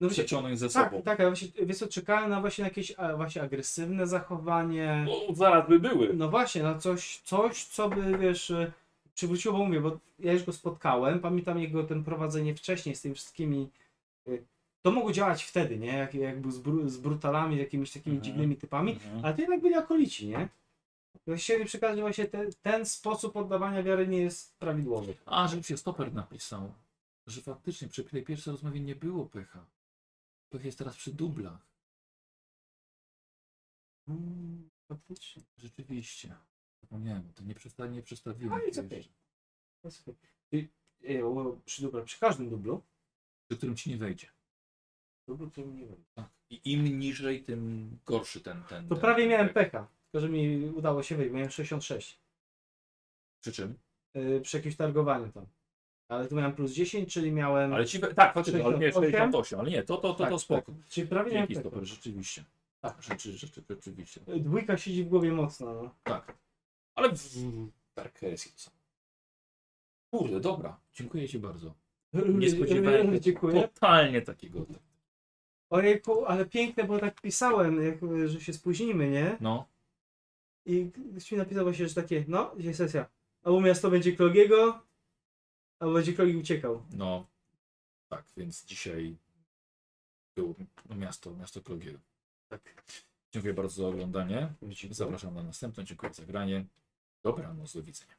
No przeciągnąć ze tak, sobą. tak, ale właśnie, wiesz co, czekałem na właśnie jakieś a, właśnie agresywne zachowanie. No, zaraz by były. No właśnie, no coś, coś, co by, wiesz, y, przywróciło, bo mówię, bo ja już go spotkałem, pamiętam jego ten prowadzenie wcześniej z tymi wszystkimi, y, to mogło działać wtedy, nie, jak, jak był z, bru, z brutalami, jakimiś takimi Mhm. dziwnymi typami, Mhm. ale to jednak byli akolici, nie? Właściwie przekazać, że właśnie te, ten sposób oddawania wiary nie jest prawidłowy. A, że się stoper napisał, że faktycznie przy tej pierwszej rozmowie nie było pecha. Pech jest teraz przy dublach. Mm, faktycznie. Rzeczywiście. Zapomniałem, to nie, przesta nie przestawiłem. A, ci jest okej. jeszcze. Jest okej. I- i- o, Przy, dobra, przy każdym dublu, Przy którym ci nie wejdzie. dublu to nie wiem. Tak. I im niżej, tym gorszy ten. ten To ten, prawie ten miałem pech. pecha, tylko że mi udało się wejść, miałem 66. Przy czym? Yy, przy jakimś targowaniu tam. Ale tu miałem plus 10, czyli miałem... Ale ci, tak, faktycznie, ale nie, 68? 68, ale nie, to, to, to, to Tak, spoko. tak. Czyli prawie miałem Dzięki tak. stoper, rzeczywiście. Tak, rzeczy, rzeczy, rzeczywiście. Dwójka siedzi w głowie mocno. No. Tak. Ale w Darkeski są. Kurde, dobra. Dziękuję Ci bardzo. Nie spodziewałem się Dziękuję. totalnie takiego. Ojejku, ale piękne, bo tak pisałem, jak, że się spóźnimy, nie? No, I ktoś mi napisał właśnie, że takie, no, dzisiaj sesja. Albo miasto będzie Klogiego, albo będzie Klogi uciekał. no. Tak, więc dzisiaj było miasto, miasto Klogiego. Tak. Dziękuję bardzo za oglądanie. Zapraszam na następne. Dziękuję za granie. Dobranoc, do widzenia.